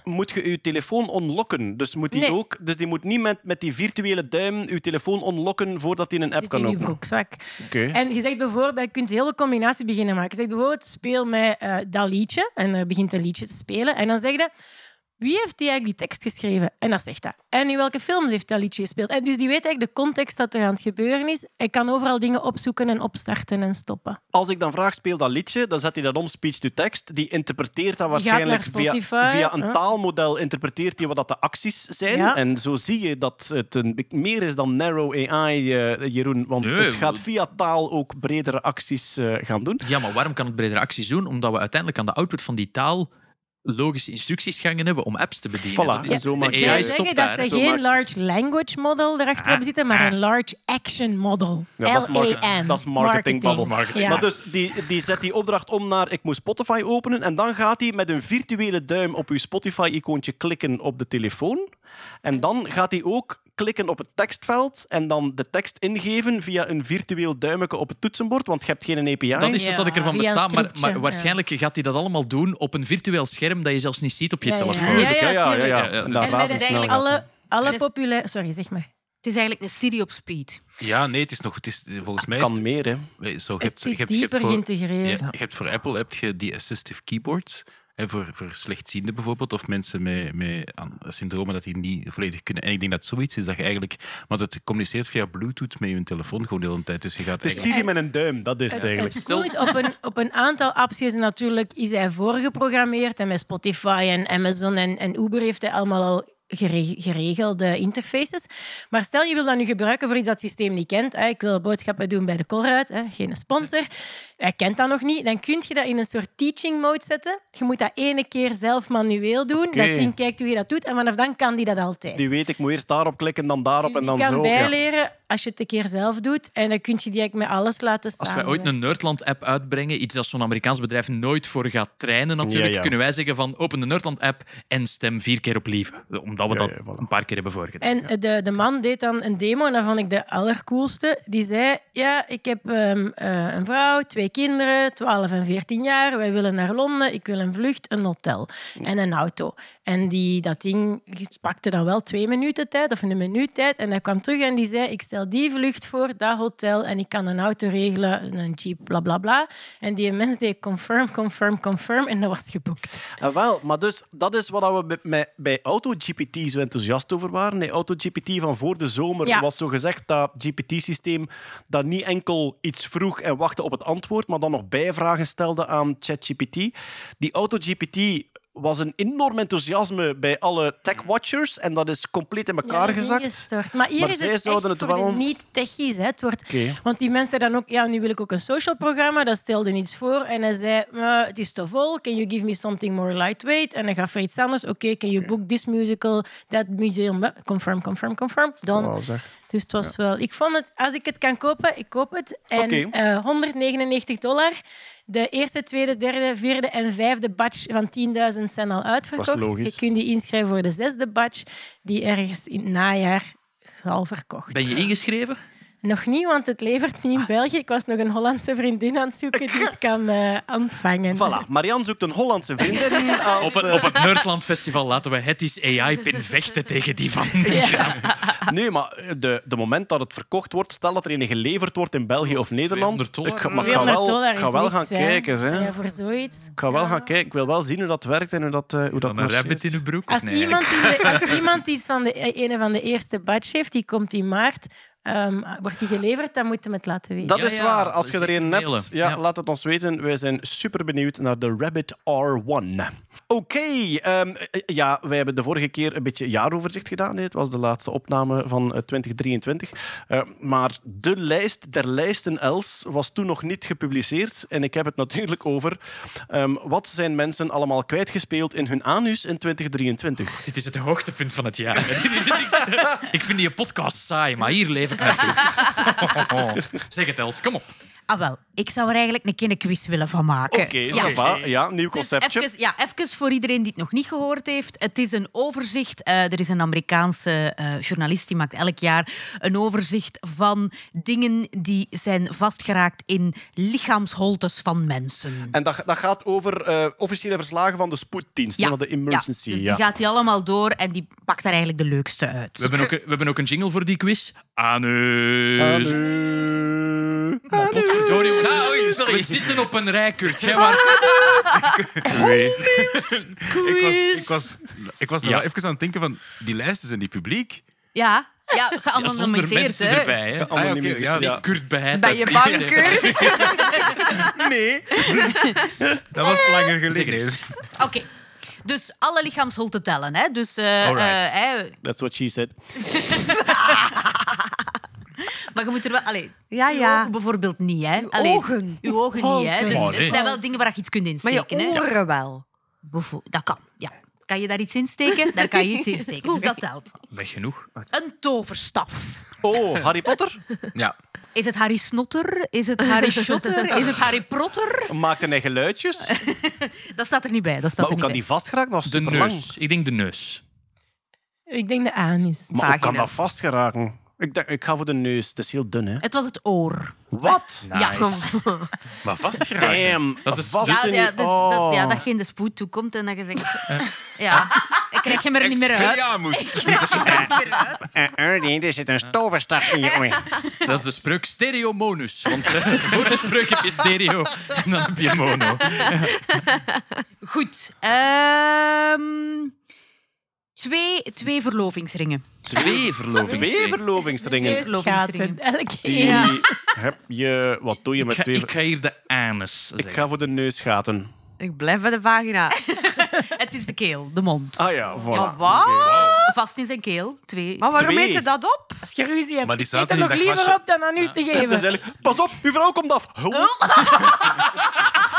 moet je je telefoon onlocken? Dus, moet die Nee. ook, dus die moet niet met, met die virtuele duim je telefoon onlocken voordat hij een app Zit kan in je openen. broekzak. En je zegt bijvoorbeeld, je kunt heel veel combinatie beginnen maken. Je zegt bijvoorbeeld, speel met eh, dat liedje. En er begint een liedje te spelen. En dan zeg je, wie heeft die eigenlijk die tekst geschreven? En dat zegt dat. En in welke films heeft dat liedje gespeeld? En dus die weet eigenlijk de context dat er aan het gebeuren is. Hij kan overal dingen opzoeken en opstarten en stoppen. Als ik dan vraag, speel dat liedje, dan zet hij dat om speech-to-text. Die interpreteert dat waarschijnlijk via, een taalmodel. Interpreteert hij wat dat de acties zijn. Ja. En zo zie je dat het een, meer is dan narrow AI, eh, Jeroen. Want Nee, het gaat via taal ook bredere acties eh, gaan doen. Ja, maar waarom kan het bredere acties doen? Omdat we uiteindelijk aan de output van die taal logische instructiesgangen hebben om apps te bedienen. Voilà, Dat is- zo je- AI stopt zeggen dat ze geen large language model erachter hebben zitten, maar een large action model. Ja, dat is market- dat is marketing babbel. Ja. Maar dus die, die zet die opdracht om naar ik moet Spotify openen en dan gaat hij met een virtuele duim op uw Spotify-icoontje klikken op de telefoon. En dan gaat hij ook klikken op het tekstveld en dan de tekst ingeven via een virtueel duimetje op het toetsenbord, want je hebt geen API. Dat is Ja, wat ik ervan besta, maar, maar ja. waarschijnlijk gaat hij dat allemaal doen op een virtueel scherm dat je zelfs niet ziet op je Ja, telefoon. Ja, ja, ja, ja, tuurlijk. ja. Ja, ja. En dat is eigenlijk. Alle, alle is- populaire... Sorry, zeg maar. Het is eigenlijk een Siri op speed. Ja, nee, het is nog... Het is, volgens mij is kan het- meer, hè. Zo, je Het hebt, je zit hebt, je hebt dieper voor, geïntegreerd. ja, je hebt voor Apple heb je die assistive keyboards. Hè, voor, voor slechtzienden bijvoorbeeld, of mensen met, met aan- syndromen dat die niet volledig kunnen. En ik denk dat zoiets is dat je eigenlijk... Want het communiceert via Bluetooth met je telefoon gewoon de hele tijd. Dus je gaat Het is eigenlijk... Siri met een duim, dat is het eigenlijk. Het op een, op een aantal apps is natuurlijk is hij voorgeprogrammeerd. En met Spotify en Amazon en, en Uber heeft hij allemaal al geregelde interfaces. Maar stel je wil dat nu gebruiken voor iets dat het systeem niet kent. Hè. Ik wil boodschappen doen bij de Colruyt, hè. geen sponsor. Hij kent dat nog niet. Dan kun je dat in een soort teaching mode zetten. Je moet dat ene keer zelf manueel doen. Oké. Dat ding kijkt hoe je dat doet. En vanaf dan kan die dat altijd. Die weet, ik moet eerst daarop klikken, dan daarop Dus en dan kan zo. Ja. Als je het een keer zelf doet. En dan kun je die eigenlijk met alles laten Als samen. wij ooit een Nerdland-app uitbrengen, iets dat zo'n Amerikaans bedrijf nooit voor gaat trainen natuurlijk, Ja, ja. kunnen wij zeggen van open de Nerdland-app en stem vier keer op lieve. Omdat we Ja, dat ja, voilà. een paar keer hebben voorgedaan. En de, de man deed dan een demo en dat vond ik de allercoolste. Die zei, ja, ik heb ehm, eh, een vrouw, twee kinderen, 12 en 14 jaar. Wij willen naar Londen, ik wil een vlucht, een hotel en een auto. En die, dat ding pakte dan wel twee minuten tijd of een minuut tijd. En hij kwam terug en die zei, ik stel die vlucht voor, dat hotel en ik kan een auto regelen, een jeep, bla bla bla. En die mens deed confirm, confirm, confirm en dat was geboekt. Ah, wel, maar dus, dat is wat we bij- bij, AutoGPT zo enthousiast over waren. Nee, AutoGPT van voor de zomer Ja. was zo gezegd dat GPT-systeem dat niet enkel iets vroeg en wachtte op het antwoord, maar dan nog bijvragen stelde aan ChatGPT. Die AutoGPT was een enorm enthousiasme bij alle tech-watchers en dat is compleet in elkaar gezakt. ingestort. Maar hier Maar is zij het zouden het wel- niet-techies. hè. Het wordt... Want die mensen dan ook... Ja, nu wil ik ook een social programma. Dat stelde iets voor. En hij zei, "Maar het is te vol. Can you give me something more lightweight? En dan gaf hij iets anders. Oké, can you book this musical, that museum? Confirm, confirm, confirm. Dan. Zeg. Dus het was wel... Ik vond het... Als ik het kan kopen, ik koop het. En Oké. eh, 199 dollar. De eerste, tweede, derde, vierde en vijfde batch van 10.000 zijn al uitverkocht. logisch. Je kunt die inschrijven voor de zesde batch, die ergens in het najaar zal verkocht. Ben je ingeschreven? Nog niet, want het levert niet in België. Ik was nog een Hollandse vriendin aan het zoeken die het *laughs* kan eh, ontvangen. Voilà, Marianne zoekt een Hollandse vriendin. *laughs* Als, Op het, eh, op het Nerdland Festival laten we het is AI-pin vechten tegen die van. *laughs* Nee, maar eh, de, de moment dat het verkocht wordt, stel dat er een geleverd wordt in België of Nederland. 200 dollar. Ik ga, maar ik ga 200 wel, dollar ik is ga wel niks, gaan hè. kijken. Hè. Ja, voor zoiets. Ik ga wel gaan kijken. Ik wil wel zien hoe dat werkt en hoe dat, eh, hoe dat een rabbit in uw broek? Als, nee? iemand, die *laughs* de- als iemand iets van de, eh, een van de eerste batch heeft, die komt in maart, ehm, wordt die geleverd, dan moeten we het laten weten. Dat Ja, is ja, waar. Als je er een hebt, ja, Ja. laat het ons weten. Wij zijn super benieuwd naar de Rabbit R1. Oké, ehm, eh, ja, wij hebben de vorige keer een beetje jaaroverzicht gedaan. hè. Het was de laatste opname van eh, 2023. Eh, maar de lijst der lijsten Els was toen nog niet gepubliceerd. En ik heb het natuurlijk over ehm, wat zijn mensen allemaal kwijtgespeeld in hun anus in 2023. Dit is het hoogtepunt van het jaar. *laughs* ik vind die podcast saai, maar hier leef ik *laughs* naartoe. zeg het, Els, kom op. Ah, wel. Ik zou er eigenlijk een keer een quiz willen van maken. Oké, ja. Ja, nieuw Dus conceptje. even, ja, even voor iedereen die het nog niet gehoord heeft. Het is een overzicht. eh, er is een Amerikaanse eh, journalist die maakt elk jaar een overzicht van dingen die zijn vastgeraakt in lichaamsholtes van mensen. En dat, dat gaat over eh, officiële verslagen van de spoeddienst, Ja. van de emergency. Ja, dus ja. die gaat die allemaal door en die pakt daar eigenlijk de leukste uit. We hebben, ook, een- we hebben ook een jingle voor die quiz. Anus. Maar potverdorie, we, we zitten op een rij, Kurt. Jij maar... *laughs* Ik was, ik was, ik was er Ja. wel even aan het denken van, die lijsten zijn die publiek? Ja, ja Ja, geanonimiseerd. mensen hè. erbij. Hè. Ah, ja, ja, ja. Kurt bij Ben je bang, Kurt? *laughs* Nee. *laughs* Dat was langer geleden. Oké. Dus alle lichaamsholten tellen. Hè? Dus, eh, Alright. eh, hè, That's what she said. Maar je moet er wel... Allee, Ja, ja. ogen bijvoorbeeld niet. Hè? Uw Allee, ogen. Uw ogen niet. Hè? Dus Oh, het zijn wel dingen waar je iets kunt Maar je insteken. hè? oren wel. Bijvo- Dat kan, ja. Kan je daar iets in steken? Daar kan je iets in steken. Dus dat telt. Weg genoeg. Een toverstaf. Oh, Harry Potter? Ja. Is het Harry Snotter? Is het Harry *laughs* Schotter? Is het Harry Protter? Maakt hij geluidjes? *laughs* Dat staat er niet bij. Dat staat Maar er hoe niet kan bij. die vastgeraakt? Dat De superlang. neus. Ik denk de neus. Ik denk de anus. Maar hoe kan dat vastgeraken? Ik, denk, ik ga voor de neus. Het is heel dun, hè? Het was het oor. Wat? Ja. *laughs* Maar vastgeraakt. Damn. Dat is- vast Ja, in ja, je- dus oh. dat, ja, dat je in de spoed toekomt en dat je zegt... Ja, dan krijg je hem er niet meer uit. Expelliarmus. *laughs* Krijg je hem er niet meer uit. *laughs* Eh, eh, nee, er zit een toverstaf in je oor. Dat is de spreuk stereomonus. Want eh, voor de spreuk heb je stereo en dan heb je mono. Goed. ehm, twee, twee verlovingsringen. Twee verlovingsringen. Twee verlovingsringen. Neusgaten. Elke Die één. heb je... Wat doe je Ik met ga, twee... ik ga hier de anus Ik ga voor de neusgaten. Ik blijf bij de vagina. *laughs* Het is de keel, de mond. Ah ja, voilà. Wat? Vast in zijn keel. Twee. Maar waarom Twee. heet je dat op? Als je ruzie hebt, Maar die eet zaten er nog liever glasje. op dan aan u te Dat is geven. eigenlijk... Pas op, uw vrouw komt af. Oh. *laughs* *laughs*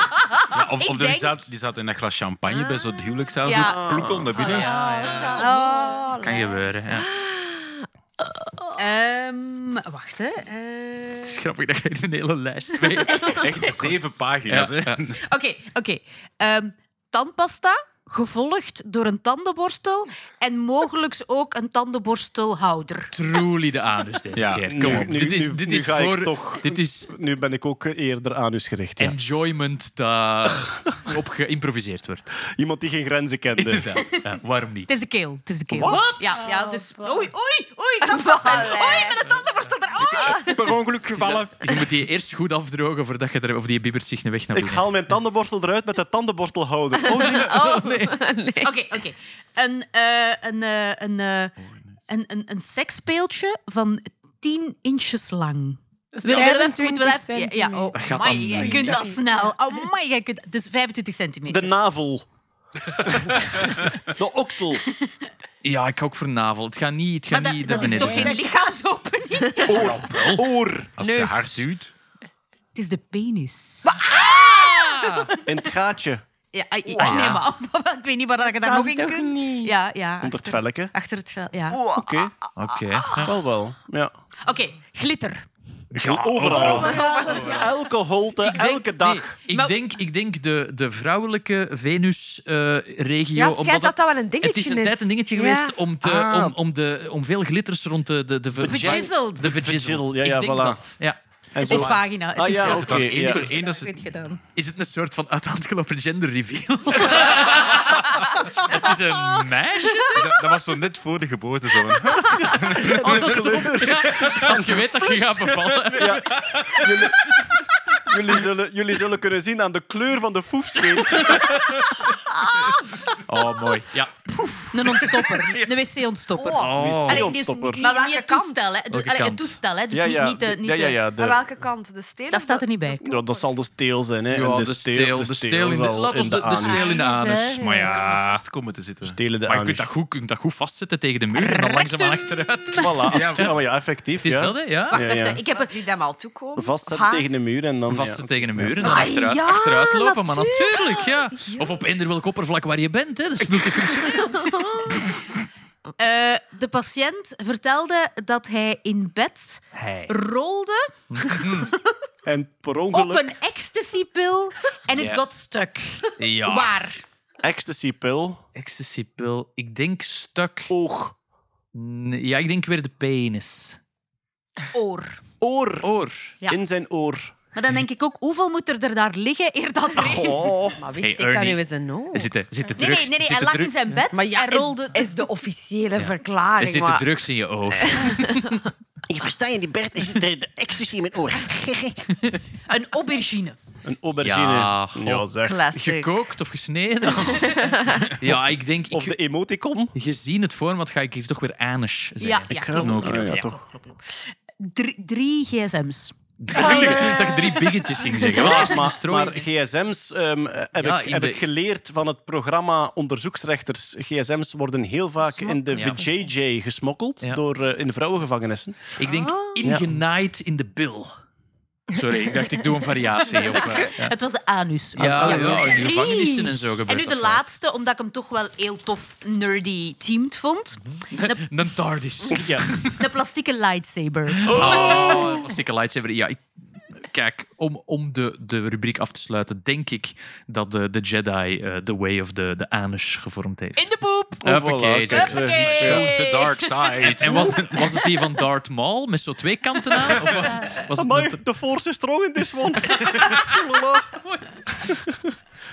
Ja, of of denk- zat, die zat in een glas champagne bij zo'n huwelijkszaal. Ja. Zo ploepel naar binnen. Ja, ja. Oh, Kan gebeuren. Ja. Ehm, wacht, hè. Eh, Het is grappig dat je een hele lijst mee hebt. Echt zeven pagina's. Ja, hè. ja. Oké, oké. Ehm, tandpasta, gevolgd door een tandenborstel en mogelijk ook een tandenborstelhouder. Truly de anus deze Ja. keer. Kom Nu- op. nu- dit is, nu- dit nu is ga ik voor... toch- Dit is Nu ben ik ook eerder anusgericht. Ja. enjoyment dat op geïmproviseerd wordt. Iemand die geen grenzen kende. Ja, waarom niet? Het is de keel. Het is de keel. Wat? Ja, ja, dus... Oei, oei, oei. Oei, met de tandenborstel er. Oei. Per ongeluk gevallen. Je moet die eerst goed afdrogen voordat je er... Of die bibbert zich een weg naar Ik binnen. haal mijn tandenborstel eruit met de tandenborstelhouder. *laughs* Oh, nee. Oh, nee. Oké, oké. Een, eh, een, eh, een, eh, een, een, een seksspeeltje van 10 inches lang. Dat Wil- willen we even- 25 moeten we even- ja. Ja, oh, Dat gaat amai, jij kunt dat snel. Oh, my, jij kunt, dus 25 centimeter. De navel. de oksel. Ja, ik ga ook voor navel. Het gaat niet, het gaat maar niet dat, naar dat is beneden. toch geen lichaamsopening? *laughs* Oor. Oor. Als je Neus. hard duwt. Het is de penis. In het gaatje. Ja, ah, ah, nee, maar *laughs* ik weet niet waar je daar Kan nog in kunt. niet? Ja, ja. Onder het achter- velletje. Achter het vel, ja. Oké. Oké. ja. Wel wel. Ja. Oké, glitter. Overal. Elke holte, Ik denk- elke dag. nee, ik, Maar- denk, ik denk de, de vrouwelijke Venus-regio. Ja, het schijnt dat dat wel een dingetje Het is een is. tijd een dingetje Ja. geweest om, te, Ah. om, om, de, om veel glitters rond de... de, de, Bejizzled. De vejizzle. Vejizzle, ja, ja, ik denk voilà. dat. Ja. En Het is vagina. Het Ah is ja, oké. Ja. is-. Is het een soort van uit de hand gelopen gender reveal? *laughs* het is een meisje? Dat, dat was zo net voor de geboorte. Zo. *laughs* Dat ja, als je weet dat je gaat bevallen. Ja. Jullie, jullie, zullen, jullie zullen kunnen zien aan de kleur van de foefscheet. Oh, mooi. Ja. Een ontstopper. Een wc-ontstopper. Oh. Allee, dus ontstopper. niet, Maar niet welke het kant? toestel, hè. Dus, Welke allee, het kant? toestel, hè. Dus ja, niet, ja, niet de... Niet ja, ja, de- ja, de- Aan welke kant? De steel? Dat staat er niet bij. Ja, dat zal de steel zijn. Hè. Ja, en de, de steel, steel, de steel in de, zal laat ons in de, de anus. steel in de anus. Maar ja, Vast komen te zitten. Steel in de maar je anus. kunt dat goed, je kunt dat goed vastzetten tegen de muur en dan langzaamaan achteruit. Voilà. Ja, maar ja, effectief. Is ja. dat, hè? Ja. Ik heb het... zie hem al toekomen. Vastzetten haar. tegen de muur en dan... Vastzetten ja. tegen de muur en dan Ah, achteruit, ja, achteruit lopen. Maar natuurlijk. natuurlijk, ja. Of op eender welk oppervlak waar je bent. Hè. Dat is multifunctioneel. *laughs* Eh, de patiënt vertelde dat hij in bed Hey. rolde *laughs* En per op ongeluk... een ecstasy-pil en het Ja. got stuck. Ja. Waar? Ecstasy-pil. Ecstasy-pil. Ik denk stuk. Oog. Ja, ik denk weer de penis. Oor. Oor. Oor. Ja. In zijn oor. Maar dan denk ik ook, hoeveel moet er daar liggen eer dat er... Oh. *laughs* Maar wist Hey, ik dat Ernie. nu eens een? Er zitten, zitten Nee, drugs, nee, nee, nee. zitten hij lag dru- in zijn bed Maar ja, en rolde... is, is de officiële Er verklaring. zitten maar- drugs in je oor. *laughs* Ik versta je, die Bert is de, de ecstasy in mijn oor. *laughs* Een aubergine. Een aubergine. Ja, zeg. Classic. Gekookt of gesneden? ja, ik denk... Of Ik, de emoticon. gezien het format ga ik hier toch weer anish zeggen. Ja, ja. klopt. Ah, ja, Ja. toch. Drie, drie gsm's. *laughs* Ik dacht dat je drie biggetjes ging zeggen. Ja, de maar, gsm's ehm, heb, Ja, ik, in heb de- ik geleerd van het programma Onderzoeksrechters. Gsm's worden heel vaak in de Ja. VJJ gesmokkeld Ja. door, eh, in de vrouwengevangenissen. Ik denk ingenaaid in de bil. Sorry, ik dacht ik doe een variatie op. *laughs* eh, ja. Het was de anus. Ja, ja, in de Hey. gevangenissen en zo gebeurt En nu de laatste, omdat ik hem toch wel heel tof nerdy teamed vond. De, *laughs* Een TARDIS. Ja. *laughs* de plastieke lightsaber. Oh, plastieke lightsaber. Ja, ik, kijk, om, om de, de rubriek af te sluiten, denk ik dat de, de Jedi eh, The Way of the, the Anus gevormd heeft. In de poep. Huppakee. Huppakee. Choose the dark side. En was, was het die van Darth Maul met zo twee kanten aan? Of was het, was het Amai, the force is strong in this one. *laughs*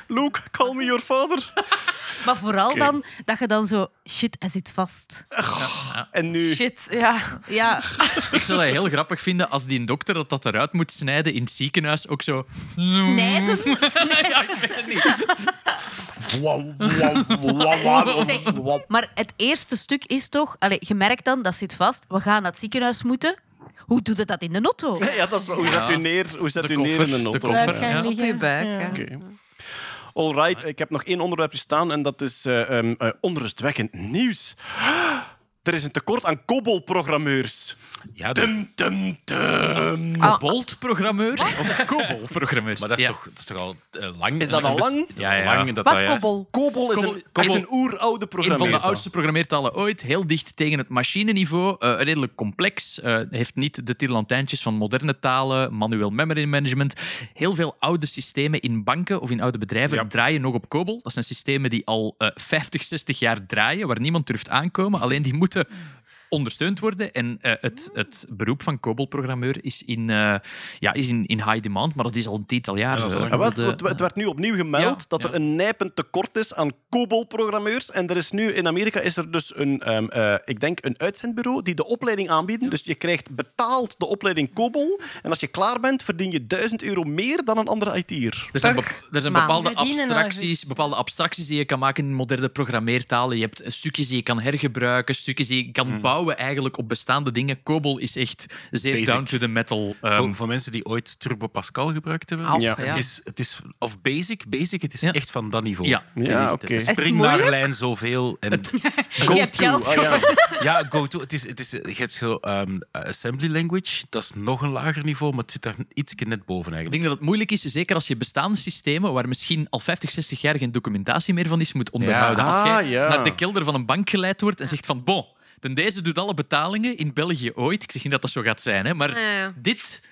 Luke, call me your father. Maar vooral dan dat je dan zo... Shit, hij zit vast. En nu... Shit, ja. Ja, Ik zou dat heel grappig vinden als die dokter dat, dat eruit moet snijden in het ziekenhuis ook zo... snijden. *laughs* Ja, ik weet het niet. Zeg, maar het eerste stuk is toch... Allee, je merkt dan, dat zit vast. We gaan naar het ziekenhuis moeten. Hoe doet het dat in de auto? Ja, dat is, hoe zet u neer, hoe zet De u neer koffer, in de auto? koffer. Ja. liggen. Op je buik, Ja. ja. Oké. Alright, ik heb nog één onderwerpje staan en dat is eh, ehm, eh, onrustwekkend nieuws. Er is een tekort aan COBOL-programmeurs. Ja, dat, Dum, dum, dum. Kobold-programmeurs of Kobol-programmeurs? maar dat is, Ja. toch, dat is toch al eh, lang? Is dat al lang? Ja, Ja, lang dat Wat is kobbel? COBOL is een, echt een oeroude Een programmeertaal. van de oudste programmeertalen ooit, heel dicht tegen het machineniveau, eh, redelijk complex, eh, heeft niet de tirlantijntjes van moderne talen, manueel memory management. Heel veel oude systemen in banken of in oude bedrijven Ja. draaien nog op COBOL. Dat zijn systemen die al eh 50, 60 jaar draaien, waar niemand durft aankomen. Alleen die moeten to ondersteund worden. En eh, het, het beroep van COBOL-programmeur is, in, eh, ja, is in, in high demand, maar dat is al een tiental jaar Ja, zo. De- het, het werd nu opnieuw gemeld Ja, dat er een nijpend tekort is aan COBOL-programmeurs. En er is nu in Amerika is er dus een, ehm, eh, ik denk een uitzendbureau die de opleiding aanbieden. Dus je krijgt betaald de opleiding COBOL. En als je klaar bent, verdien je 1000 euro meer dan een andere IT'er. Er zijn, er zijn bepaalde abstracties, bepaalde abstracties die je kan maken in moderne programmeertalen. Je hebt stukjes die je kan hergebruiken, stukjes die je kan bouwen eigenlijk op bestaande dingen. COBOL is echt zeer Basic. down to the metal. ehm, Voor, voor mensen die ooit Turbo Pascal gebruikt hebben. Ja. ja. Het is, het is, of basic, basic, het is Ja. echt van dat niveau. ja, oké. Spring naar lijn zoveel. En, *laughs* Je hebt geld. Ah, ja. ja, go to. Het is, het is, je hebt zo ehm, assembly language, dat is nog een lager niveau, maar het zit daar iets net boven Ik eigenlijk. denk dat het moeilijk is, zeker als je bestaande systemen, waar misschien al 50, 60 jaar geen documentatie meer van is, moet onderhouden. Ja. Als jij Ah, ja. naar de kelder van een bank geleid wordt en zegt van, bon, ten deze doet alle betalingen in België ooit. Ik zeg niet dat dat zo gaat zijn, hè, maar Ja, ja. dit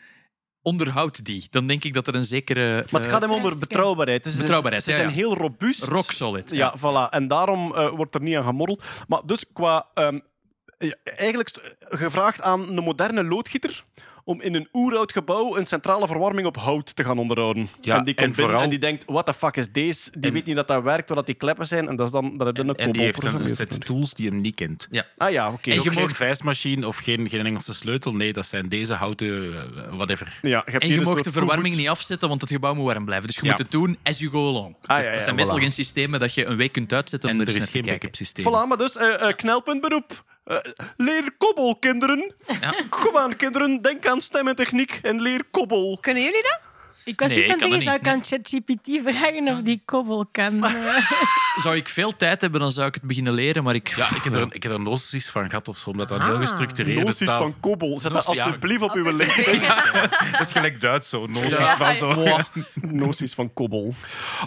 onderhoudt die. Dan denk ik dat er een zekere... Maar het gaat hem om betrouwbaarheid. Dus Betrouwbaarheid, Ze zijn ja. heel robuust. Rock solid. Ja, voilà. En daarom eh, wordt er niet aan gemorreld. Maar dus qua... ehm, ja, eigenlijk gevraagd aan een moderne loodgieter om in een oeroud gebouw een centrale verwarming op hout te gaan onderhouden. Ja, en die en binnen vooral- en die denkt, what the fuck is deze? Die En- weet niet dat dat werkt, wat dat die kleppen zijn. En dat is dan, dat heb je dan En die heeft een, een set tools die hem niet kent. Ah ja, oké. En je geen mocht- vijsmachine of geen, geen Engelse sleutel. Nee, dat zijn deze houten eh, whatever. Ja, je hebt En je een mag de verwarming niet afzetten, want het gebouw moet warm blijven. Dus je Ja. moet het doen as you go along. Ah, Dus ja, er ja, zijn meestal voilà. geen systemen dat je een week kunt uitzetten En er er is geen backup systeem. Voilà, maar dus eh, eh, knelpuntberoep. Eh, leer kobbel, kinderen. Ja. Kom aan, kinderen. Denk aan stem en techniek en leer kobbel. Kunnen jullie dat? Ik was Nee, juist aan het denken, zou ik aan ChatGPT vragen of die kobbel kan? *laughs* Zou ik veel tijd hebben, dan zou ik het beginnen leren, maar ik... Ja, ik heb er, ik heb er noties van gehad of zo, omdat dat een heel gestructureerde Noties taal... van kobbel. Zet dat Noties, alsjeblieft op uw LinkedIn. Dat is gelijk Duits zo, noties van zo. Noties van kobbel.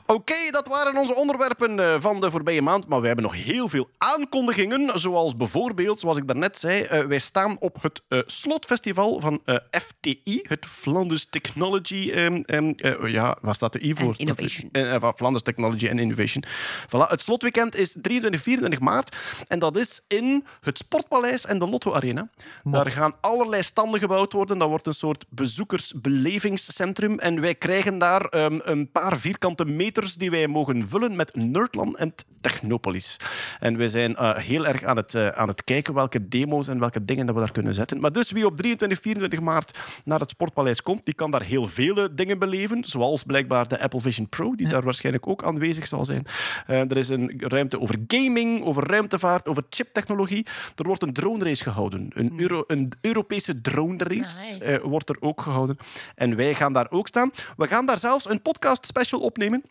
Oké, dat waren onze onderwerpen eh, van de voorbije maand. Maar we hebben nog heel veel aankondigingen. Zoals bijvoorbeeld, zoals ik daarnet zei, eh, wij staan op het eh, slotfestival van eh, FTI, het Flanders Technology. Eh, ja, waar staat de I voor? En Innovation. Eh, Flanders Technology and Innovation. Voilà. Het slotweekend is 23, 24 maart. En dat is in het Sportpaleis en de Lotto Arena. Daar gaan allerlei standen gebouwd worden. Dat wordt een soort bezoekersbelevingscentrum. En wij krijgen daar ehm, een paar vierkante meters die wij mogen vullen met Nerdland en Technopolis. En wij zijn eh, heel erg aan het, eh, aan het kijken welke demo's en welke dingen dat we daar kunnen zetten. Maar dus wie op 23, 24 maart naar het Sportpaleis komt, die kan daar heel vele dingen beleven. Zoals blijkbaar de Apple Vision Pro, die daar waarschijnlijk ook aanwezig zal zijn. Eh, er is een ruimte over gaming, over ruimtevaart, over chiptechnologie. Er wordt een drone race gehouden. Een, Euro, een Europese drone race Nice. eh, wordt er ook gehouden. En wij gaan daar ook staan. We gaan daar zelfs een podcast special opnemen.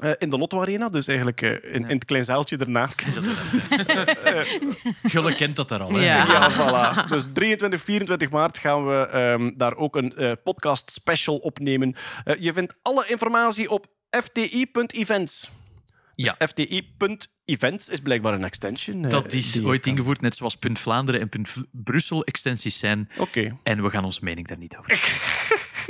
Eh, in de Lotto Arena, dus eigenlijk eh, in, in het klein zaaltje ernaast. *laughs* *laughs* Gulle kent dat er al. Hè? Ja. Ja, voilà. Dus 23, 24 maart gaan we ehm, daar ook een eh, podcast special opnemen. Eh, je vindt alle informatie op fti.events. Ja. Dus fti.events is blijkbaar een extension. Dat is die ooit kan- ingevoerd, net zoals Punt Vlaanderen en Punt Brussel extensies zijn. Oké, En we gaan onze mening daar niet over. *laughs*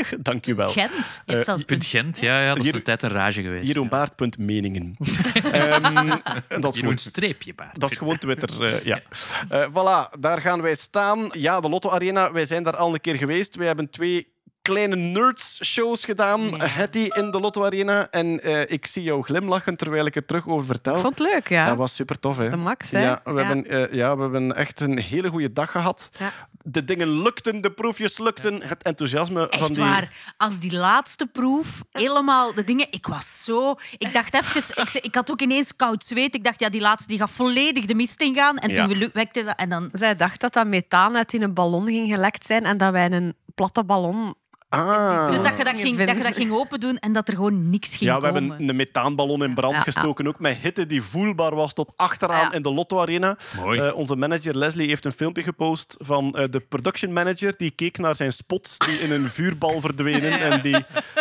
*laughs* dank u wel. Gent. Je hebt Eh, Punt Gent, ja, ja dat is Hier- een tijd een rage geweest. Jeroen Baart.meningen. *laughs* Ehm, dat is gewoon streepje baard. Dat is gewoon Twitter, eh, ja. Eh, voilà, daar gaan wij staan. Ja, de Lotto Arena, wij zijn daar al een keer geweest. We hebben twee kleine nerds-shows gedaan, Hetty in de Lotto Arena. En eh, ik zie jou glimlachen terwijl ik er terug over vertel. Ik vond het leuk, ja. Dat was super tof, hè? De max, hè? Ja, we, Ja. Hebben, eh, ja, we hebben echt een hele goede dag gehad. Ja. De dingen lukten, de proefjes lukten. Het enthousiasme van Echt die... waar. Als die laatste proef, helemaal de dingen... Ik was zo... Ik dacht even... Ik, ik had ook ineens koud zweet. Ik dacht, ja, die laatste die gaat volledig de mist ingaan. En toen we wekte dat... En dan... Zij dacht dat dat methaan uit in een ballon ging gelekt zijn en dat wij een platte ballon... Ah. Dus dat je dat, ging, dat je dat ging open doen en dat er gewoon niks ging Ja, we komen. hebben een methaanballon in brand Ja, ja. gestoken, ook met hitte die voelbaar was tot achteraan Ja. in de Lotto Arena. Mooi. Eh, onze manager Leslie heeft een filmpje gepost van eh, de production manager die keek naar zijn spots die in een vuurbal verdwenen en die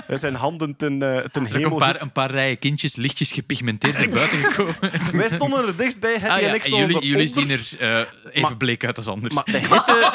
eh, zijn handen ten, eh, ten Er ook een hemel paar, een paar rijen kindjes lichtjes gepigmenteerd naar buiten gekomen. *laughs* Wij stonden er dichtstbij, Hetty Ah, ja, en jullie, jullie zien er eh, even Maar- bleek uit als anders. Maar de hitte...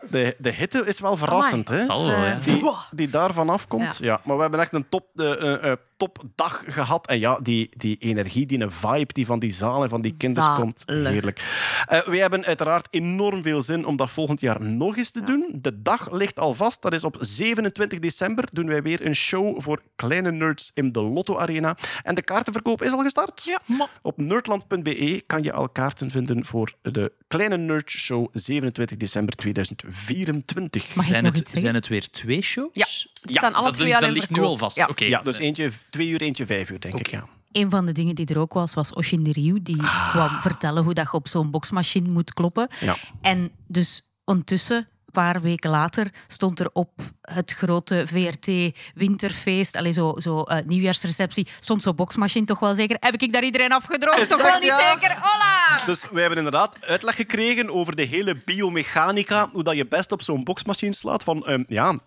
*laughs* de, de hitte is wel verrassend, hè? Zal wel, ja. die, die daarvan afkomt. Ja. maar we hebben echt een top, eh, eh, eh, topdag gehad. En ja, die, die energie, die vibe die van die zaal en van die kinderen komt. Heerlijk. Eh we hebben uiteraard enorm veel zin om dat volgend jaar nog eens te doen. De dag ligt al vast. Dat is op 27 december. Doen wij weer een show voor kleine nerds in de Lotto Arena. En de kaartenverkoop is al gestart. Ja. Op nerdland.be kan je al kaarten vinden voor de Kleine Nerd Show 27 december 2024. Mag ik zijn, nog het, zijn het weer twee shows? Ja, die staan alle dat- twee ligt nu al vast. Ja. Oké. Ja, dus eentje twee uur, eentje vijf uur, denk ik. Ja. Een van de dingen die er ook was, was Oshin de Rioux. Die kwam vertellen hoe dat je op zo'n boksmachine moet kloppen. Ja. En dus ondertussen, een paar weken later, stond er op het grote VRT winterfeest, allez, zo, zo eh, nieuwjaarsreceptie, stond zo'n boksmachine toch wel zeker. Heb ik daar iedereen afgedroogd? Toch wel niet ja? zeker? Hola! Dus we hebben inderdaad uitleg gekregen over de hele biomechanica, hoe dat je best op zo'n boksmachine slaat. Van, ehm, ja,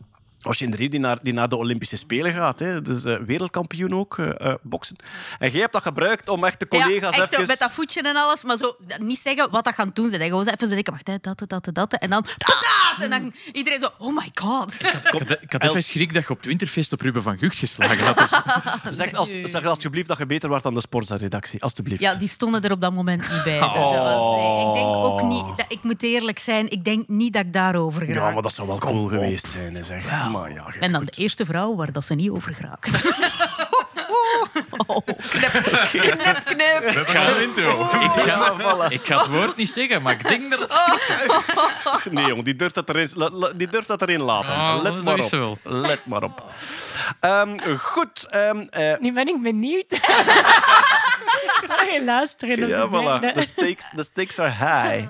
als je in de Rio die naar, die naar de Olympische Spelen gaat, hè, dus eh, wereldkampioen ook, eh, eh, boksen. En jij hebt dat gebruikt om echt de collega's ja, echt zo, even... met dat voetje en alles, maar zo niet zeggen wat dat gaan doen. Ze gewoon even zeggen, wacht, hè, dat, dat, dat, dat. En dan, pataat! En dan iedereen zo, oh my god. Ik had, ik had even schrik dat je op het winterfeest op Ruben van Gucht geslagen had. zo. *laughs* Zeg, als, zeg alsjeblieft dat je beter wordt dan de Sporza-redactie, alsjeblieft. Ja, die stonden er op dat moment niet bij. Dat- dat was- nee, ik denk ook niet, dat, ik moet eerlijk zijn, ik denk niet dat ik daarover Ja, geraak. maar dat zou wel cool geweest zijn, hè, zeg. Maar ja, En dan de eerste vrouw waar dat ze niet over geraakt. *laughs* Oh, knip, knip, knip. We hebben al een intro. Ik ga, ik ga het woord niet zeggen, maar ik denk dat het... *laughs* Nee, jong, die durft dat erin, die durft dat erin laten. Ah, Let maar op. Let maar op. Ehm, goed. ehm, eh, Nu ben ik benieuwd. *laughs* Ga je luisteren? ja, de voilà. The stakes, the stakes are high.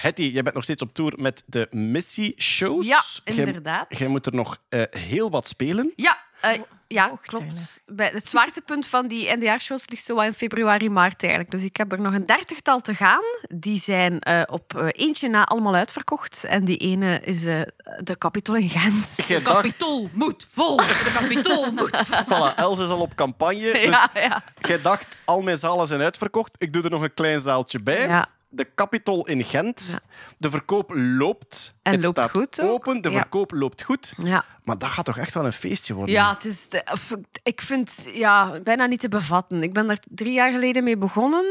Hetty, jij bent nog steeds op tour met de Missie-shows. Ja, inderdaad. Jij moet er nog eh, heel wat spelen. Ja, eh, ja klopt. Bij het zwaartepunt van die NDR-shows ligt zo in februari, maart eigenlijk. Dus ik heb er nog een dertigtal te gaan. Die zijn eh, op eentje na allemaal uitverkocht. En die ene is eh, de Capitol in Gent. De dacht, kapitool moet vol. De kapitool moet vol. *laughs* voilà, Els is al op campagne. Dus Ja, ja. jij dacht, al mijn zalen zijn uitverkocht. Ik doe er nog een klein zaaltje bij. Ja. De Capitol in Gent. Ja. De verkoop loopt. En het loopt staat goed ook. open. De Ja. verkoop loopt goed. ja. Maar dat gaat toch echt wel een feestje worden? Ja, het is de- ik vind ja, bijna niet te bevatten. Ik ben daar drie jaar geleden mee begonnen.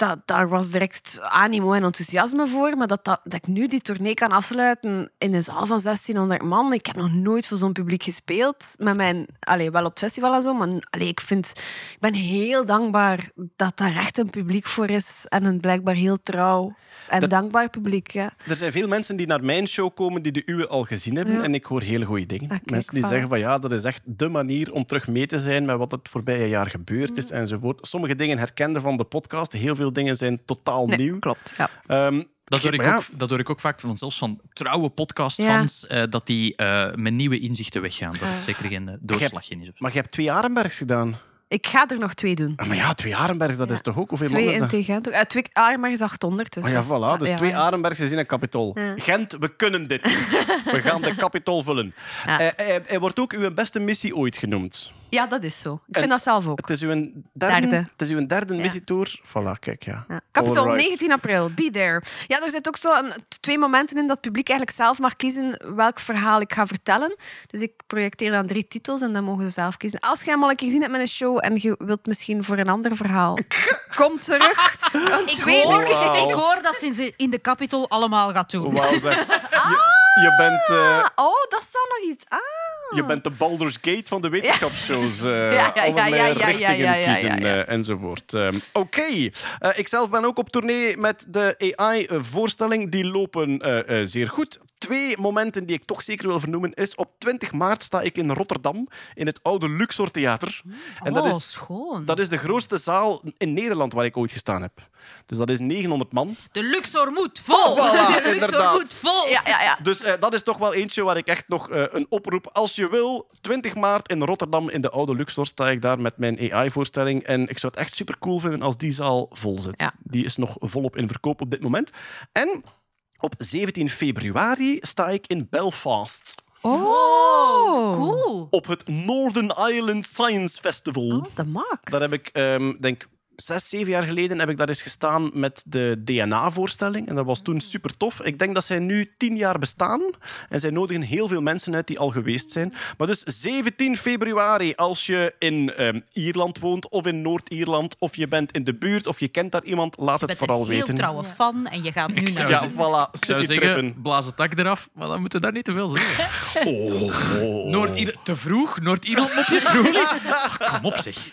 Dat, daar was direct animo en enthousiasme voor. Maar dat, dat, dat ik nu die tournee kan afsluiten in een zaal van 1600 man. Ik heb nog nooit voor zo'n publiek gespeeld. Met mijn, allee, wel op het festival en zo. Maar allee, ik, vind, ik ben heel dankbaar dat daar echt een publiek voor is. En een blijkbaar heel trouw en Dat- dankbaar publiek. Ja. Er zijn veel mensen die naar mijn show komen die de uwe al gezien hebben. Ja. En ik hoor hele goede dingen. Ah, mensen die zeggen van ja, dat is echt de manier om terug mee te zijn met wat het voorbije jaar gebeurd is enzovoort. Sommige dingen herkenden van de podcast. Heel veel dingen zijn totaal Nee, nieuw. klopt. Ja. Ehm, Dat hoor, ik ja, ook, dat hoor ik ook vaak van, zelfs van trouwe podcastfans, eh, dat die eh, met nieuwe inzichten weggaan. Dat het zeker geen eh, doorslag in is. Maar je hebt twee Arenbergs gedaan. Ik ga er nog twee doen. Ah, Maar ja, twee Arenbergs, dat is toch ook? Hoeveel Twee in tegen. Uh, twee, ah, maar is 800. Dus Ah ja, voilà. Dus ja. twee Arenbergs is in een kapitol. Ja. Gent, we kunnen dit. *laughs* we gaan de kapitol vullen. Eh, hij wordt ook uw beste missie ooit genoemd. Ja, dat is zo. Ik En- vind dat zelf ook. Het is uw derde, Derde. Het is uw derde Ja. missietour. Voilà, kijk, ja. Ja. Capitol, Alright. 19 april, be there. Ja, er zitten ook zo een, twee momenten in dat het publiek eigenlijk zelf mag kiezen welk verhaal ik ga vertellen. Dus ik projecteer dan drie titels en dan mogen ze zelf kiezen. Als je hem al een keer gezien hebt met een show en je wilt misschien voor een ander verhaal, kom terug. *laughs* Ik hoor, ik hoor dat ze in- de kapitool allemaal gaat doen. Wauw, zeg. Je, je, bent, eh, Oh, dat zou nog iets... Ah. Je bent de Baldur's Gate van de wetenschapsshows. *laughs* eh ja, ja, ja, ja, ja, ja, kiezen eh, enzovoort. Ehm, Oké. Eh, ik zelf ben ook op tournee met de AI-voorstelling. Die lopen zeer goed. Twee momenten die ik toch zeker wil vernoemen is... Op 20 maart sta ik in Rotterdam in het oude Luxor Theater. En dat oh, is... schoon. Dat is de grootste zaal in Nederland waar ik ooit gestaan heb. Dus dat is 900 man. De Luxor moet vol. Voilà, *laughs* de Luxor inderdaad. moet vol. Ja, ja, ja. Dus eh, dat is toch wel eentje waar ik echt nog eh, een oproep. Als je wil, 20 maart in Rotterdam in de oude Luxor sta ik daar met mijn AI-voorstelling. En ik zou het echt super cool vinden als die zaal vol zit. Ja. Die is nog volop in verkoop op dit moment. En op 17 februari sta ik in Belfast. Oh, Cool. Op het Northern Ireland Science Festival. Oh, de Max. Daar heb ik, ehm, denk zes, zeven jaar geleden heb ik daar eens gestaan met de DNA-voorstelling. En dat was toen super tof. Ik denk dat zij nu tien jaar bestaan. En zij nodigen heel veel mensen uit die al geweest zijn. Maar dus 17 februari, als je in ehm, Ierland woont of in Noord-Ierland, of je bent in de buurt of je kent daar iemand, laat Je het bent vooral een heel weten. trouwe fan en je gaat nu naar... Ja, voilà. Ik zou zeggen, blaas het tak eraf, maar dan moeten we daar niet te veel zeggen. *laughs* Oh. Noord te vroeg, Noord-Ierland moet je doen. *laughs* Kom op zeg.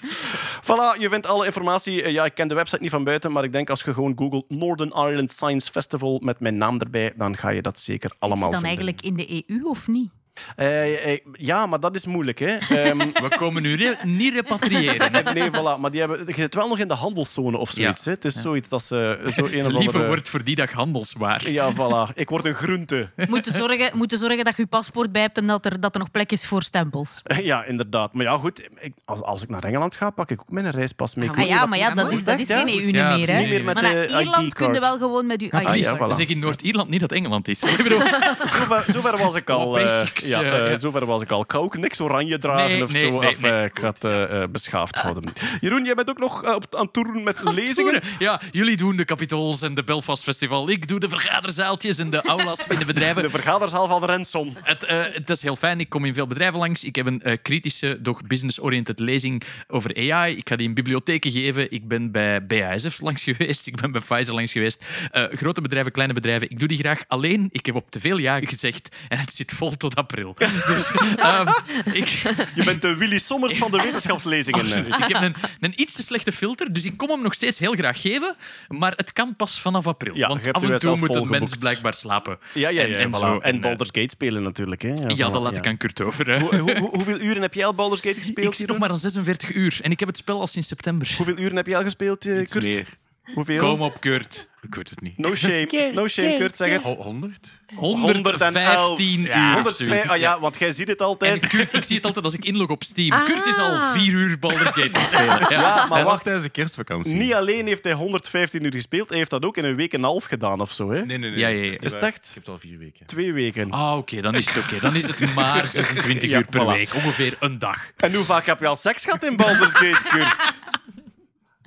Voilà, je vindt alle informatie. Eh, Ja, ik ken de website niet van buiten, maar ik denk als je gewoon googelt Northern Ireland Science Festival met mijn naam erbij, dan ga je dat zeker allemaal dan vinden. eigenlijk in de EU of niet? Eh, eh, ja, maar dat is moeilijk, hè. *laughs* Ehm, We komen nu re- niet repatriëren. hè. nee, voilà. Maar die hebben, je zit wel nog in de handelszone of zoiets. Ja. Hè. Het is zoiets dat ze zo een of Lieve andere... wordt voor die dag handelswaar. Ja, voilà. Ik word een groente. *laughs* Moeten zorgen, moeten zorgen dat je je paspoort bij hebt en dat er, dat er nog plek is voor stempels. *laughs* Ja, inderdaad. Maar ja, goed. Ik, als, als ik naar Engeland ga, pak ik ook mijn reispas mee. Ah ja, maar ja, dat is, dat is geen? EU Ja, meer. Hè. niet meer met maar naar Ierland kun je wel gewoon met je Ah, please, ja, voilà. Zeg in Noord-Ierland niet dat Engeland is. Ik bedoel, Zover, zover was ik al. Ja, eh, eh, ja. zover was ik al. Ik ga ook niks oranje dragen Nee, of nee, zo. nee, of, eh, ik ga het eh, beschaafd houden. Jeroen, jij bent ook nog op, aan toeren met lezingen. Ja, jullie doen de Capitols en de Belfast Festival. Ik doe de vergaderzaaltjes en de aulas in de *laughs* bedrijven. De vergaderzaal van Renson. Het, het is heel fijn. Ik kom in veel bedrijven langs. Ik heb een kritische, doch business-oriented lezing over AI. Ik ga die in bibliotheken geven. Ik ben bij BASF langs geweest. Ik ben bij Pfizer langs geweest. Grote bedrijven, kleine bedrijven. Ik doe die graag. Alleen, ik heb op te veel ja gezegd en het zit vol tot april. Dus *laughs* ehm, ik, Je bent de Willy Sommers van de wetenschapslezingen. Absoluut. Ik heb een, een iets te slechte filter, dus ik kom hem nog steeds heel graag geven. Maar het kan pas vanaf april. Ja, want af en toe moet een mens blijkbaar slapen. Ja, ja, ja. En, en, voilà. en eh, Baldur's Gate spelen natuurlijk. Hè. Ja, dat laat ik aan Kurt over. Hoe- hoe- hoeveel uren heb jij al Baldur's Gate gespeeld? Ik zit nog maar aan 46 uur en ik heb het spel al sinds september. Hoeveel uren heb jij al gespeeld, eh, Kurt? meer. Hoeveel? Kom op, Kurt. Ik weet het niet. No shame, Kurt, no shame, Kurt, Kurt, zeg het. Ho- 100? 115 uur. Ja, 105 zoiets. ah ja, want jij ziet het En altijd. Kurt, ik zie het altijd als ik inlog op Steam. Ah. Kurt is al vier uur Baldur's Gate aan het spelen. *laughs* Ja. Ja, maar wacht. tijdens de kerstvakantie. Niet alleen heeft hij 115 uur gespeeld, hij heeft dat ook in een week en een half gedaan of zo. Hè? Nee, nee, nee. Ja, ja, ja. dat niet Is het echt? Ik heb het al vier weken. Twee weken. Ah, oké, dan is het oké. Dan is het maar 26 *laughs* Ja, uur per voilà. week. Ongeveer een dag. En hoe vaak heb je al seks gehad in Baldur's Gate, Kurt?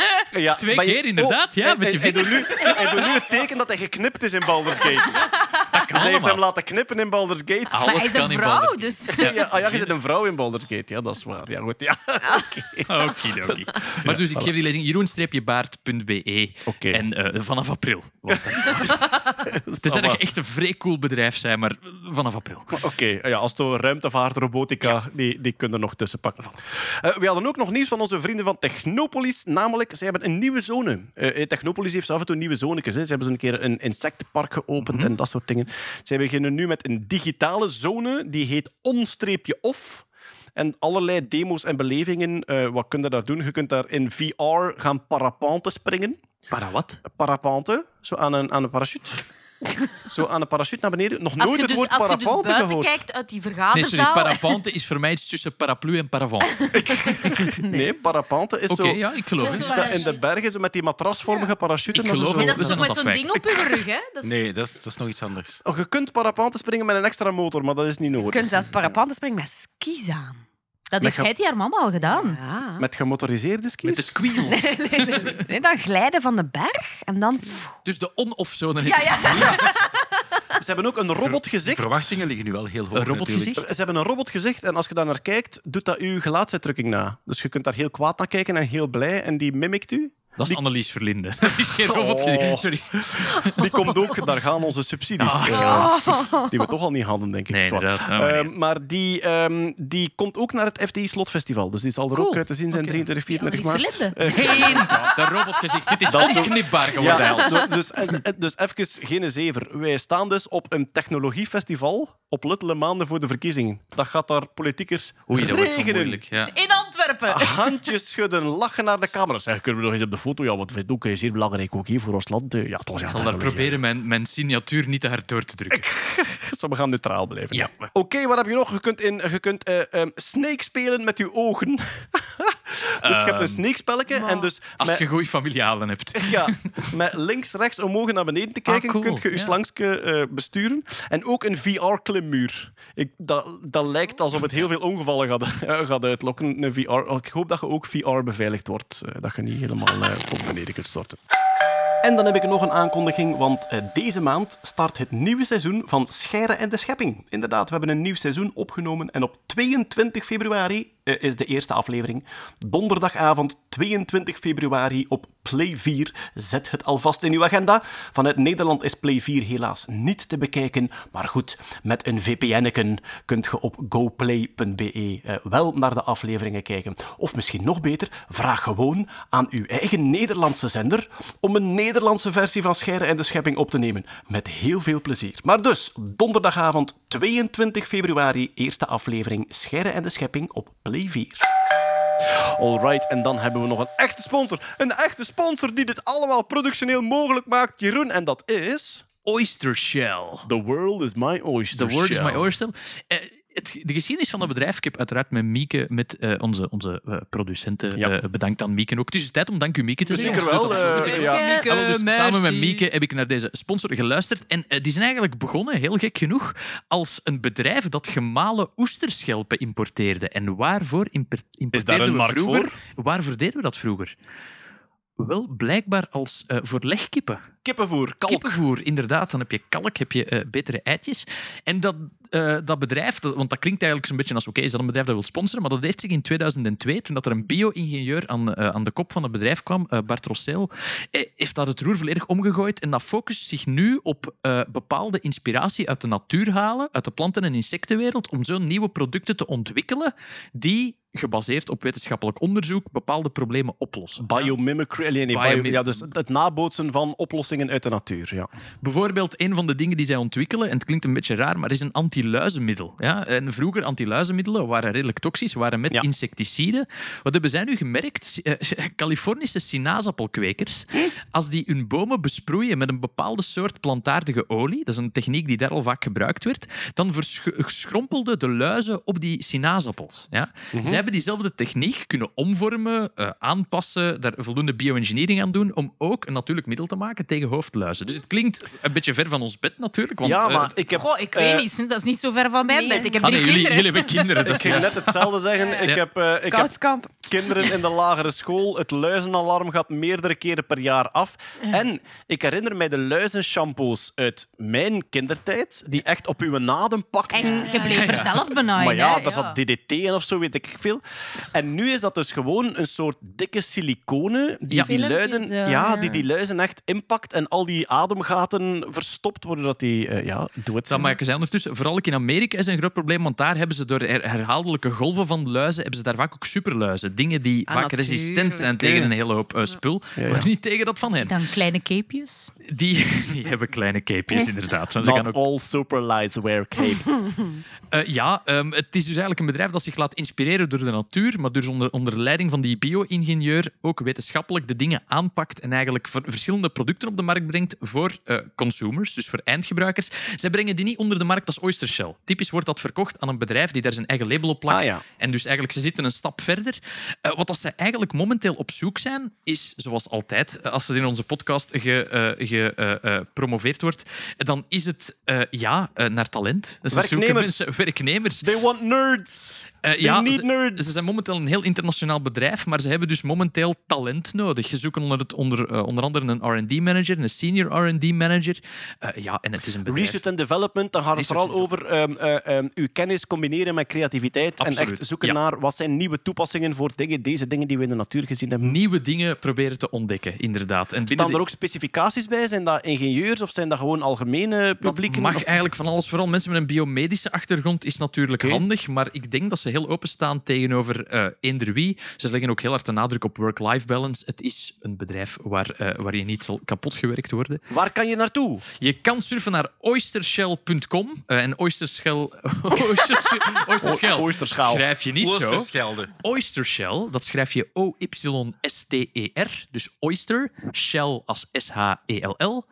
*laughs* Ja, Twee maar je- keer, inderdaad, ja, hij- met je hij, doet nu, *laughs* hij doet nu het teken dat hij geknipt is in Baldur's Gate. Dus hij heeft hem laten knippen in Baldur's Gate. Maar Alles hij is kan een vrouw, dus... Ja, ah, ja, je zit een vrouw in Baldur's Gate. Ja, dat is waar. Ja, goed. Ja. *laughs* Okidoki. Maar dus, ik geef die lezing jeroen-baard.be. Oké. En eh, vanaf april. wordt dat. Tenzij dat je echt een vrij cool bedrijf bent, maar vanaf april. Oké, ja, als de ruimtevaart, robotica, die, die kunnen er nog tussen pakken. Eh, we hadden ook nog nieuws van onze vrienden van Technopolis. Namelijk, ze hebben een nieuwe zone. Eh, Technopolis heeft af en toe nieuwe zonetjes. Hè. Ze hebben een keer een insectenpark geopend en dat soort dingen. Zij beginnen nu met een digitale zone. Die heet on-off. En allerlei demo's en belevingen. eh, wat kun je daar doen? Je kunt daar in VR gaan parapente springen. Para wat? Parapente, zo aan een, aan een parachute. *laughs* Zo aan een parachute naar beneden. Nog nooit je het dus, woord als je dus parapente buiten gehoord. kijkt uit die Nee, vergaderzaal... sorry, parapente is voor mij iets tussen paraplu en paravent. *laughs* *laughs* Nee, parapente is Oké, zo... ja, ik geloof Je het. dat in de bergen, zo met die matrasvormige parachute. Ik geloof zo- het. Nee, dat is toch met zo'n ding op je rug, hè? Dat is... Nee, dat is, dat is nog iets anders. Oh, je kunt parapente springen met een extra motor, maar dat is niet Je nodig. kunt zelfs parapente springen met skis aan. Dat heeft Heidi haar mama al gedaan. Ja. Met gemotoriseerde skis? Met de squeals. *laughs* Nee, dan glijden van de berg en dan... Dus de on-off-zone. Ja, ja. *laughs* Ze hebben ook een De robotgezicht. verwachtingen liggen nu wel heel hoog. Een robotgezicht? Ze hebben een robotgezicht en als je daar naar kijkt, doet dat uw gelaatsuitdrukking na. Dus je kunt daar heel kwaad naar kijken en heel blij en die mimikt u. Dat is Annelies Verlinde. *laughs* Dat is geen robot. Oh. Sorry. *laughs* Die komt ook, daar gaan onze subsidies. Ah, eh, Die we toch al niet hadden, denk ik. Nee, Zwaar. inderdaad. Oh, nee. Ehm, maar die, ehm, die komt ook naar het FTI Slotfestival. Dus die zal er Cool. ook uit te zien zijn 23, 24 Annelies maart. Verlinde. Eh, Geen. De robotgezicht. Dit is Dat is zo- onknipbaar geworden. Ja, dus, en- en- dus even geen zever. Wij staan dus op een technologiefestival op luttele maanden voor de verkiezingen. Dat gaat daar politiekers Oei, dat wordt zo regenen. moeilijk. Ja. In Antwerpen. Handjes schudden, lachen naar de camera. Zeg, kunnen we nog eens op de foto? Ja, wat vind ik ook zeer belangrijk ook hier voor ons land. Eh, Ja, toch, ja, Ik zal daar proberen mijn, mijn signatuur niet te hard door te drukken. *laughs* Zo, we gaan neutraal blijven. Ja. Oké, wat heb je nog? Je kunt, in, je kunt eh, ehm, Snake spelen met je ogen. *laughs* *laughs* dus je hebt een Snake spelletje en dus Als met, je goede familialen hebt. *laughs* ja, *laughs* met links, rechts, omhoog naar beneden te kijken, Ah, cool. kun je je Ja. slangske eh, besturen. En ook een VR-klimmuur. Ik, dat, dat lijkt alsof het heel veel ongevallen gaat, eh, gaat uitlokken. Een VR. Ik hoop dat je ook VR beveiligd wordt. eh, dat je niet helemaal tot beneden kunt storten. En dan heb ik nog een aankondiging, want deze maand start het nieuwe seizoen van Scheire en de Schepping. Inderdaad, we hebben een nieuw seizoen opgenomen en op 22 februari is de eerste aflevering. Donderdagavond 22 februari op Play 4. Zet het alvast in uw agenda. Vanuit Nederland is Play 4 helaas niet te bekijken, maar goed, met een VPN-eken kunt je op goplay.be eh, wel naar de afleveringen kijken. Of misschien nog beter, vraag gewoon aan uw eigen Nederlandse zender om een Nederlandse versie van Scheire en de Schepping op te nemen. Met heel veel plezier. Maar dus, donderdagavond 22 februari, eerste aflevering Scheire en de Schepping op Play 4. Alright, en dan hebben we nog een echte sponsor. Een echte sponsor die dit allemaal productioneel mogelijk maakt, Jeroen. En dat is... Oyster Shell. The world is my oyster The word is my oyster. Eh, het, de geschiedenis van het bedrijf, ik heb uiteraard met Mieke, met eh, onze, onze eh, producenten, Ja. eh, bedankt aan Mieke ook. Het is tijd om dank u Mieke te Zeker zeggen. wel, Want ze doet dat eh, absoluut. ja. Hallo, dus Mieke, samen met. Mieke heb ik naar deze sponsor geluisterd. En die zijn eigenlijk begonnen, heel gek genoeg, als een bedrijf dat gemalen oesterschelpen importeerde. En waarvoor imper- importeerden een we markt vroeger? Waarvoor deden we dat vroeger? Wel, blijkbaar als eh, voor legkippen. Kippenvoer, kalk. Kippenvoer, inderdaad. Dan heb je kalk, heb je eh, betere eitjes. En dat, eh, dat bedrijf, dat- want dat klinkt eigenlijk zo'n beetje als oké, is dat een bedrijf dat wil sponsoren, maar dat heeft zich in 2002, toen dat er een bio-ingenieur aan, eh, aan de kop van het bedrijf kwam, Bart Rossel, eh, heeft dat het roer volledig omgegooid en dat focust zich nu op bepaalde inspiratie uit de natuur halen, uit de planten- en insectenwereld, om zo nieuwe producten te ontwikkelen die gebaseerd op wetenschappelijk onderzoek bepaalde problemen oplossen. Biomimicry, nee, bio- ja, dus het nabootsen van oplossingen uit de natuur. Ja. Bijvoorbeeld, een van de dingen die zij ontwikkelen, en het klinkt een beetje raar, maar is een antiluizenmiddel. Ja? En vroeger, antiluizenmiddelen waren redelijk toxisch, waren met Ja. insecticiden. Wat hebben zij nu gemerkt? Eh, Californische sinaasappelkwekers, als die hun bomen besproeien met een bepaalde soort plantaardige olie, dat is een techniek die daar al vaak gebruikt werd, dan versch- schrompelden de luizen op die sinaasappels. Ja? Zij hebben diezelfde techniek kunnen omvormen, eh, aanpassen, daar voldoende bio-engineering aan doen, om ook een natuurlijk middel te maken tegen hoofdluizen. Dus het klinkt een beetje ver van ons bed natuurlijk. Want, ja, eh, maar ik heb... Goh, ik eh, weet niet. Dat is niet zo ver van mijn nee. bed. Ik heb Ah, drie jullie, kinderen. jullie hebben kinderen. Dat Ik is ging juist. net hetzelfde zeggen. Ik Ja. heb, eh, ik heb kinderen in de lagere school. Het luizenalarm gaat meerdere keren per jaar af. En ik herinner mij de luizenshampoos uit mijn kindertijd, die echt op uw naden pakten. Echt, je bleef er zelf benaaien. Maar ja, daar zat DDT in of zo, weet ik veel. En nu is dat dus gewoon een soort dikke siliconen die Ja. die luiden, ja, die die luizen echt en al die ademgaten verstopt worden dat die eh, ja, dood Dat maken zij ondertussen. Vooral ook in Amerika is een groot probleem, want daar hebben ze door her- herhaaldelijke golven van luizen, hebben ze daar vaak ook superluizen. Dingen die Ah, vaak resistent zijn tegen een hele hoop eh, spul, Ja, ja. maar niet tegen dat van hen. Dan kleine capejes. Die, *laughs* die hebben kleine capejes, inderdaad. Want ze gaan Not ook all superlights wear capes. *laughs* Eh, ja, ehm, het is dus eigenlijk een bedrijf dat zich laat inspireren door de natuur, maar dus onder, onder leiding van die bio-ingenieur ook wetenschappelijk de dingen aanpakt en eigenlijk ver- verschillende producten op de markt brengt voor eh, consumers, dus voor eindgebruikers. Zij brengen die niet onder de markt als Oyster Shell. Typisch wordt dat verkocht aan een bedrijf die daar zijn eigen label op plakt. Ah, ja. En dus eigenlijk, ze zitten een stap verder. Eh, wat dat ze eigenlijk momenteel op zoek zijn, is, zoals altijd, eh, als het in onze podcast gepromoveerd wordt, dan is het ja, naar talent. Dus ze zoeken Werknemers. mensen- werknemers. They want nerds. Eh, ja, ze, nerds. ze zijn momenteel een heel internationaal bedrijf, maar ze hebben dus momenteel talent nodig. Ze zoeken onder, het, onder, eh, onder andere een R&D-manager, een senior R&D-manager. ja, en het is een bedrijf... Research and development, dan gaat het Research vooral over ehm, eh, ehm, uw kennis combineren met creativiteit en echt zoeken ja. naar wat zijn nieuwe toepassingen voor dingen, deze dingen die we in de natuur gezien hebben. Nieuwe dingen proberen te ontdekken, inderdaad. En Staan de- er ook specificaties bij? Zijn dat ingenieurs of zijn dat gewoon algemene Dat publieken? mag Of- eigenlijk van alles. Vooral mensen met een biomedische achtergrond is natuurlijk handig. Maar ik denk dat ze heel openstaan tegenover eh eender wie. Ze leggen ook heel hard de nadruk op work-life balance. Het is een bedrijf waar, eh, waar je niet zal kapot gewerkt worden. Waar kan je naartoe? Je kan surfen naar oystershell.com. eh, en oystershell... *laughs* oystershell, oystershell Oysterschaal. schrijf je niet zo. Oystershell, dat schrijf je O-Y-S-T-E-R. Dus oyster, shell als S-H-E-L-L,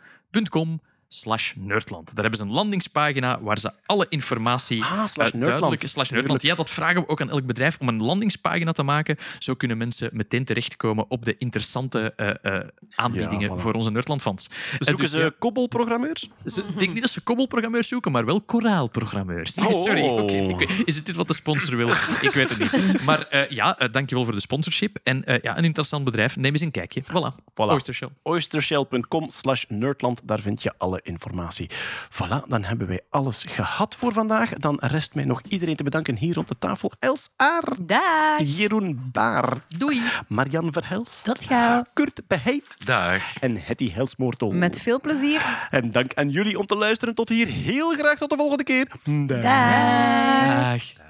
.com slash Nerdland. Daar hebben ze een landingspagina waar ze alle informatie Ah, slash eh, Nerdland. duidelijk... Slash Nerdland. Ja, dat vragen we ook aan elk bedrijf om een landingspagina te maken. Zo kunnen mensen meteen terechtkomen op de interessante eh, eh, aanbiedingen Ja, voilà. voor onze Nerdland-fans. Zoeken dus ze kobbelprogrammeurs? Ik denk niet dat ze kobbelprogrammeurs zoeken, maar wel koraalprogrammeurs. *laughs* Oh. Sorry, weet- is dit wat de sponsor wil? *laughs* Ik weet het niet. Maar ja, dankjewel voor de sponsorship. En ja, een interessant bedrijf. Neem eens een kijkje. Voilà. Voilà. Oystershell. oystershell.com slash nerdland, daar vind je alle informatie. Voilà, dan hebben wij alles gehad voor vandaag. Dan rest mij nog iedereen te bedanken hier rond de tafel. Els Aert, Dag. Jeroen Baart, Doei. Marian Verhelst, Tot gauw. Kurt Beheef Dag. en Hetty Helsmoortel. Met veel plezier. En dank aan jullie om te luisteren tot hier. Heel graag tot de volgende keer. Dag. Dag.